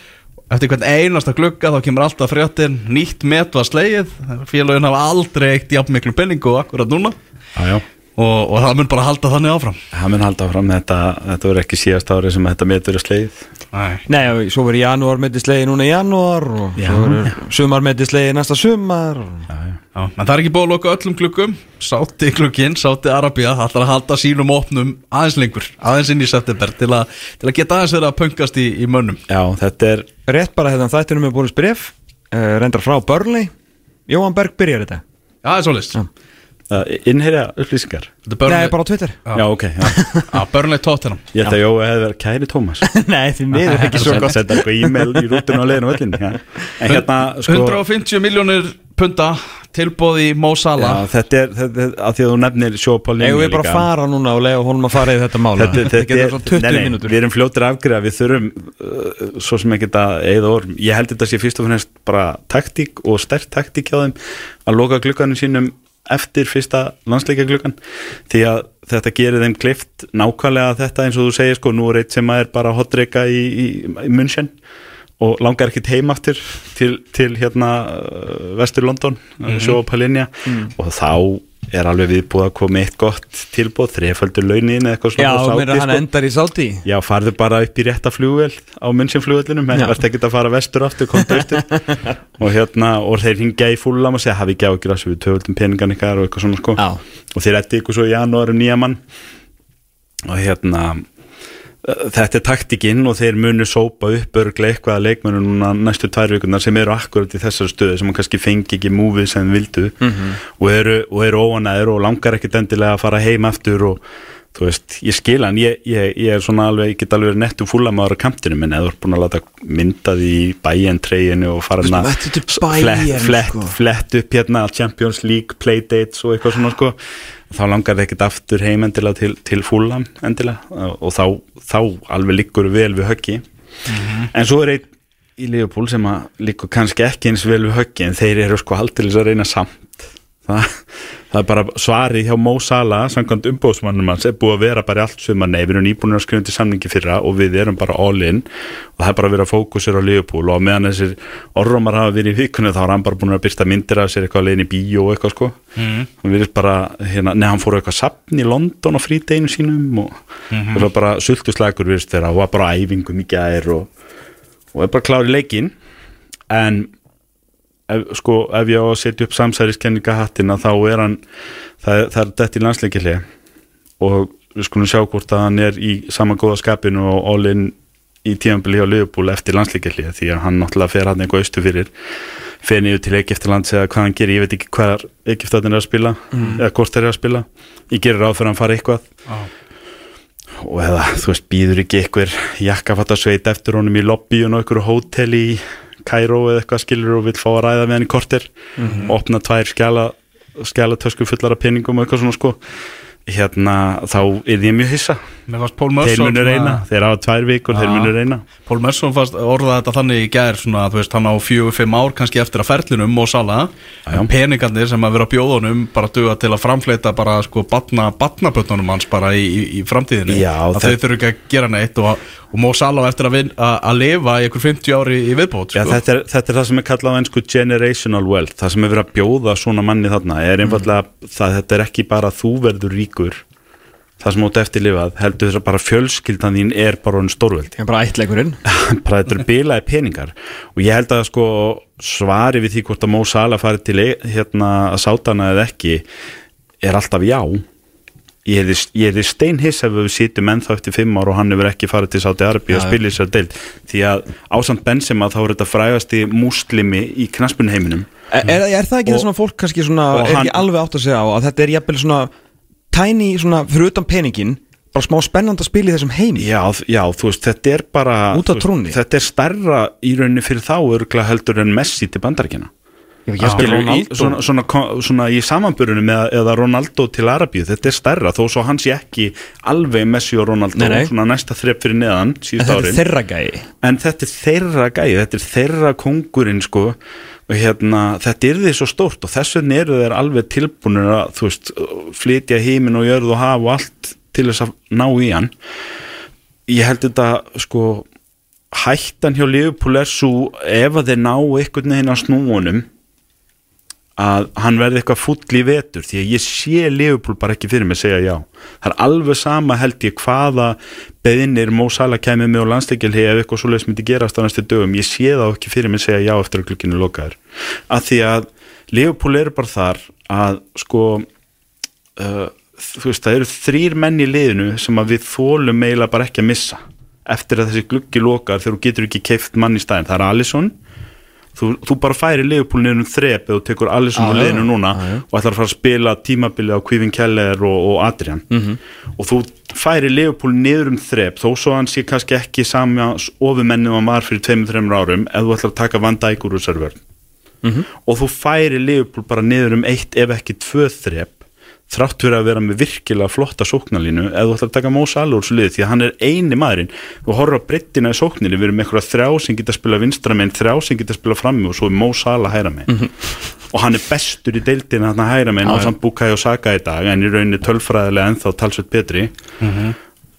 Eftir hvern einasta glugga þá kemur alltaf fréttin. Nýtt met var slegið. Félagin hafa aldrei eitt jafn miklu penningu akkurat núna Já og, og það mun bara halda þannig áfram? Það mun halda áfram. Þetta, þetta voru ekki síðast ári sem þetta metur er sleið Nei. Nei, og svo verður janúar með slegi núna í janúar og Já, svo verður sumar með slegi næsta sumar. Já, já. En það er ekki búið að loka öllum gluggum. Sátti glugginn, Sátti Arabia ætlar að halda sínum opnum aðeins lengur aðeins inn í september til, a, til að geta aðeins verið að pöngast í, í mönnum. Já, þetta er Rétt bara hérna þættinum er búin spref uh, reyndar frá Burnley. Jóhann Berg byrjar þetta. Já, það er svolítið innherja upplýsingar? Þetta Nei, bara á Twitter. Já, ok, já. Já, Burnley Tottenham. Ég held að Jói hefði verið kæri Tómas Nei, því miður ekki svo gott Senda eitthvað e-mail í rútun og leiðin og öllin já. En hérna, sko 150 miljónir punta tilbóð í Mo Já, Salah þetta er, þetta er að því að þú nefnir sjópál Eigum við bara að fara núna og lega honum að fara í þetta mála Þetta, þetta getur er, svo 20 nei, nei, mínútur. við erum fljótir afgriða, við þurfum uh, svo sem ekki að eigða orm. Ég held þetta sé fyrst og finnst bara taktík og stert taktík hjá þeim að loka glukkanum sínum eftir fyrsta landsleika glukkan því að þetta gerir þeim klift nákvæmlega þetta eins og þú segir sko, nú er eitt sem er bara hotreika í, í, í München og langar ekkit heim aftur til, til hérna vestur London, mm -hmm. sjó á Palinja og þá er alveg viðbúið að koma eitt gott tilbúð, þreföldur launin eða eitthvað Já, frá Sádi, mér að hann sko. endar í sáti Já, farðu bara upp í rétta flugvel á munnsynflugvellinum, en Já. verður ekkert að fara vestur aftur, komdu austur og hérna, og þeir hringja í fúllam og segja, hafi ekki ágjur að við töföldum peningan ykkar og eitthvað svona sko Já. og þeir ætti ykkur svo í janúar um nýja mann og hérna þetta er taktikinn og þeir munu sópa upp örglega eitthvað að leikmennu núna næstu tvær vikunar sem eru akkurat í þessar stöðu sem man kannski fengi ekki múfið sem vildu Mhm. og eru, eru óanæður og langar ekkit endilega að fara heim aftur og þú veist, ég skil hann ég, ég, ég er svona alveg, ég get alveg nettu fúlamaður á kamptinu, menn eða þú ert búin að láta mynda því í bæjan treyinu og fara er Bayern, flett, flett, sko. flett upp hérna Champions League playdates og eitthvað svona sko þá langar það ekkert aftur heim endilega til, til fúlam endilega og þá, þá alveg liggur vel við höggi. En svo er einn í Liverpool sem að liggur kannski ekki eins vel við höggi en þeir eru sko aldrei að reyna samt. Það, það er bara svarið hjá Mo Salah samkvæmt umbóðsmannum hans er búið að vera bara allt sumar. Nei, við erum nýbúinir að skrifa til samningi fyrra og við erum bara all in. Og það er bara að vera fókusir á Liverpool. Og meðan þessir orrumar hafa verið í vikunni þá er hann bara búin að byrsta myndir af sér eitthvað að leiðin í bíó og eitthvað sko. Mm. hann virðist bara, hérna, neða hann fór eitthvað sapn í London á frídeginu sínum og það var bara sultuslagur virðist þeirra og var bara æfingum í gær og, og er bara klár í leikin en ef, sko, ef ég á að setja upp samsæriskenninga hattina þá er hann það, er- það er þetta í landsleikili og við skulum sjá hvort að hann er í sama góða skapinu og all-in í tímanbili hjá Liverpool eftir landsleikili því að hann náttúrulega fer hann eitthvað austu fyrir. Fer niður til Egiptalands eða hvað hann gerir, ég veit ekki hvað Egiptatin er að spila eða hvort eru að spila. Ég gerir ráð fyrir að hann fara eitthvað. Já. og eða þú veist býður ekki einhver jakkafattasveit eftir honum í lobbyun og einhverju hótel í Kairó eða eitthvað skilur og vill fá að ræða með hann í korter og opna tvær skjala skjalatösku fullar af peningum og eitthvað svona sko hérna þá er ég mjög hissa þeir munu reyna, þeir hafa tvær vikur þeir Já. munu reyna Pól Mörsson fannst orðað þetta þannig í gær svona, þú veist, hann á fjögur, fimm ár kannski eftir að ferlinum og sala Já, já. en peningarnir sem að vera bjóðunum bara duga til að framfleita bara sko batna, batnabötnunum hans bara í, í, í framtíðinu Já, að þau þurfu ekki að gera neitt og, og Mo Salah á eftir að, vin, að, að lifa í einhver 50 ári í viðbót Já, sko. þetta, er, þetta er það sem er kallað á ennsku generational wealth, það sem er verið að bjóða svona manni þarna, er einfallega það, þetta er ekki bara þú verður ríkur það sem út eftir lifað, heldur þess að bara fjölskyldan þín er bara Ég er bara ættleikurinn. Bara þetta eru bilaði peningar. Og ég held að sko svari við því hvort að Mo Salah farið til hérna að sátana eða ekki er alltaf já. Ég er, er steinhiss ef við sýtum ennþá eftir fimm ár og hann hefur ekki farið til Sáti Arbi spila í sér deild. Því að ásand Benzema þá er þetta frægasti múslimi í knaspunheiminum Er, er, er það ekki Og- það að fólk kannski svona og er hann- ekki alveg átt að segja á að þetta er jafnvel svona tiny svona fyrir utan peningin bara smá spennand að spila í þessum heimi. Já, já, þú veist, þetta er bara Út af þú veist, trúnni. Þetta er stærra í rauninni fyrir þá örgla heldur en Messi til bandaríkina svona, svona, svona í samanburunum eða, eða Ronaldo til Arabíu, þetta er stærra þó svo hans ég ekki alveg Messi og Ronaldo Nei, nei. svona næsta þrepp fyrir neðan En síðust þetta er árin. þeirra gæi. En þetta er þeirra gæði, þetta er þeirra kongurinn sko og hérna, þetta er því svo stórt og þess vegna eru þeir alveg tilbúinir að þú veist, flytja heimin og jörð og hafa og allt til þess að ná í hann. Ég held þetta sko hættan hjá Liverpool er svo ef að þeir ná einhvern veginn að snúunum að hann verði eitthvað full í vetur því að ég sé Liverpool bara ekki fyrir mig að segja já. Það er alveg sama held ég hvaða beðinir Mo Salah kemur með og landsleikjalhi ef eitthvað svoleiðis myndi gerast á næstu dögum. Ég sé það ekki fyrir mig að segja já eftir að klukkinu lokaður. Að því að Liverpool eru bara þar að sko uh, þú veist það eru þrýr menn í liðinu sem að við þólum eiginlega bara ekki að missa eftir að þessi gluggi lokar þegar þú getur ekki keift mann í staðin það er Alisson þú, þú bara færi niður um þrep þú tekur á já, liðinu núna já. og ætlar að fara að spila tímabilið á Kvívin Keller og, og Adrian Mhm. og þú færi Leopold niður um þrep þó svo hann sé kannski ekki sama ofumennum að maður fyrir 2-3 árum ef þú ætlar að taka Van Dijk úr þessar vörn Mhm. og þú færi Leopold bara niður um eitt ef ekki tvö þrep þrátt fyrir að vera með virkilega flotta sóknalínu ef þú ætlar að taka Mós Alur svo liðið því að hann er eini maðurinn þú horfður á breyttina í sókninni við erum með eitthvað þrjá sem geta að spila vinstra megin þrjá sem geta að spila frammi og svo er Mós Alur hæra megin. Og hann er bestur í deildina þarna hæra megin á samt Bukai og Saka í dag en í rauninni tölfræðilega ennþá talsveit betri.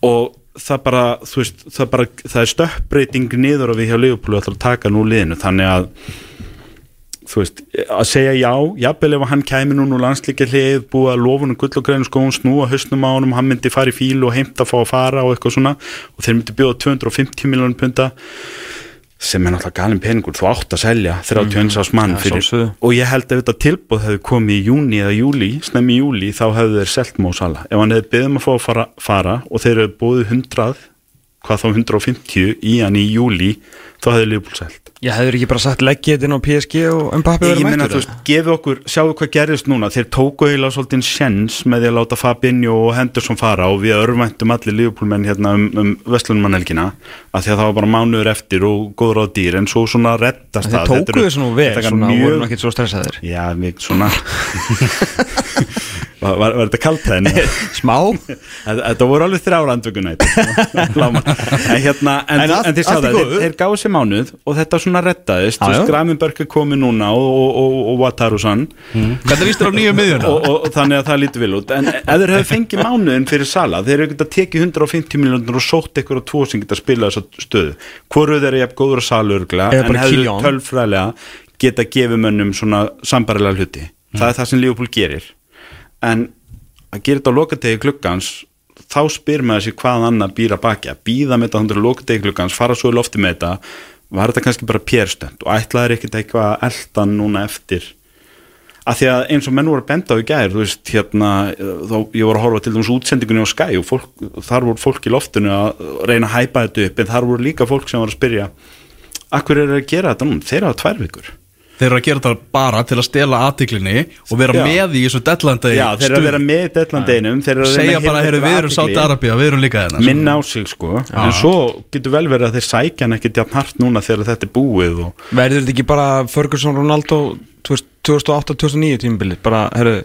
Og það bara veist, það bara, það er stöppbreyting niður og við hjá Leopold ætlar að taka nú liðinu þannig að þú veist, að segja já jafnvel ef hann kæmi núna úr landslíkja hlið búið að lofunum gull og greinu skóum snúa hausnum á honum, hann myndi fara í fíl og heimta að fá að fara og eitthvað svona og þeir myndi bjóða 250 miljónum punta sem er náttúrulega galin peningur þú átt að selja 31 ás mann Ja, fyrir, sjálfsögðu. og ég held ef þetta tilbúð hefði komið í júni eða júli snemmi júli þá hefðu þeir selt Mó Sala ef hann hefði beðum að fá að fara, fara og þeir hefði búið 100 hvað þá 150 í hann í júli þá hefði Liverpool selt. Ég hefur ekki bara satt leggið þetta inn á PSG og Mbappé verið ég meina, mættur þú veist, gefi okkur, sjáu hvað gerist núna. Þeir tóku eiginlega svolítið sjens með því að láta Fabinho og Henderson fara og við örvæntum allir Liverpoolmenn hérna um, um Vestlunumannhelgina að því að það var bara mánuður eftir og góður á dýr en svo svona Þeir það. Tóku þessu nú vel, svona, mjög- voru ekkert svo stressaðir. Já, mig svona Var, var, var þetta kalt það Smá. Þetta þetta voru alveg þrjára andvökunna En hérna En, En en, allt- en þeir allt sjá í það, þeir, gáðu sér mánuð og þetta svona veist, Graminberg er komið núna og, og, og, og Wataru-san. Hvernig líst þér á nýju miðjuna? og, þannig að það lítur vel út. En ef þeir hefðu fengið mánuðin fyrir Sala þeir eru ekkert að tekið 150 miljónur og sótt eitthvað á tvo sem geta að spila þessa stöðu. Hvoru þeir eru jafn góður að Sala örgla en hefðu Kylian. tölfræðilega geta gefið mönnum svona sambarilega hluti. Það er það sem Liverpool gerir en að gera þetta á lokategi klukkans þá spyr maður sér hvað annar býra baki. Að býða með þetta hundur lokategi klukkans fara svo í lofti með þetta var þetta kannski bara pérstönd og ætlaður ekkert eitthvað að elda núna eftir? Að því að eins og menn voru að benda á í gær þú veist hérna þá ég voru að horfa til dæmis útsendingunni á Sky og fólk, þar voru fólk í loftinu að reyna að hæpa þetta upp en þar voru líka fólk sem voru að spyrja akkur er að gera þetta núna, þeir hafa tvær vikur Þeir eru að gera þetta bara til að stela aðtiklinni og vera Já. með í þessu deadline Já, þeir eru að vera með deadline-deginum þeir eru að reyna Segja bara, heyrðu, við erum Sáti athygli. Arabía, við erum líka hérna minna á sig sko en svo getur vel verið að þeir sækja hann ekkert jafn hart núna þegar þetta er búið og Verður þetta ekki bara Ferguson Ronaldo þú veist, 2008-2009 tímabilið bara, herru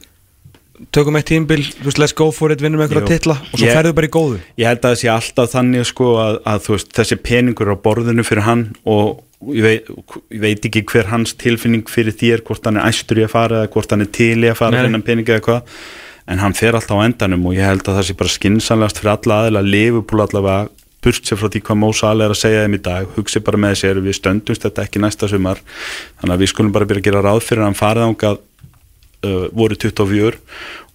tökum eitt tímabil, þú veist, let's go for it vinnum einhverja Jú. titla og svo ferðu bara í góðu ég held að það sé alltaf þannig sko að, að þú veist, þessi peningur á borðinu fyrir hann og ég veit, ég veit ekki hver hans tilfinning fyrir þér hvort hann er æstur í að fara eða hvort hann er til í að fara Nei. þennan peningi eða hvað en hann fer alltaf á endanum og ég held að það sé bara skinsanlegast fyrir alla aðeila Liverpool allavega burt sér frá því hvað Mo Salah er að segja þeim í dag hugsi bara með sér, við stöndumst þetta ekki næsta sumar þannig að við skulum bara byrja að gera ráð fyrir að hann farið ángað uh, voru 24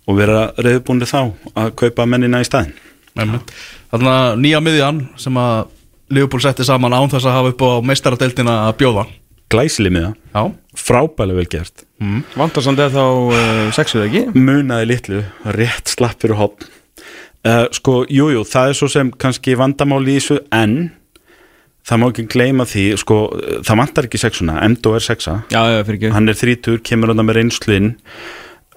og vera reyðbúndi þá að kaupa mennina í staðin Þannig að nýja miðjan sem að Liverpool setti saman án þess að hafa upp á meistaradeildina að bjóða. Glæsileg með það, Já, frábælega vel gert. Vantar samt eða þá uh, sexuð ekki? Munaði litlu, rétt slapp fyrir hopn Uh, sko, jú, jú, það er svo sem kannski vandamáli í þessu en það má ekki gleyma því sko, það vantar ekki sexuna, Endo er sexa. Já, já, fyrir ekki. Hann er þrítur, kemur hann með reynslinn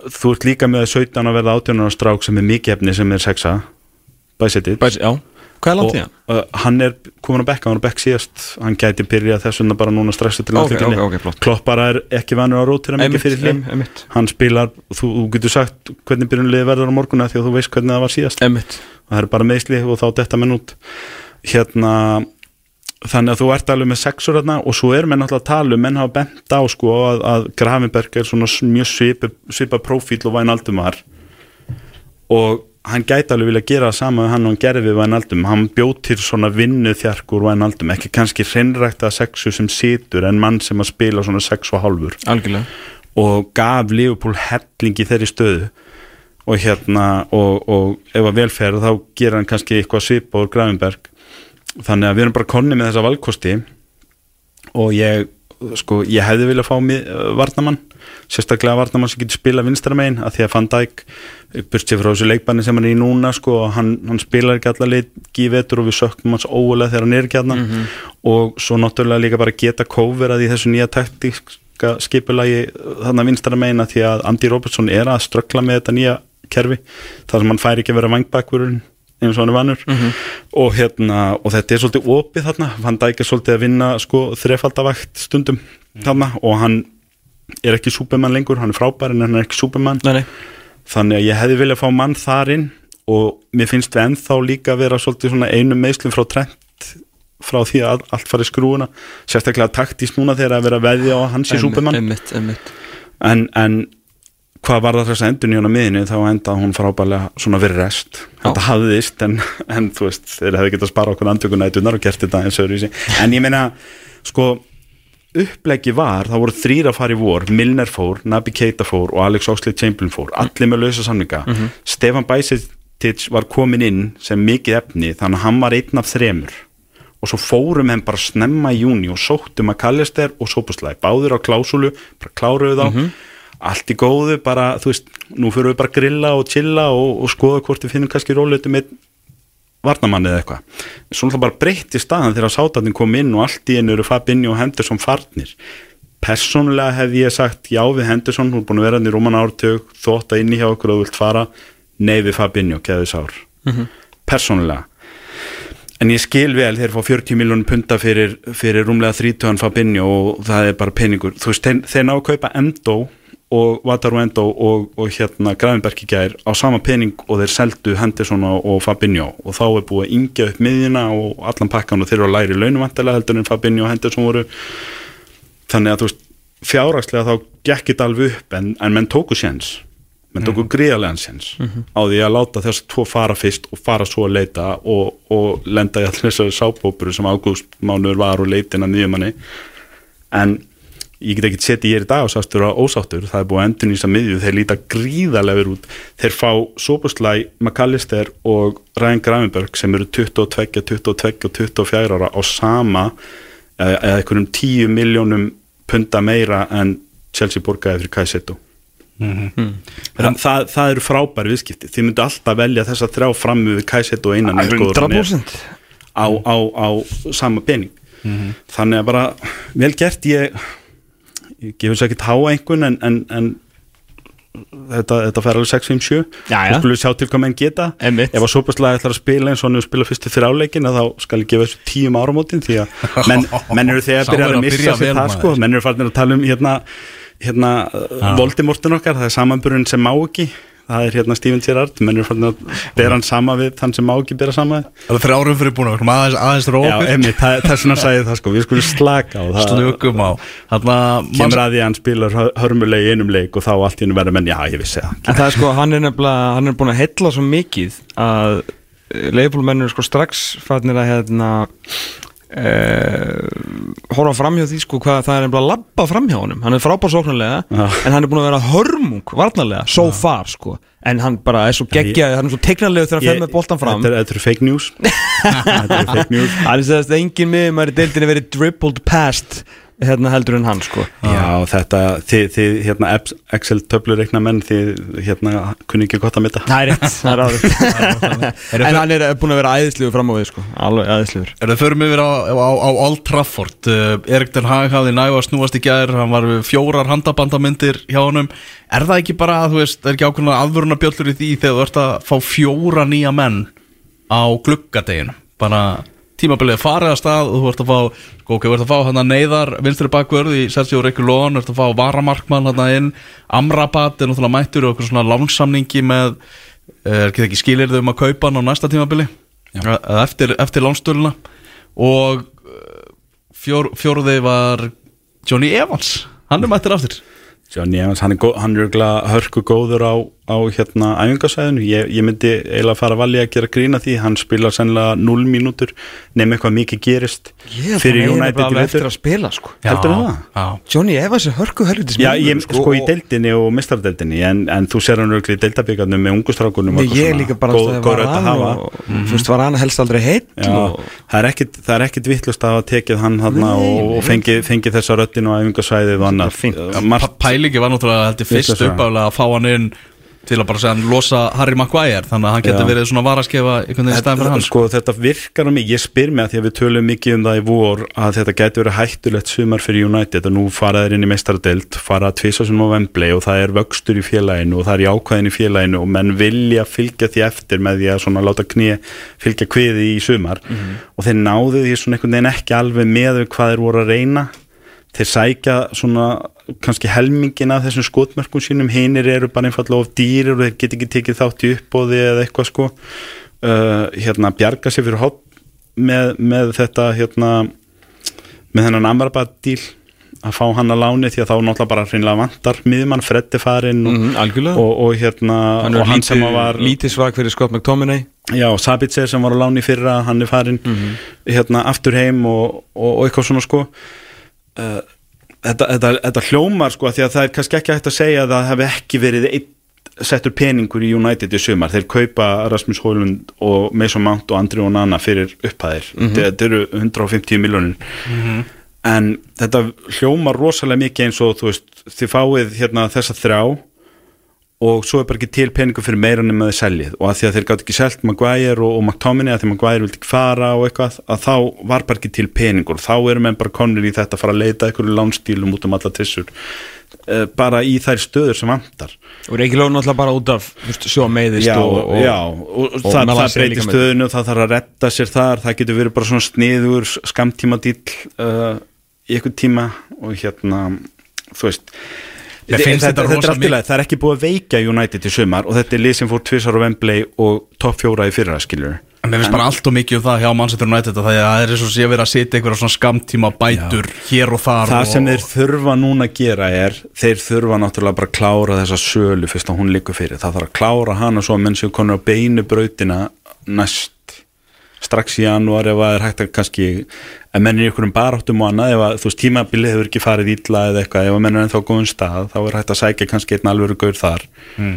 þú ert líka með 17 að verða 18 ára strák sem er mikið efni sem er sexa. Bæsetið Bæs, Já, hvað er langt í hann? uh, hann er komin á bekk, hann var á bekk síðast. Hann gæti byrjað þess vegna bara núna stressu til Ok, landsleikjunni. ok, ok, flott. Klopp bara er ekki vanur að rótira mikið fyrir Emmitt hann spilar, þú, þú getur sagt hvernig byrjunliði verður á morgunna því að þú veist hvernig það var síðast. Emmitt það er bara meðsli og þá detta menn út. Hérna þannig að þú ert alveg með sexur hérna og svo er menn alltaf að tala um, menn hafa bent á sko að, að Gravenberg er svona mjög svipa, profíl og Vænaldum var og hann gæti alveg vilja gera það sama við hann og hann gerði við Vænaldum hann bjóð til svona vinnu þjarkur Vænaldum, ekki kannski hreinrækta sexu sem situr en mann sem að spila svona sex og hálfur. Algjörlega. Og gaf Liverpool helling í þeirri stöðu. Og hérna og, og ef að velferð þá gera hann kannski eitthvað svipa úr Gravenberg. Þannig að við erum bara konni með þessa valkosti. Og ég sko, ég hefði viljað fá mið, varnamann sérstaklega varnamann sem getur spila vinstra megin að því að Van Dijk burt sér frá þessu leikbanni sem hann er í núna sko, og hann, hann spilar ekki alla leiki í vetur og við sökkum hans óulega þegar hann er ekki hann og svo náttúrulega líka bara geta kóverað í þessu nýja taktíska skipulagi þannig að vinstra megin að því að Andy Robertson er að ströggla með þetta nýja kerfi þar sem hann fær ekki að vera vangbakkurinn eins og hann er vannur. Og, hérna, og þetta er svolítið opið þarna. Dijk er svolítið að vinna sko, þrefaldavakt stundum þarna. Og hann er ekki súpermann lengur, hann er frábær en hann er ekki súpermann Nei, nei. Þannig að ég hefði viljað fá mann þar inn. Og mér finnst við ennþá líka vera svolítið einu meðslum frá trend frá því að allt fari í skrúuna sérstaklega taktist núna þegar að vera að veðja á að hann sé súpermann en, en hvað var það þess að endur nýjana miðinni þá endaði hún frábælega svona verið rest. Þetta hafðist en, en þú veist þeir hefði getað að spara okkur andjökunætunar og gert þetta eins og öðruvísi. En ég meina sko uppleggi var, það voru þrýr að fara í vor. Milner fór, Naby Keita fór og Alex Oxlade-Chamberlain fór, allir með lausa samninga. Stefan Bajsetic var komin inn sem mikið efni þannig að hann var einn af þremur. Og svo fórum henn bara snemma í júni og sóttum að Kallister og Sopuslæði báður á klásulu, bara kláruðu þá allt í góðu, bara þú veist nú fyrir við bara að grilla og chilla og, og skoða hvort við finnum kannski róleitum með varnamann eða eitthvað. Svo náttúrulega bara breytti staðan þegar sátatinn kom inn og allt í einu eru Fabinho og Henderson farnir. Persónulega hef ég sagt já við Henderson, hún er búin að vera hann í Róman ártug þótt að inni hjá okkur og vilt fara. Nei við Fabinho, keðu sár. Persónulega. En ég skil vel þeir fá 40 miljónum punta fyrir, fyrir rúmlega 30 Fabinho og það er bara peningur. Þú veist, þeir, þeir ná að kaupa Endo og Wataru Endo og, og hérna Gravenberg í gær á sama pening og þeir seldu Henderson og, Fabinho. Og þá er búið að yngja upp miðjuna og allan pakkan og þeir eru að læri launuvantilega heldur en Fabinho og Henderson voru. Þannig að þú veist fjárhagslega þá gekk þetta alveg upp en, en menn tóku séns. Menn tóku mm. gríðarlegan séns á því að láta þess tvo fara fyrst og fara svo að leita og, og lenda í allir þessari sápópuru sem ágústmánuður var og leitin að nýjumanni en ég get ekki setið ég er í dag og sástur á ósáttur. Það er búið að endur nýsa miðju, þeir líta gríðarlega verið út, þeir fá Sopuslæ, McAllister og Ryan Gravenberg sem eru 22, 22 og 24 ára á sama eða, eða einhverjum 10 miljónum punta meira en Chelsea borgaði fyrir Kajseto Þa, það, það eru frábæri viðskipti. Þið myndu alltaf velja þess að þrjá fram við einan góður hann er 100% á, á, á sama pening. Þannig að bara vel gert. Ég ég gefur sér ekki háa einhvern en, en, en þetta, þetta fer alveg 6-5-7 Já, já. og skulum sjá til hvað menn geta. Einmitt. ef að sopaslega ætlar að spila eins og hann hefur spilað fyrstu fyrir áleikin þá skal ég gefa þessu tíum áramótin því að menn, menn eru þegar að byrja er að að missa vel, það sko, menn eru farin að tala um hérna, hérna Voldemortin okkar, það er samanburun sem má ekki það er hérna Steven Gerrard, menn eru farin að bera hann sama við þann sem má ekki bera sama við. Það er þrjárum fyrir búin að aðeins, aðeins Já, rópið emmi, það, þess vegna sagði ég það sko, við skulum slaka á það. Slukum á. Þarna kemur að því að hann spilar hör- hörmulegi í einum leik og þá allt í einu verður menn, já ég vissi það. En það er sko, hann er nefnilega, hann er búin að hella svo mikið að leifbólmenn eru sko strax fannir að hérna uh, horfa framhjá því sko hvað það er nefnilega að labba framhjá honum. Hann er frábær sóknarlega Já. en hann er búin að vera hörmung varnarlega, so far sko. En hann bara er svo geggjaði, hann er svo tegnarlegu þegar hann fer með boltan fram. Þetta er- þetta er fake news. Þetta er fake news. Hann er segðast að engin miður maður í deildinni verið dribbled past hérna, heldur en hann sko. Já, þetta, þið, þið hérna, Excel töflur reikna menn, þið hérna, kunni ekki gott að mitta. Það er rétt, það er áður En hann er búin að vera æðislegur fram á við sko. alveg æðislegur Er það förum yfir á, á, á Old Trafford uh, Erik Den Haag hafði nægu að snúast í gær hann var við fjórar handabandamindir hjá honum Er það ekki bara, þú veist, er ekki ákveðna aðvöruna bjöllur í því þegar þú ert að fá fjóra nýja menn á gluggadeginu bara tímabilið farið að stað og þú ert að fá sko, ok, þú ert að fá hann að neyðar vinstri bakvörð í Sergio Rekulón, þú ert að fá varamarkmann hann að inn, Amrabat er náttúrulega mættur og eitthvað svona lánsamningi með er ekki skilir þau um að kaupa hann á næsta tímabili? Eftir, eftir lánstöluna og fjór, fjóruði var Johnny Evans. Hann er mættur aftur. Johnny Evans, hann er, góð, hann er hörku góður á á hérna æfingarsæðinu ég, ég myndi eiginlega fara að valja að gera grína því. Hann spila sennilega 0 mínútur nefnum eitthvað mikið gerist ég fyrir United í veitur að spila sko. Heldur það? Já. Johnny Evans er hörku helvitis Já, ég, sko, sko í deildinni og mistardeildinni en, en þú ser hann auðvitað í deildabíkarnum með ungustrákunum ég er líka bara að það var hann og mhm. þú veist var hann helst aldrei heitt það er ekkit vittlust að hafa tekið hann og fengið þessa röttin og annað. Pælingi var náttúrulega fyrst uppálega að fá hann inn til að bara segja hann losa Harry Maguire þannig að hann getur verið svona varaskefa einhvern veginn stæðan fyrir hann. sko þetta virkar á mig, ég spyr mig að því að við tölum mikið um það í vor að þetta getur verið hættulegt sumar fyrir United og nú faraður inn í meistaradelt fara tvisasunum á Wembley og það er vöxtur í félaginu og það er jákvæðin í félaginu og menn vilja fylgja því eftir með því að svona láta knið fylgja kviði í sumar. Mm -hmm. og þeir náðu því svona einhvern veginn ekki alveg með hvað þeir sækja svona kannski helmingin af þessum skotmörkum sínum. Hinnir eru bara einfallega of dýrir og þeir get ekki tekið þátt í uppbóði eða eitthvað sko. Uh, hérna bjarga sér fyrir hótt með, með þetta hérna með þennan Amrabat-díl að fá hann að láni því að þá náttúrulega bara hreinlega vantar miðjumann, Freddi farinn og, mm, og, og hérna hann og hann sem var lítið svag fyrir Scott McTominay. Já, Sabitzer sem var á láni fyrra hann er farinn mm -hmm. hérna aftur heim og, og eitthvað svona sko uh, þetta, þetta, þetta hljómar sko því að það er kannski ekki hægt að segja að það hef ekki verið einn settur peningur í United í sumar þeir kaupa Rasmus Hólund og Mason Mount og Andri og Nana fyrir upphæðir mm -hmm. þetta eru 150 miljónir mm -hmm. en þetta hljómar rosalega mikið eins og þú veist þið fáið hérna þessa þrjá og svo er bara ekki til peningu fyrir meira nema þið seljið. Og að því að þeir gátt ekki selgt Maguire og, og McTominay að því Maguire vildi ekki fara og eitthvað að þá var bara ekki til peningur. Og þá erum við bara konur í þetta að fara að leita einhverju lánstílum út um alla trissur uh, bara í þær stöður sem vantar. Og Reykjavík náttúrulega bara út af sjó meðist já, og, og, já, og, það, það breytir stöðinu það þarf að retta sér þar. Það getur verið bara svona sniður skamtíma dýl uh, í einhvern tíma og hérna þú veist Þetta, þetta, þetta er aftilega, það er ekki búið að veika United í sumar og þetta er lið sem fór tvísar á Wembley og topp fjóra í fyrra, skiljur Mér finnst bara allt og mikið um það hjá Manchester United að það er eins og sé verið að setja einhverja svona skamtíma bætur Já. hér og þar Það og... sem þeir þurfa núna að gera er þeir þurfa náttúrulega bara að klára þessa sölu fyrst að hún likur fyrir, það þarf að klára hana svo að menn séu konur á beinu brautina næst strax í janúar ef það er hægt að kannski að mennir ykkur um baráttum og annað ef að þú veist tímabilið hefur ekki farið ítla eða eitthvað ef að mennir ennþá góðum stað þá er hægt að sækja kannski einn alveg gaur þar mm.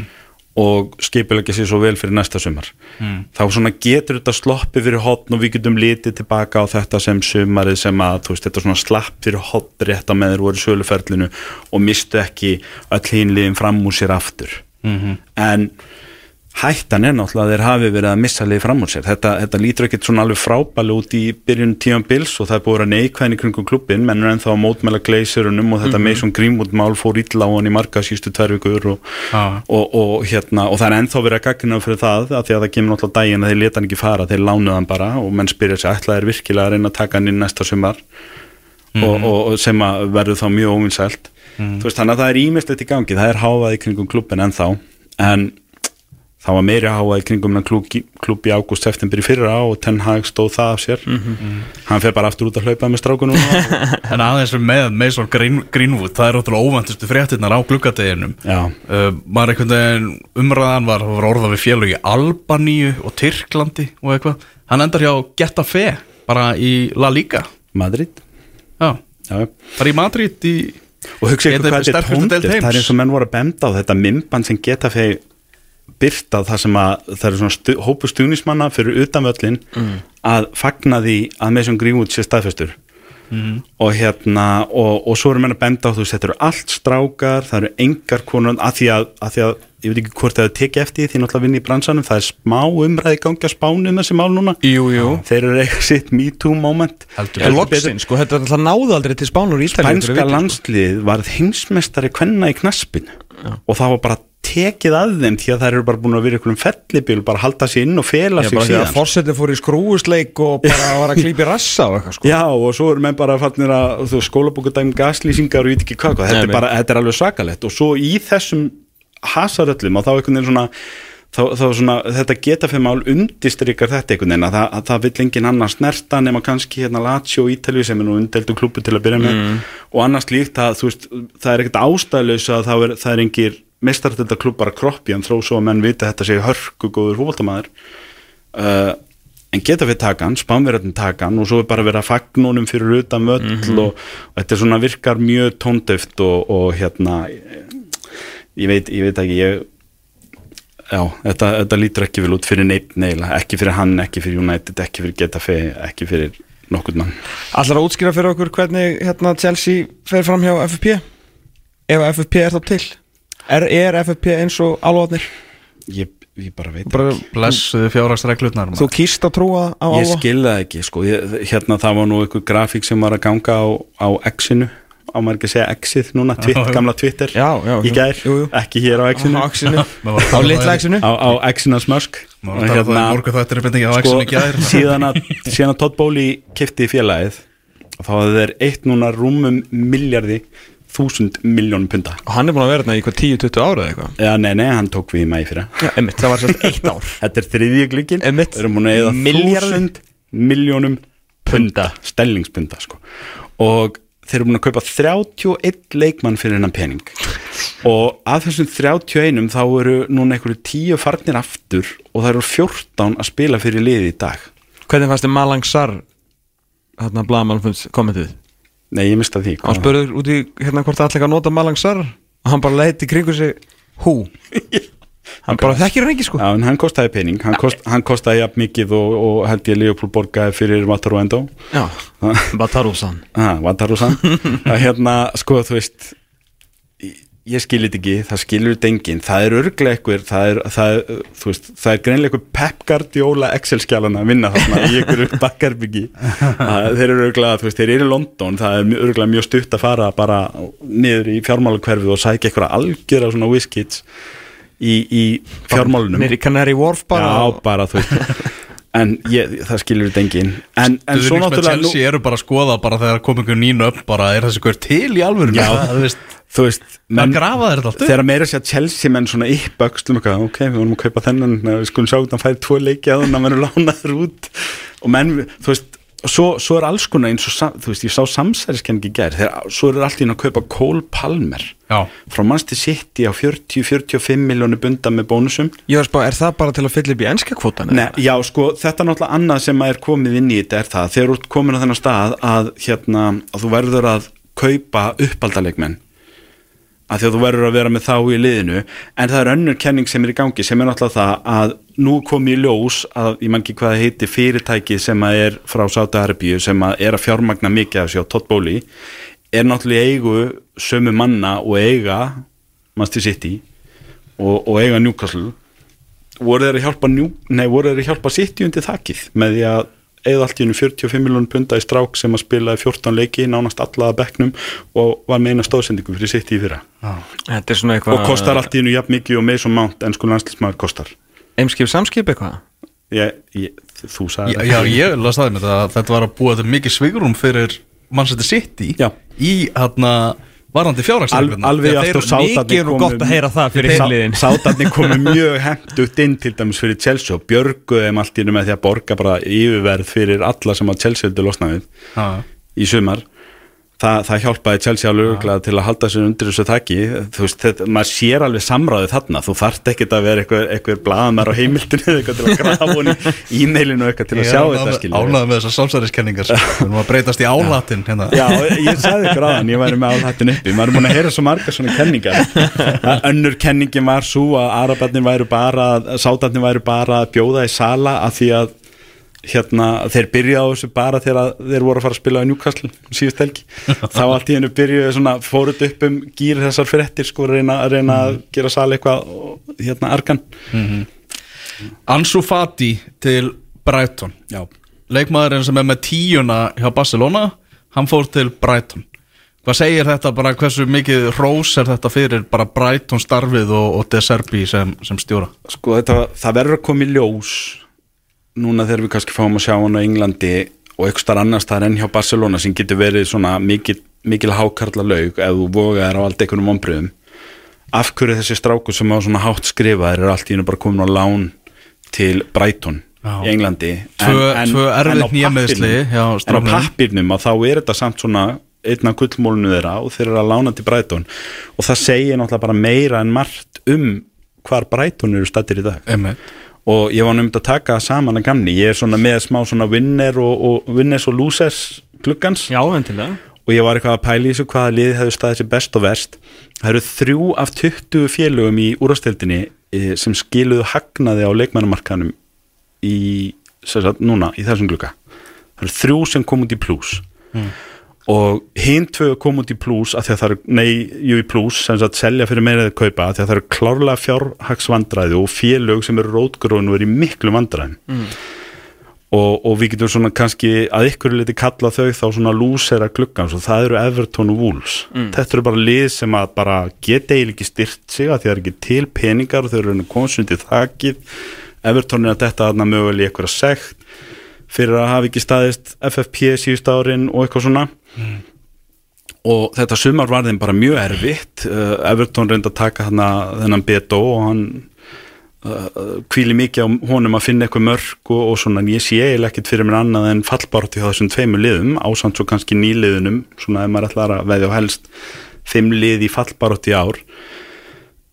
og skipilegja sér svo vel fyrir næsta sumar mm. þá svona getur þetta sloppi fyrir hotn og við getum litið tilbaka á þetta sem sumarið sem að þú veist þetta svona slapp fyrir hotn rétt á með þeir voru söluferlinu og mistu ekki öll hínliðin fram úr sér aftur mm -hmm. en hættan er náttúrulega að þeir hafi verið að missa liði fram úr sér. Þetta, þetta lítur ekkert svona alveg frábæli út í byrjun tíum bils og það er búið að neikvæðin í kringum klubbin menn er ennþá að mótmæla gleisirunum og þetta mm -hmm. með svona grímútmál fór illa á hann í marga sístu tverrvíkur og, ah. og, og, hérna, og það er ennþá verið að gagna fyrir það að því að það kemur náttúrulega daginn að þeir leta hann ekki fara, þeir lánuð hann bara og menn spyrja sér ætlaði er virkilega að reyna að taka hann inn næsta sumar mm -hmm. sem verður þá mjög óvinsælt. Mm -hmm. Þannig að það er ímestlegt í gangi, það er háað í kringum klubbin ennþá en það var meiri áhuga í kringum klúb í ágúst september í fyrra og Ten Hag stóð það af sér. Mm -hmm. hann fer bara aftur út að hlaupa með strákunum en aðeins með Mason Green, Greenwood það er ótrúlega óvantustu fréttinnar á gluggadeginum. Uh, maður einhvern veginn umræðan var, var orðað við félug í Albaníu og Tyrklandi og eitthvað. Hann endar hjá Getafe bara í La Liga. Madrid. Já, já. bara í Madrid í og hugsa ykkur hvað þetta er tóndir það er eins og menn voru að benda á þetta mimban sem Getafe byrtað það sem að það eru svona stu, hópu stuðnismanna fyrir utanvöllin mm. að fagna því að Mason Greenwood sé staðfestur. Og hérna og, og svo erum við að benda á þú þetta eru allt strákar, það eru engar konur að því að, að því að ég veit ekki hvort það er tekið eftir því náttúrulega vinni í bransanum það er smá umræði gangi að spánu um þessi mál núna. Jú, jú. Þeir eru eitthvað sitt me too moment. Loksin, sko, þetta er alltaf náðu aldrei til Spánur í fyrir Spænska landslið varð heimsmeistari kvenna í knaspin og það var bara tekið að þeim því að þær eru bara búin að vera ykkur um fellibíl bara halda sér inn og fela Já, sig bara því að síðan fórsetið fór í skrúusleik og bara var að klípi rassa og eitthvað sko. Já og svo eru menn bara fannir að þú skólabókudæm gaslýsingar og ég veit ekki hvað. Þetta, er bara, þetta er alveg svakalett og svo í þessum hasaröllum og þá einhvern veginn svona þá, þá svona, þetta geta fyrir mál undistrykar þetta einhvern veginn að það, að það vill engin annars snerta nema kannski hérna Lazio og Ítalíu sem er nú undeldu klúpu til að byrja með. Og annars líkt að þú veist það er ekkert ástæðlaus að það er, það er engir mestartölda klúpar að kroppi en þró svo að menn vita þetta sé hörku góður fólkváltamæður uh, en geta við takan, spánverðin takan og svo er bara að fagnunum fyrir utan völl og, og þetta er svona virkar mjög tóndöft og, og hérna ég veit, ég veit ekki ég já, þetta, þetta lítur ekki vel út fyrir neitt neila, ekki fyrir hann, ekki fyrir United ekki fyrir Getafe, ekki fyrir nokkurn mann. Allar að útskýra fyrir okkur hvernig hérna Chelsea fer fram hjá FFP ef FFP er þá til Er, er FFP eins og alvarnir? ég, ég bara veit Bara, Blessuðu fjárhagsreglutnar þú kýst að trúa á ég alva? skil það ekki sko. ég, hérna það var nú einhver grafík sem var að ganga á, á X-inu. Á maður ekki að segja X-ið núna, twitt, Já, gamla Twitter? Já, já, í jú, gær, jú, jú. ekki hér á X-inu? Á að litla X-inu. Á, smörsk að um í er á sko, X-inu gær. síðan að, síðan að Todd Bowley kefti félagið þá hafði þeir eitt núna rúmum miljardi þúsund miljónum punta og hann er búin að vera hérna í hvað 10-20 ára eða eitthvað? Já, nei, nei, hann tók við í mæði fyrir Já, einmitt, það var sérst eitt ár. Þetta er þriðji glíkin Einmitt. Við erum búin að eða þúsund miljónum punda, stellingspunda sko. og þeir eru búin að kaupa 31 leikmann fyrir hennan pening. Og af þessum 31 þá eru núna einhverju 10 farnir aftur og það eru 14 að spila fyrir liði í dag. Hvernig fannst þið Malang Sar hérna Blaman kommentið? Nei, ég mista því Hann spurður út í hérna hvort það ætla ekki að nota Malang Sar? Og hann bara leiti kringu sig hú Hann bara þekkir hann ekki sko. Já, en hann kostaði pening, hann, kost, hann kostaði jafn mikið og, og held ég Leopold borgaði fyrir Wataru Endo Já, Batarusan ah, Wataru-san að hérna, sko, þú veist ég- skilir þetta ekki, það skilur þetta enginn. Það er örglega eitthvað það er, það, er, veist, það er greinlega eitthvað Pep Guardiola Excel-skjálana að vinna þarna í einhverju bakarbyggi þeir eru örglega, þú veist, þeir eru í London það er örugglega mjög stutt að fara bara niður í fjármálakverfið og sækja eitthvað algjör af svona whiskits í, í fjármálunum. Nýri Canary Wharf bara Já, og- bara, þú veist. En ég, það skilur þetta enginn. En, en svo náttúrulega nú- Chelsea eru bara að skoða bara þegar kom einhver nýn upp bara er þessi hver til í alvöru Já. það, veist, þú veist, menn þegar meira sé að Chelsea menn svona eitthvað, ok, við vorum að kaupa þennan eh, við skulum sjá hvernig hann færi tvo leiki að hann verður lánaður út. Og menn, þú veist, svo, svo er alls konar eins og, þú veist, ég sá samsæriskenningi gær, þegar svo er allt í hann að kaupa Cole Palmer Já, frá Manchester City á 40-45 miljónu bunda með bónusum. Að spá, er það bara til að fylla upp í enska kvotan? Nei, já, sko, þetta er náttúrulega annað sem er komið inn í þetta er það, þegar þú ert komin á þennan stað að, hérna, að þú verður að kaupa uppaldalegmenn að því að þú verður að vera með þá í liðinu. En það er önnur kenning sem er í gangi sem er náttúrulega það að nú kom í ljós að ég man ekki hvað heiti fyrirtækið sem að er frá Sáta-Arbíu sem að er að fjármagna mikið af sér á Bowley er náttúrulega eigu sömu manna og eiga Manchester City og, og eiga Newcastle. Voru þeir að hjálpa, New, hjálpa City undir þakkið með því að eða allt í hennu 45 miljónum punda í strák sem að spilaði 14 leiki nánast allaða bekknum og var með eina stóðsendingu fyrir City í fyrra Þetta er eitthvað og kostar allt í hennu jafn mikið og Mason Mount en sko landslýsmaður kostar Eimskip samskip eitthvað? þú sagði já, já ég las það með þetta þetta var að búa til mikið svigrum fyrir Manchester City Já. í hérna varandi Al, að aftur þeir- mikið er nú gott að heyra það fyrir hinliðin. Sátarnir komu mjög hendugt inn til dæmis fyrir Chelsea og björguði þeim allt í hennu með því að borga bara yfirverð fyrir alla sem að Chelsea vildu losna við Já. í sumar Þa, það hjálpaði Chelsea alveg örugglega til að halda sér undir þessu þakki þú veist, þetta, maður sér alveg samráðið þarna. Þú þarft ekkert að vera eitthvað, blaðamær á heimildinu eða eitthvað til að grafa hún í e-mailinu eitthvað til að sjá þetta skilja Ánægði með þessar samsæriskenningar sko. Við erum að breytast í álatin hérna. Já, ég sagði ykkur aðan, ég væri með álhættin uppi. Maður er búin að heyra svo margar svona kenningar. Að önnur kenningin var svo að arabarnir væru bara, sátarnir væru bara að bjóða í sala að því að hérna, þeir byrja á þessu bara þegar þeir voru að fara að spila á Newcastle síðust helgi, þá allt í hennu byrjuðu svona, fóruð upp um gýr þessar fréttir sko, reyna, reyna að gera sal eitthvað og, hérna argan. Ansu Fati til Brighton. Já, leikmaðurinn sem er með tíuna hjá Barcelona hann fór til Brighton. Hvað segir þetta bara hversu mikið rós er þetta fyrir bara Brighton starfið og, og De Serbi sem, sem stjóra? Sko þetta, það verður að koma í ljós núna þegar við kannski fáum að sjá hann á Englandi og eitthvað starf annars það er enn hjá Barcelona sem getur verið svona mikil, mikil hákarla laug ef þú vogaðir á allt einhvernum ombriðum af hverju þessi strákur sem á svona hátt skrifaðir er allt í hennu bara komin á lán til Brighton Já. í Englandi? Tvö- tvö erfið á hjá en á pappirnum að þá er þetta samt svona einn af gullmólinu þeirra og þeir eru að lána til Brighton. Og það segir náttúrulega bara meira en margt um hvar Brighton eru stættir í dag. Einmitt. Og ég var nefnd að taka það saman að gamni. Ég er svona með smá svona winner og, og winners og losers gluggans. Já, endilega. Og ég var eitthvað að pæla í þessu hvaða liði hefur staðið sér best og verst. Það eru þrjú af 20 félögum í úrastildinni sem skiluðu hagnaði á leikmannumarkanum í, sagt, núna, í þessum glugga. Það eru þrjú sem kom út í plus og hinn tvö kom út í plus að að það eru, nei, jú í plus sem sagt selja fyrir meira eða kaupa að að það eru klárlega fjárhagsvandræði og félög sem eru eru í miklu vandræðin og, og við getum svona kannski að ykkur liti kalla þau þá svona lúsera gluggans og það eru Everton og Wolves. Þetta eru bara lið sem að bara geta eiginlega ekki styrt sig að það er ekki til peningar og þau eru konsundi þakið. Everton er að detta aðna mögulega í eitthvað sekt fyrir að hafa ekki staðist FFP síðust árin og eitthvað svona. Og þetta sumar var þeim bara mjög erfitt. Uh, Everton reyndi að taka hana, þennan Beto og hann uh, kvíli mikið á honum að finna eitthvað mörg og, og svona. En ég sé eiginlega ekkit fyrir mér annað en fallbárt hjá þessum tveimur liðum ásamt svo kannski nýliðunum svona ef maður ætlar að veðja á helst fimm lið í fallbárt í ár.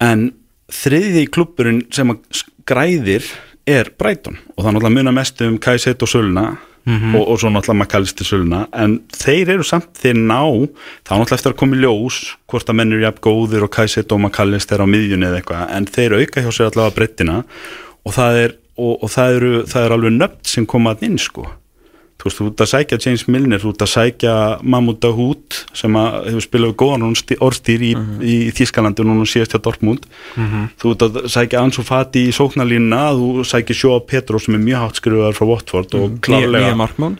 En þriði klubburinn sem að græðir er Brighton. Og það náttúrulega muna mest um Kajset og Söluna og, og svo náttúrulega Makalisti Söluna. En þeir eru samt, þeir ná þá náttúrulega eftir að koma í ljós hvort að menn eru jafn góðir og Kajset og Makalist er á miðjunni eða eitthvað. En þeir auka hjá sér allavega breyttina og það er, og, og það eru, það er alveg nöfn sem koma að inn sko þú veist, þú ert að sækja James Milner, þú ert að sækja Mahmoud Dahoud sem að hefur spilað góðan orðstýr í, í Þískalandi og núna síðast hjá Dortmund. Þú ert að sækja Ansu Fati í sóknarlínuna, þú sækja Sjóa Petro sem er mjög hátt skrifaðar frá Watford og klárlega, Nýja markmann.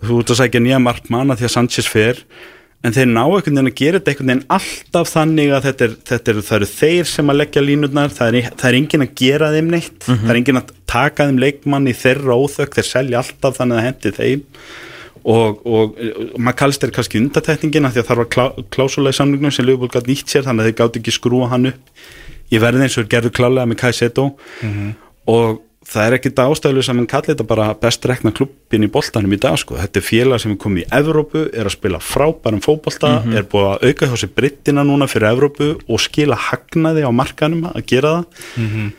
Þú ert að sækja nýja markmann að því að Sanchez fer en þeir ná einhvern veginn að gera þetta einhvern veginn alltaf þannig að þetta er, þetta er, eru þeir sem að leggja línurnar, það er, það er enginn að gera þeim neitt, það er enginn að taka þeim leikmann í þeirra óþökk, þeir selja alltaf þannig að hendi þeim. Og, og, og maður kallst þeir kannski undatekningin að því að það var klá, klásula í samlingnum sem Leopold gæti nýtt sér þannig að þeir gátt ekki skrúa hann upp. Ég verði eins og gerðu klálega með Kai Seto og það er ekkit ástæðlu sem hann kalli þetta bara best rekna klubbin í boltanum í dag sko. þetta er félag sem er komið í Evrópu er að spila frábærum fótbolta er búið að auka hjá sér brittina núna fyrir Evrópu og skila hagnaði á markanum að gera það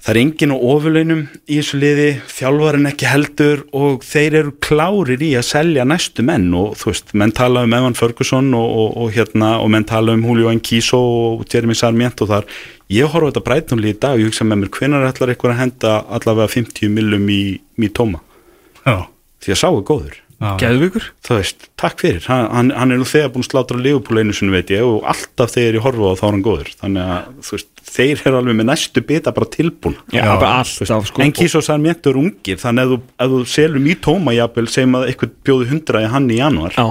það er engin á ofurlaunum í þessu liði, þjálfarinn ekki heldur og þeir eru klárir í að selja næstu menn og þú veist menn tala um Evan Ferguson og, og, og hérna og menn tala um Julio Enquiso og Jeremy Sarmiento þar. Ég horfa þetta breytumli í dag og ég hugsa með mér hvenar ætlar eitthvað að henda allavega 50 millum í, í tóma? Já, því að sá er góður já. Geðvíkur það veist, takk fyrir, hann, hann, hann er nú þegar búin að slátra Leopold einu sinni veit ég og alltaf þegar ég horfa á þá er hann góður. Þannig að þú veist, þeir eru alveg með næstu bita bara tilbúin. Já, bara alltaf sko. en Kíso Sarmiento er ungir þannig að ef þú, ef þú selur í tóma jafnvel segjum að eitthvað bjóði hundra í hann í januar Já,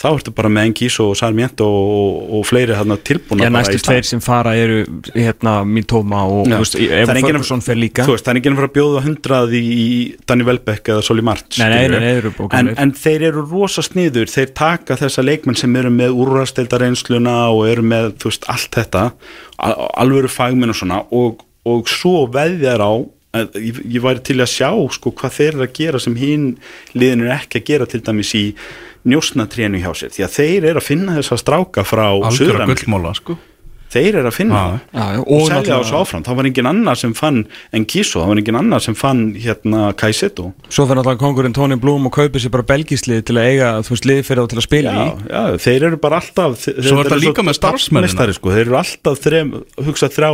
þá ertu bara með en Kíso og Sarmiento og, og fleiri hann tilbúin Já næstu tveir sem fara eru hérna Mítóma og Ferguson fer líka. Þú veist, það er enginn að fara að bjóða hundrað í, í Danny Welbeck eða Soli March Nei, nei, nei, eru en, en þeir eru rosa sniður þeir taka þessa leikmenn sem eru með úrrasteldareinsluna og eru með þú veist, allt þetta al- alvöru fagmenn og svona og, og svo veðjar á að ég, ég væri til að sjá sko hvað þeir eru að gera sem hinn liðin er ekki að gera til dæmis í njósnatrénu hjá sér. Því að þeir eru að finna þessa stráka frá Algjörða Suður-Ameríku. gullmóla sko. Þeir eru að finna Já. það. Já, já, og, og selja náttúrulega- þessu áfram. Það var engin annar sem fann en Kíso, það var engin annar sem fann hérna Kaiseto. Svo fyrir náttúrulega kongurinn Tony Bloom og kaupir sér bara belgislið til að eiga, þú veist, lið fyrir þá til að spila já, í. já, þeir eru bara alltaf Svo er þetta líka með starfsmennina. sko, þeir eru alltaf þrem, hugsa þrjá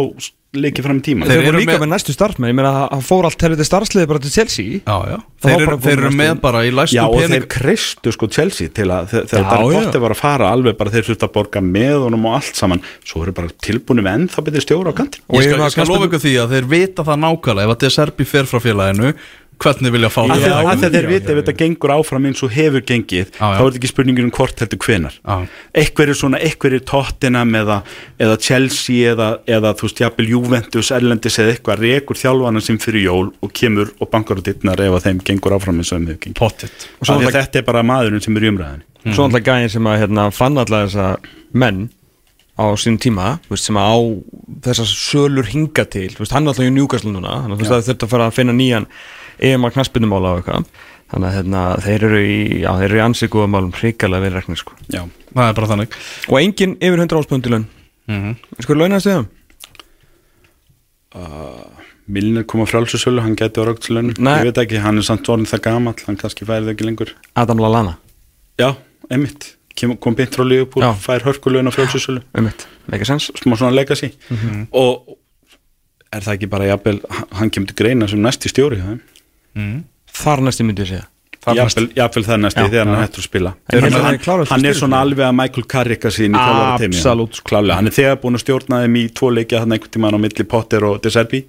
leikið fram í tíma Þeir Þeir eru voru líka með- með næstu starfsmenn Ég meina að hann fór allt helviti starfsliði bara til Chelsea. Já, já. Þeir var eru, þeir eru með bara í læstu Já og pening. þeir kristu sko Chelsea til að þe- þegar er já. gott að vera að fara alveg bara þeir þurft að borga með honum og allt saman. Svo eru bara tilbúinu með ennþá betri stjóra á kantin Og Ég skal, var skal lofa ykkur því að þeir vita það nákvæmlega ef að De Serbi fer frá félaginu hvernig vilja fá það? að þeir já, vita ef þetta gengur áfram eins og hefur gengið já. þá er þetta ekki spurningin um hvort heldur hvenar Já. eitthvað er svona, eitthvað er Tottenham eða, eða Chelsea eða, eða þú veist, jafnvel Juventus, Erlendis eða eitthvað rekur þjálfana sem fyrir jól og kemur og bankar á dittnar ef þeim gengur áfram eins og þeim hefur gengið. Pottit Og þetta er bara maðurinn sem er í umræðinni Svo alltaf gæðin sem að hérna, fann alltaf þessa menn á sín tíma veist, sem að á þessar sölur hinga til. Veist, hann er alltaf í njúkaslu núna þannig að að fara að finna nýjan EMA knaspinnumála og eitthvað. Þannig að hérna, þeir eru í, já, þeir eru í ansíkuða málum hrikalega vel reknir sko. Já, Það er bara þannig. Og enginn yfir 100 áspöndilun mm -hmm. sko launaðast við þeim? Milner kom á frjálsusölu, hann gæti á rögtslönu Nei. ég veit ekki, hann er samt orðin það gamall hann kannski færi það ekki lengur. Adam Lallana, Já, einmitt, Kem, kom beint frá Liverpool Já. fær hörkulöun á frjálsusölu um mitt, make sense. Smá svona legacy. Og er það ekki bara jafnvel, hann kemur til greina sem næsti stjóri ja? þar næstu myndi ég segja. Jafnvel það næsti Já, þegar hann hættur að spila. Hann, hann hann, er svona alveg að Michael Carrick að sín í. Klárlega. hann er þegar búin að stjórna þeim í tvo leikja þannig einhvern tímann á milli Potter og De Serbi.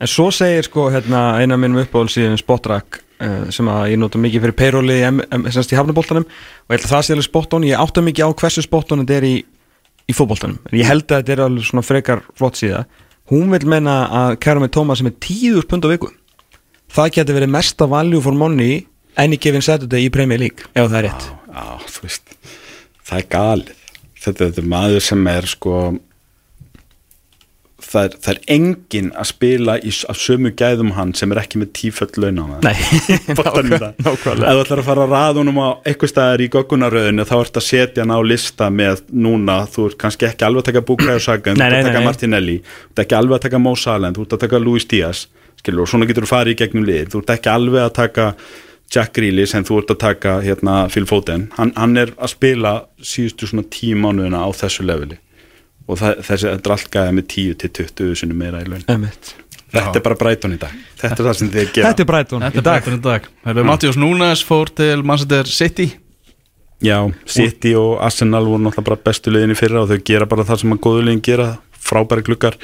En svo segir sko hérna eina af mínum uppáhaldssíðum Spotrak uh, sem að ég nota mikið fyrir payróli í, hafnaboltanum og ég held að það sé alveg spot on, ég átta mikið á hversu spot on þetta er í, í fótboltanum. En ég held að þetta er alveg svona frekar flott síða. Hún vil menna að kæra með Tómas sem er 10.000 pund á viku það getur verið mesta value for money any given Saturday í Premier League ef það er rétt. Já, þú veist, það er galið. Þetta, þetta er maður sem er sko það er, það er engin að spila í, af sömu gæðum hann sem er ekki með tíföll laun á það. Ef þú ætlar að fara að raða honum á eitthvað staðar í göggunaröðinu þá ert að setja hann á lista með núna, þú ert kannski ekki alveg að taka Bukayo Saka, en þú ert að taka. Martinelli þú ert ekki alveg að taka Mo Salah, en þú ert að taka Luis Díaz skilur, og svona getur þú farið í gegnum lið. Þú ert ekki alveg að taka Jack Grealish en þú ert að taka hérna, Phil Foden. Hann, hann er að spila síðustu svona tíu mánuðina á þessu leveli. Og það, þessi þetta er allt gæða með 10 til 20 sinni meira í laun. Einmitt. þetta er bara Brighton í dag. Þetta er það sem þið gera. Þetta er Brighton Þetta í er dag. Dag. Herru, Mattias Núnes fór til Manchester City. Já, City og Arsenal voru náttúrulega bara bestu liðin í fyrra og þau gera bara það sem að góðu liðin gera. Frábæri glukkar,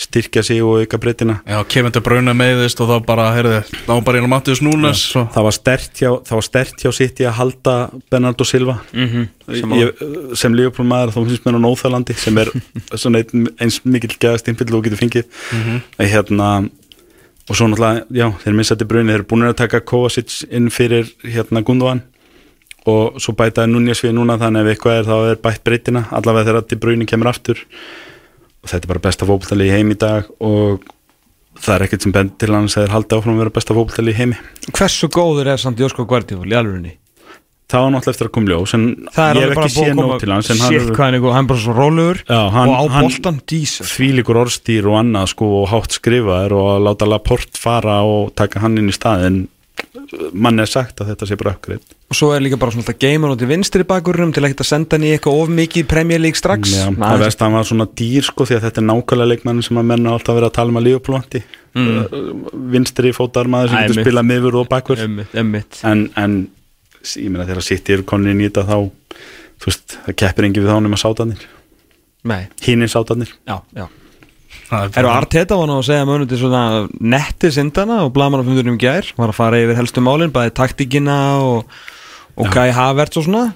styrkja sig og auka breytina Já, Kevin De Bruyne meiðist og þá bara, heyrðu, þá bara einu Mattias Núnes svo. það var stert hjá, það var stert hjá City að halda Bernardo Silva Mhm. Sem ég, sem Liverpool maður þá finnst mér á Nóþalandi sem er svona einn, eins mikill geðastimpill og getur fengið Mhm. að hérna og svo náttúrulega, já, þeir missandi brunni þeir eru búin að taka Kovacic inn fyrir hérna Gundogan og svo bætaði Núñez við núna þannig ef eitthvað er þá er bætt breytina allavega þegar til brunni kemur aftur og þetta er bara besta fókbaltali í heim í dag og það er ekkert sem bend til hans að þeir haldi áfram að vera besta fókbaltali í heimi Hversu góður er samt Josko Guardiola í alvörinni? það var náttúrulega eftir að koma ljós en ég hef ekki séð nóg til hans hann hefur- hvað hann er góð, hann er bara svo rólegur hann- og á hann- boltan, Jesus þvílíkur orðstýr og annað sko og hátt skrifaður og láta Laporte fara og taka hann inn í staðin mann er sagt að þetta sé bara uppgrip og svo er líka bara svona geimur út í vinstri bakurum til ekkert að senda hann í eitthvað of mikið í Premier League strax. Já, það veist að hann var svona dýr sko því að þetta er nákvæmlega leikmann sem að menna alltaf verið að tala um að lífuplanti mm. vinstri fótar maður sem getur spilað miður og einmitt en, en ég meina þegar City eru konin inn í þetta þá þú veist, það keppir engi við þá nema sátanir Nei, hínir sátanir já, já Það er Eru Arteta var nú að segja mönnum til svona netti sindana og blaman á fundunum gær. Var að fara yfir helstu málin, bæði taktíkina og, og Kai Havertz og svona.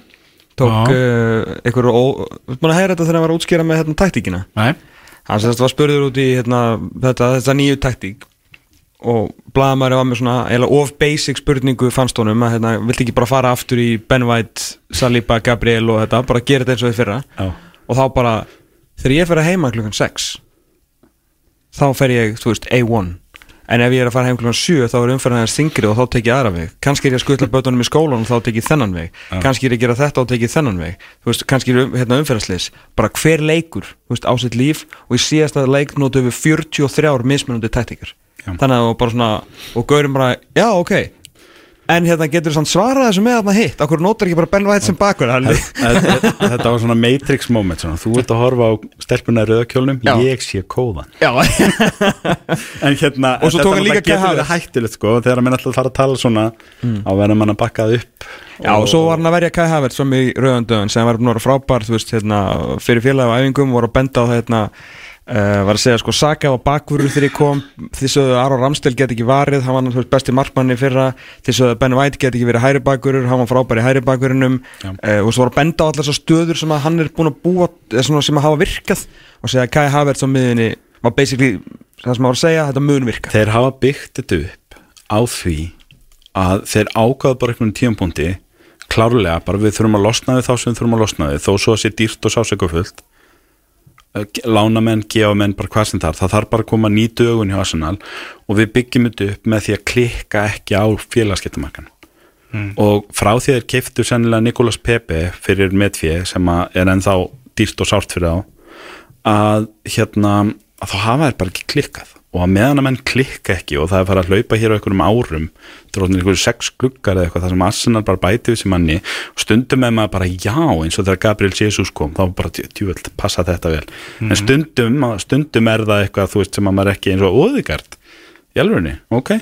Tók uh, einhverju. Þú búin að heyra þetta þegar hann var að útskýra með hérna, taktíkina? Nei, hann sérst var spurður út í hérna, þetta, þetta nýju taktík. Og blaðamæri var með svona eiginlega of basic spurningu fannst honum að hérna, vilti ekki bara fara aftur í Ben White, Saliba, Gabriel og þetta, bara gera þetta eins og því fyrra. Já. og þá bara, þegar ég fer að heima klukkan 6 þá fer ég, þú veist, A1 en ef ég er að fara heim klukkan 7 þá er umferðin aðeins þingri og þá tek ég aðra veg. Kannski er ég að skutla bötunum í skólan og þá tek ég þennan veg. Kannski er ég að gera þetta og tek ég þennan veg. Þú veist, kannski er um, hérna, umferðarslis bara hver leikur, þú veist, á sitt líf og í síðasta leik notu við 43 mismunandi tæktikar Já. þannig að það var bara svona og gaurum bara, já, ok En hérna getur þú samt svarað þessu með að hitt? Akkur notar ekki bara Ben White sem bakur Þetta var svona Matrix moment svona. Þú ert að horfa á stelpuna Já. Ég sé kóðan. En hérna Og svo tók hann líka náttúrulega getur verið hættulegt sko Þegar menn alltaf fara að tala svona Á verðum hann að bakkað upp Já, og svo var hann að verja Kai Havertz fram í rauðandöðun sem var búin að vera frábær, þú veist, hérna, fyrir félagi á æfingum voru að benda á hérna uh, var að segja, sko, Saka var bakvörður þegar ég kom. Því sögðu Aron Ramstel get ekki varið. Hann var veist, besti markmanni fyrra. Því sögðu Ben White get ekki verið hæri bakvörður. Hann var frábær í hæri bakvörðunum Já. uh, og svo var að benda á allar þessar stöður sem að hann er búin að búa, svona sem að hafa virkað. Og segja að Kai Havertz á miðinni var basically, það sem að var að segja, þetta mun virka. Þeir hafa byggt þetta upp á því að þeir ákvaða bara einhvern tímpúndi klárlega, bara við þurfum að losna við þá sem við þurfum að losna við, þó svo að sé dýrt og sásökufullt lánamenn, gefamenn, bara hvað sem þar það þarf bara að koma ný dögun hjá Arsenal og við byggjum þetta upp með því að klikka ekki á félagskiptamarkan og frá því þeir keiftu sennilega Nikolas Pepe fyrir medfið sem er ennþá dýrt og sárt fyrir þá að hérna að þá hafa þeir bara ekki klikkað og að meðan að menn klikka ekki og það er farið að hlaupa hér á einhverjum árum dróðnir einhverju sex gluggar eða eitthvað þar sem Arsenal bara bæti við sem manni og stundum með maður bara já eins og þegar Gabriel Jesus kom þá bara djúvöld passa þetta vel. En stundum, stundum er það eitthvað þú veist sem að maður ekki eins og óðigart í alvegni, ok?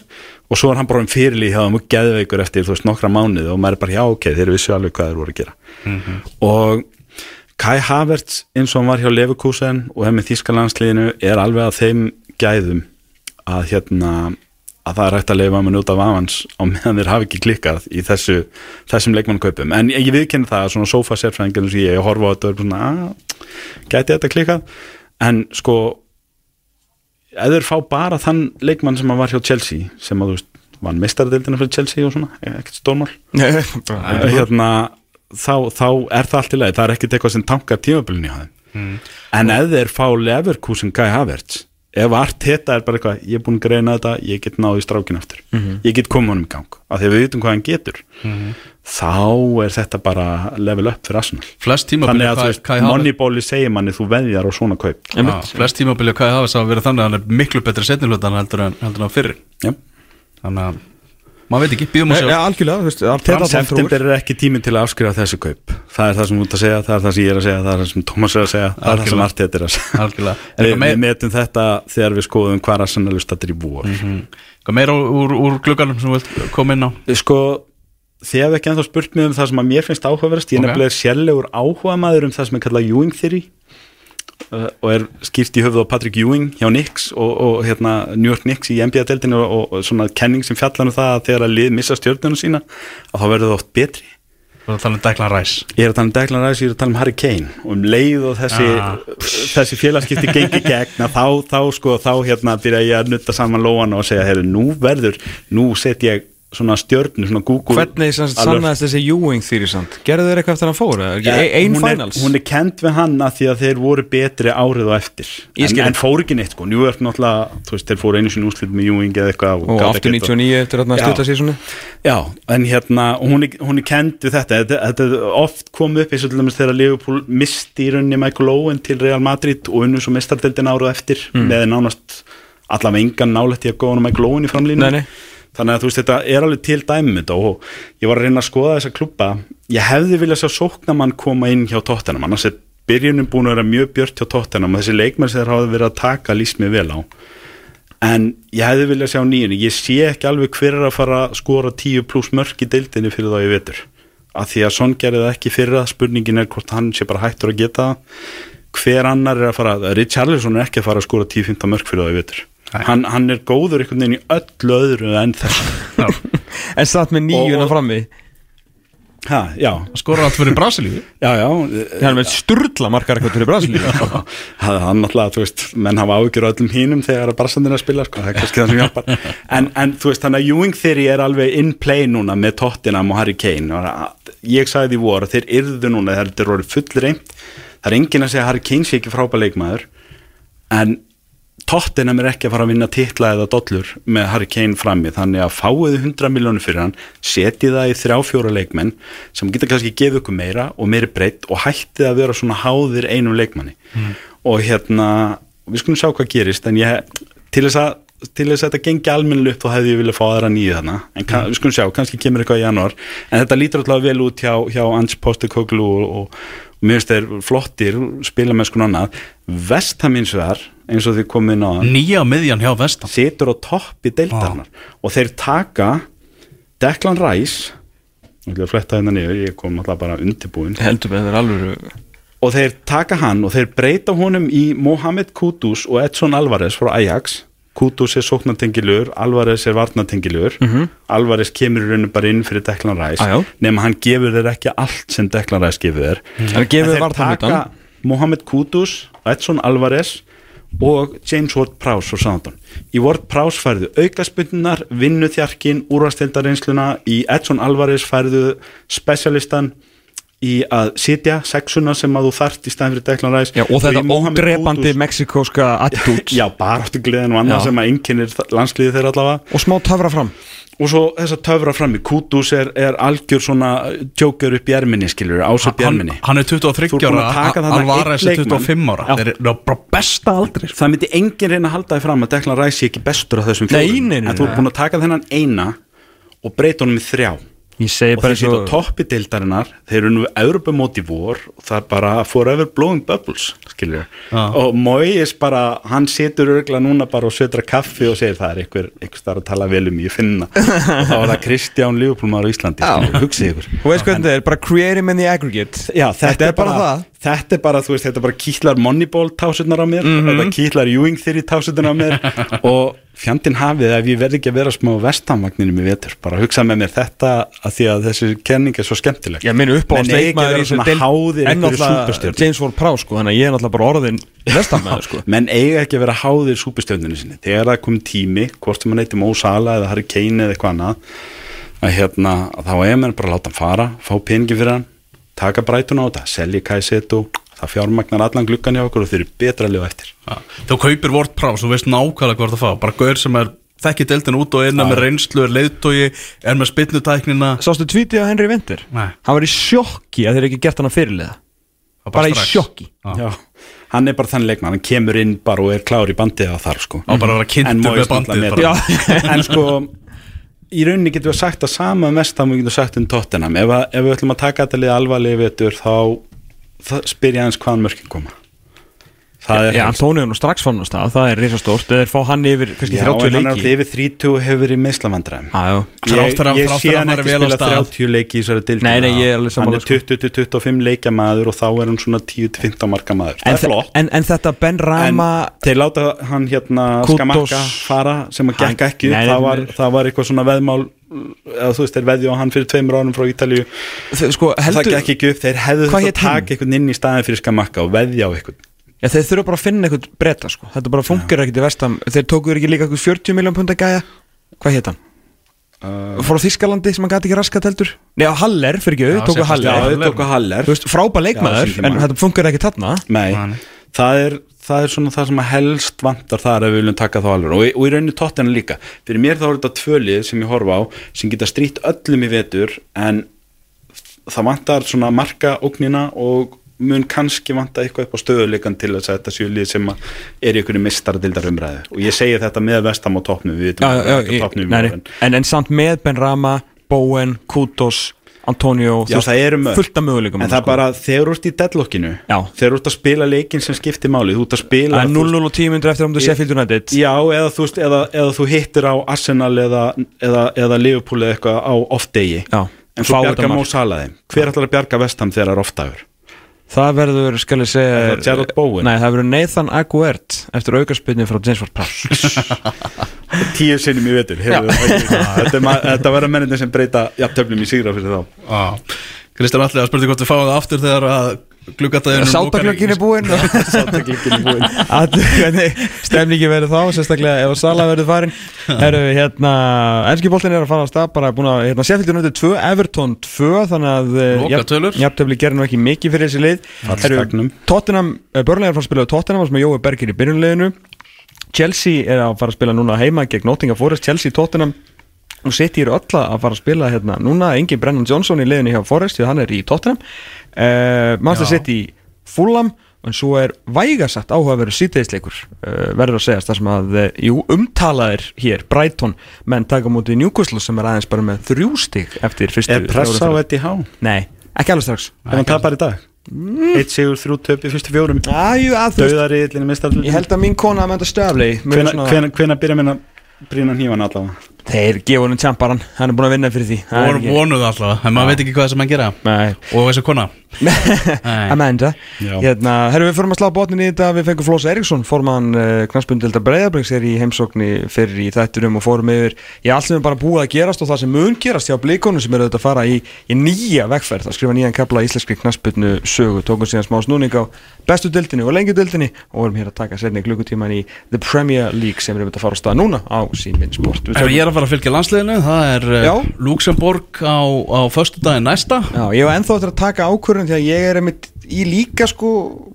Og svo er hann bara um fyrirlíð hjá þeim og geðveikur eftir þú veist nokkra mánuð og maður er bara já ok þeir vissu alveg hvað þeir voru að gera. Og Kai Havertz eins og hann var hjá Leverkusen og hefði með Þískalandsliðinu er alveg að þeim gæðum að hérna að það er hægt að leifa með njóta vafans á meðan þeir hafi ekki klikkað í þessu þessum leikmannkaupum, en ég viðkynna það að svona sofa sérfræðingar sem ég horfa á þetta er svona að, gæti þetta klikkað? En sko ef þeir fá bara þann leikmann sem að var hjá Chelsea, sem að þú veist var mistardildina fyrir Chelsea og svona ekkert stórmál. Hérna, þá, þá er það allt í lagi. Það er ekkert eitthvað sem tankar tímabilinu hjá þeim. En ef þeir fá Leverkusen Kai Havertz ef Arteta er bara eitthvað, ég er búin að greina þetta ég get náðu í strákin aftur. Ég get komið honum í gang, af því að við vitum hvað hann getur. Þá er þetta bara level up fyrir Arsenal. Þannig að veist, Moneyball segir manni þú veðjar á svona kaup. Já, flest tímabili hvað ég hafa þess að vera þannig að hann er miklu betri setnilutan heldur en, heldur en fyrir Já. þannig að maður veit ekki, býðum að sjá Já, algjörlega, trúir. September er ekki tíminn til að afskrifa þessu kaup það er það sem þú ert að segja, það er það sem ég er að segja það er það sem Thomas er að segja, það er það sem Algjörlega. Arteta er að segja Er við, metum þetta þegar við skoðum hvað Arsenal stattir í vor eitthvað meira úr, úr glugganum sem þú vilt koma inn á sko, þið hefði ekki ennþá spurt mig um það sem að mér finnst áhugaverðast ég Ok. okay. nefnilega er sérlegur áhuga maður um það sem er kallað Ewing Theory uh, og er skýrt í höfuð á Patrick Ewing hjá Knicks og, og hérna, New York Knicks í NBA-deldinu og, og, og svona kenning sem fjallar um það að þegar að lið missa stjórnuna sína að þá verður það oft betri. Þú erum að tala um Declan Rice. Ég er að tala um Declan Rice, ég er að tala um Harry Kane. Og um leið og þessi, Ah. þessi félagskipti gengi gegn að þá, þá sko, þá hérna byrja ég að nutta saman lóana og segja, heyrðu, nú verður, nú set ég svona stjörnu, svona Google Hvernig sannaðist þessi Ewing þýri samt? Gerðu þeir eitthvað eftir hann fór? eða? Ja, Ein hún er, finals? hún er kent við hann að því að þeir voru betri árið og eftir en, en fór ekki neitt sko, New York náttúrulega þú veist, þeir fóru einu sinni úrslit með Ewing eða eitthvað Og gátu aftur ekkert 99 eftir að stutta sísonu Já, en hérna, og hún er, hún er kend við þetta, þetta, þetta oft komið upp eins og til dæmis þegar Liverpool misti í rauninni Michael Owen til Real Madrid og unnu svo mistardeldin árað eftir Mm. með nánast allavega engan nálætti að góða Michael Owen í framlínu Nei, nei. Þannig að þú veist, þetta er alveg til dæmið þetta og ég var að reyna að skoða þessa klubba ég hefði viljað sjá sóknamann koma inn hjá Tottenham, annars er byrjunum búin að vera mjög björt hjá Tottenham og þessi leikmenn sem þeir hafa verið að taka líst mér vel á. En ég hefði viljað sjá nýjunni. Ég sé ekki alveg hver er að fara að skora 10 pluss mörk í deildinni fyrir þá ég vetur. Af því að Son gerði það ekki fyrir það spurningin er hvort hann sé bara hættur að geta það. Hver annar er að fara Richarlison er ekki að fara að skora 10-15 mörk fyrir ég vetur. Nei. Hann, hann er góður einhvern veginn í öllu öðru en þessu. En satt með nýjuna frammi. Ha, já, Skora allt fyrir Brasilíu. Já, já. Það er með sturla markar eitthvað til Brasilíu það er náttúrulega, þú veist, menn hafa áhyggjur á öllum hínum þegar að barsandir að spila, sko, það er kannski það sem hjálpar. En, en þú veist, þannig að Ewing þeirri er alveg in play núna með Tottenham og Harry Kane. Og ég sagði því voru þeir yrðu núna, þeir eru orðið full reynd það er enginn að segja að Harry Kane sé ekki frábæð leikmaður. En Tottenham er ekki að fara að vinna titla eða dollur með Harry Kane frammi þannig að fáiðu 100 miljónir fyrir hann setið það í þrjá fjóra leikmenn sem geta kannski gefið ykkur meira og meiri breytt og hættið að vera svona háðir einum leikmanni. Og hérna við skulum sjá hvað gerist en ég til þess að til þess að þetta gengi almennilega upp þá hefði ég viljað fá aðra nýju þarna. En kann, við skulum sjá, kannski kemur eitthvað í janúar. En þetta lítur alltaf vel út hjá, hjá Ans Postekoglu og, og, finnst þeir flottir, spila með skon annað. Vestham eins og þar eins og þið komið inn á Nýja miðjan hjá vestan situr á toppi deildarnar og þeir taka Declan Rice ég að fletta hérna niður, ég kom alltaf bara undirbúin heldur með þeir alveg og þeir taka hann og þeir breyta honum í Mohamed Kudus og Edson Alvarez frá Ajax Kudus er sóknatengilur, Alvarez er varnatengilur Alvarez kemur í rauninu bara inn fyrir Declan Rice. Mhm. Ah, nema hann gefur þeir ekki allt sem Declan Rice gefur þeir Hann gefur En þeir taka Mohamed Kudus, Edson Alvarez og James Ward-Prowse frá Southampton. Í Ward-Prowse færðu aukaspunnar, vinnuþjarkin úrvastildareinsluna, í Edson Alvarez færðu specialistan í að sitja sexuna sem að þú þarft í stæðan fyrir Declan Rice Já, og þetta í Mohamed ódrepandi Kudus- mexikóska attitút Já, baráttu gleðin og annað sem að einkennir landsliði þeirra allavega. Og smá töfra fram. Og svo þess að töfra fram í Kudus er, er algjör svona djókjör upp í erminni skilur, ás upp í hann, erminni hann er 23 Þú ert búin að ára þarna Alvarez einn er 25 ára. Þeir eru bara besta aldrei það myndi enginn reyna að halda því fram að Declan Rice sé ekki bestur af þessum fjórum. En þú ert búin að taka þennan eina og breyta honum í þrjá og bara þeir sýta á toppi deildarinnar þeir eru nú Europamóti vor og það er bara forever blowing bubbles skilur Já. og Moyes bara hann situr örgla núna bara og sötra kaffi og segir það er einhver, einhver starf að tala vel um ég finna. Og þá var það Kristján Lífupólmar á Íslandi skilur, hugsið ykkur. Þú veist hvernig þetta er, bara create him in the aggregate. Já, þetta, Þetta er bara það. Þetta er bara, þú veist, þetta er bara kýtlar Moneyball tásurnar á mér, Mhm. þetta kýtlar Ewing Theory tásurnar á mér og fjandinn hafið ef ég verð ekki að vera smá vestamvagninum í vetur, bara hugsa með mér þetta að því að þessi kenning er svo skemmtileg Ég minn upp á Menn eiga ekki að vera svona háðir en einhverju náttúrulega súperstjörnu. James Ward Prowse sko, þannig að ég er náttúrulega bara orðin vestamæður sko menn eiga ekki að vera háðir súpistjöndinu sinni þegar það komið tími, hvort sem hann Mo Salah eða Harry Kane eða eitthvað annað að hérna, að þá er menn bara að láta hann fara fá peningi fyrir hann, taka brætun á þetta selja Kaiseto, það fjármagnar allan gluggan hjá okkur og þeir eru betra að lifa eftir Já. Þú kaupir Prowse, þú veist nákvæmlega hvað það fá Bara gaur sem er þekki deildin út og innan með reynslu, er leiðtói er með spynnutæknina Sástu tvítið á Henry Winter? Nei. Hann var í sjokki að þeir ekki gert hann að fyrirliða Bara í sjokki Já. hann er bara þannig leikmann, hann kemur inn bara og er klár í bandið á þar sko bara vera kynntur En með náttúrulega bara. meira. en sko í rauninni getum við sagt að sama mest að við getum sagt um Tottenham. Ef, ef við ætlum að taka þetta lið alvarlega vetur þá það, spyr ég aðeins hvaðan mörkin koma Já. Antonio er nú strax fann á stað, það er risastórt. Þeir fá hann yfir kannski Já, en 30 hann er leiki. alltaf yfir 30 og hefur verið meðslavandræðum Já, já. Ég, sé hann ekki spila stað. 30 leiki í þessari dildina Nei, nei, ég er alveg sammála, hann er 20-25 leikjamaður og þá er hann svona 10-15 marka maður. Það en, er flott. en, en þetta Ben Rama En þeir láta hann hérna skamakka fara sem að gekk Hann- ekki það, var, það eitthvað svona veðmál eða þú veist, þeir veðju á hann fyrir tveimur árum frá Ítalíu. Sko, það heldur, gekk ekki upp, þeir hefðu þetta að taka einhvern inn í staðin fyrir skamakka og veðja á einhvern Já, þeir þurfa bara að finna eitthvað breyta sko. Þetta bara funkar ekkert í vestam Þeir tókuður ekki líka eitthvað 40 miljón punda gæja? Hvað hétt hann? uh, Fór á Þískalandi sem hann gæti ekki raskat heldur? Nei, á Haller, fyrir ekki, Já, tóku Sebastian Haller. þau tóku Haller. Þú veist, frábær Já, leikmaður. En þetta funkar ekki þarna. Nei, það er, það er svona það sem að helst vantar þar ef við viljum taka þá alveg og, og í rauninni tóttina líka. Fyrir mér þá er þetta tvölið sem ég horfa á sem geta strýtt öllum í vetur en það vantar svona marka ógnina og mun kannski vanta eitthvað upp á stöðuleikan til þess að þetta séu lið sem að er í einhverju mistaradildar umræðu og ég segi þetta með vestam á toppnum við vitum Já, að það er toppnum en- en, samt með Ben Rama, Bowen, Kudos Antonio Já, eru. Fullt af möguleikum En það er bara þegar þú ert í deadlockinu Já. þegar þú ert að spila leikin sem skiptir máli þú ert að spila veist, 0-0 og 10 myndir eftir að um þú Sheffield United. Já, eða þú, eða, eða þú hittir á Arsenal eða, eða, eða Liverpool eða eitthvað á off-degi en svo bjarga Mó. Salaði hver ætlar að bjarga Vestham þegar það er off-dagur Það verður, skal ég segja það Gerald Bowen? Nei, það verður Nathan Aguert Eftir aukarspilni frá James Ward Prowse tíu sinnum í vetur þetta, er verður menninni sem breyta jafntöflum í sigra fyrir þá Já. Kristján Alli að spurði hvort við fáum það aftur þegar að gluggataðinu Sátaglöggin er búinn. Sáttaglíkin er búin Allir hvernig stemningi verður þá Sérstaklega ef Sala verður farin. Herru, hérna Enski boltin er að fara á stað Bara búin að, hérna, Sheffield United 2 Everton 2 Þannig að eh, Lokatölur. Jafntöfli gerir nú ekki mikið fyrir þessi lið. Fallstagnum. Tottenham, Börnlega er að fara að spila á Tottenham sem er Jói Berger í byrjunleginu Chelsea er að fara að spila núna heima gegn Nottingham Forest, Chelsea, Tottenham og City eru öll að fara að spila hérna núna, engin Brennan Johnson í liðinu hjá Forest því hann er í Tottenham uh, Manchester. City Fulham en svo er vægasagt áhugaverður síðdeisleikur uh, verður að segja það sem að, uh, jú, umtalaðir hér, Brighton menn taka móti Newcastle sem er aðeins bara með þrjú stig eftir fyrstu Er pressa á Há? Nei, ekki alveg strax Er hann tapar í dag? Eitt sigur, þrjú töp í fyrstu fjórum Æjú, að þú veist, Dauðariðlinu mistarlinu ég held að mín kona Stöfley muni svona- Hvena byrja minna brína hnífan allavega? Þeir gefa honum tjamparan, hann er búin að vinna fyrir því. Það er ekki- vonuð alltaf, en maður veit ekki hvað sem hann gera. Nei, Og þessi kona. Nei. Amanda. Já. hérna, Herru við fórum að slá botnin í þetta. Við fengum Flósa Eriksson, formann uh, knarspundildar Breiðabriks er í heimsókni fyrir í þættunum og fórum yfir í allt sem er bara búið að gerast og það sem mun gerast hjá blíkonum sem eru auðvitað að fara í, í nýja vegferð. Að skrifa nýjan kapla í íslenskri knarspundnu sögu. Tókum síðan smá snúning á bestu dildinni og lengju dildinni og vorum hér að taka sérni klukkutíman í The Premier League sem er auðvitað að fara á stað núna á síminn sport. Ef ég er að fara að fylgja landsliðinu, það er Já. uh, Luxemburg á, á föstu daginn næsta Já, ég var ennþá eftir að taka ákvörðun því að ég er einmitt í líka sko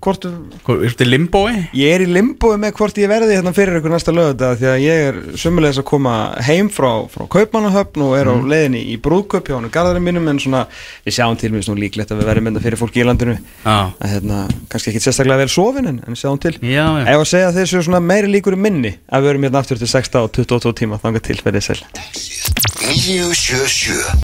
hvort Hvað, Er þetta limbói? Ég er í limbói með hvort ég verði hérna fyrir ykkur næsta lögða því að ég er sömulegis að koma heim frá, frá Kaupmannahöfn og er á leiðinni í brúðköp hjá hann garðarinn mínum en svona við sjáum til mér svona líklegt að við verðum mynda fyrir fólki í landinu Já, að hérna, kannski ekki sérstaklega vel sofin en, en sjáum til já, já. Ef að segja að þeir séu svona meiri líkur í minni að við erum hérna aftur til 6 og 22 tíma þangað til verðið sæl. 977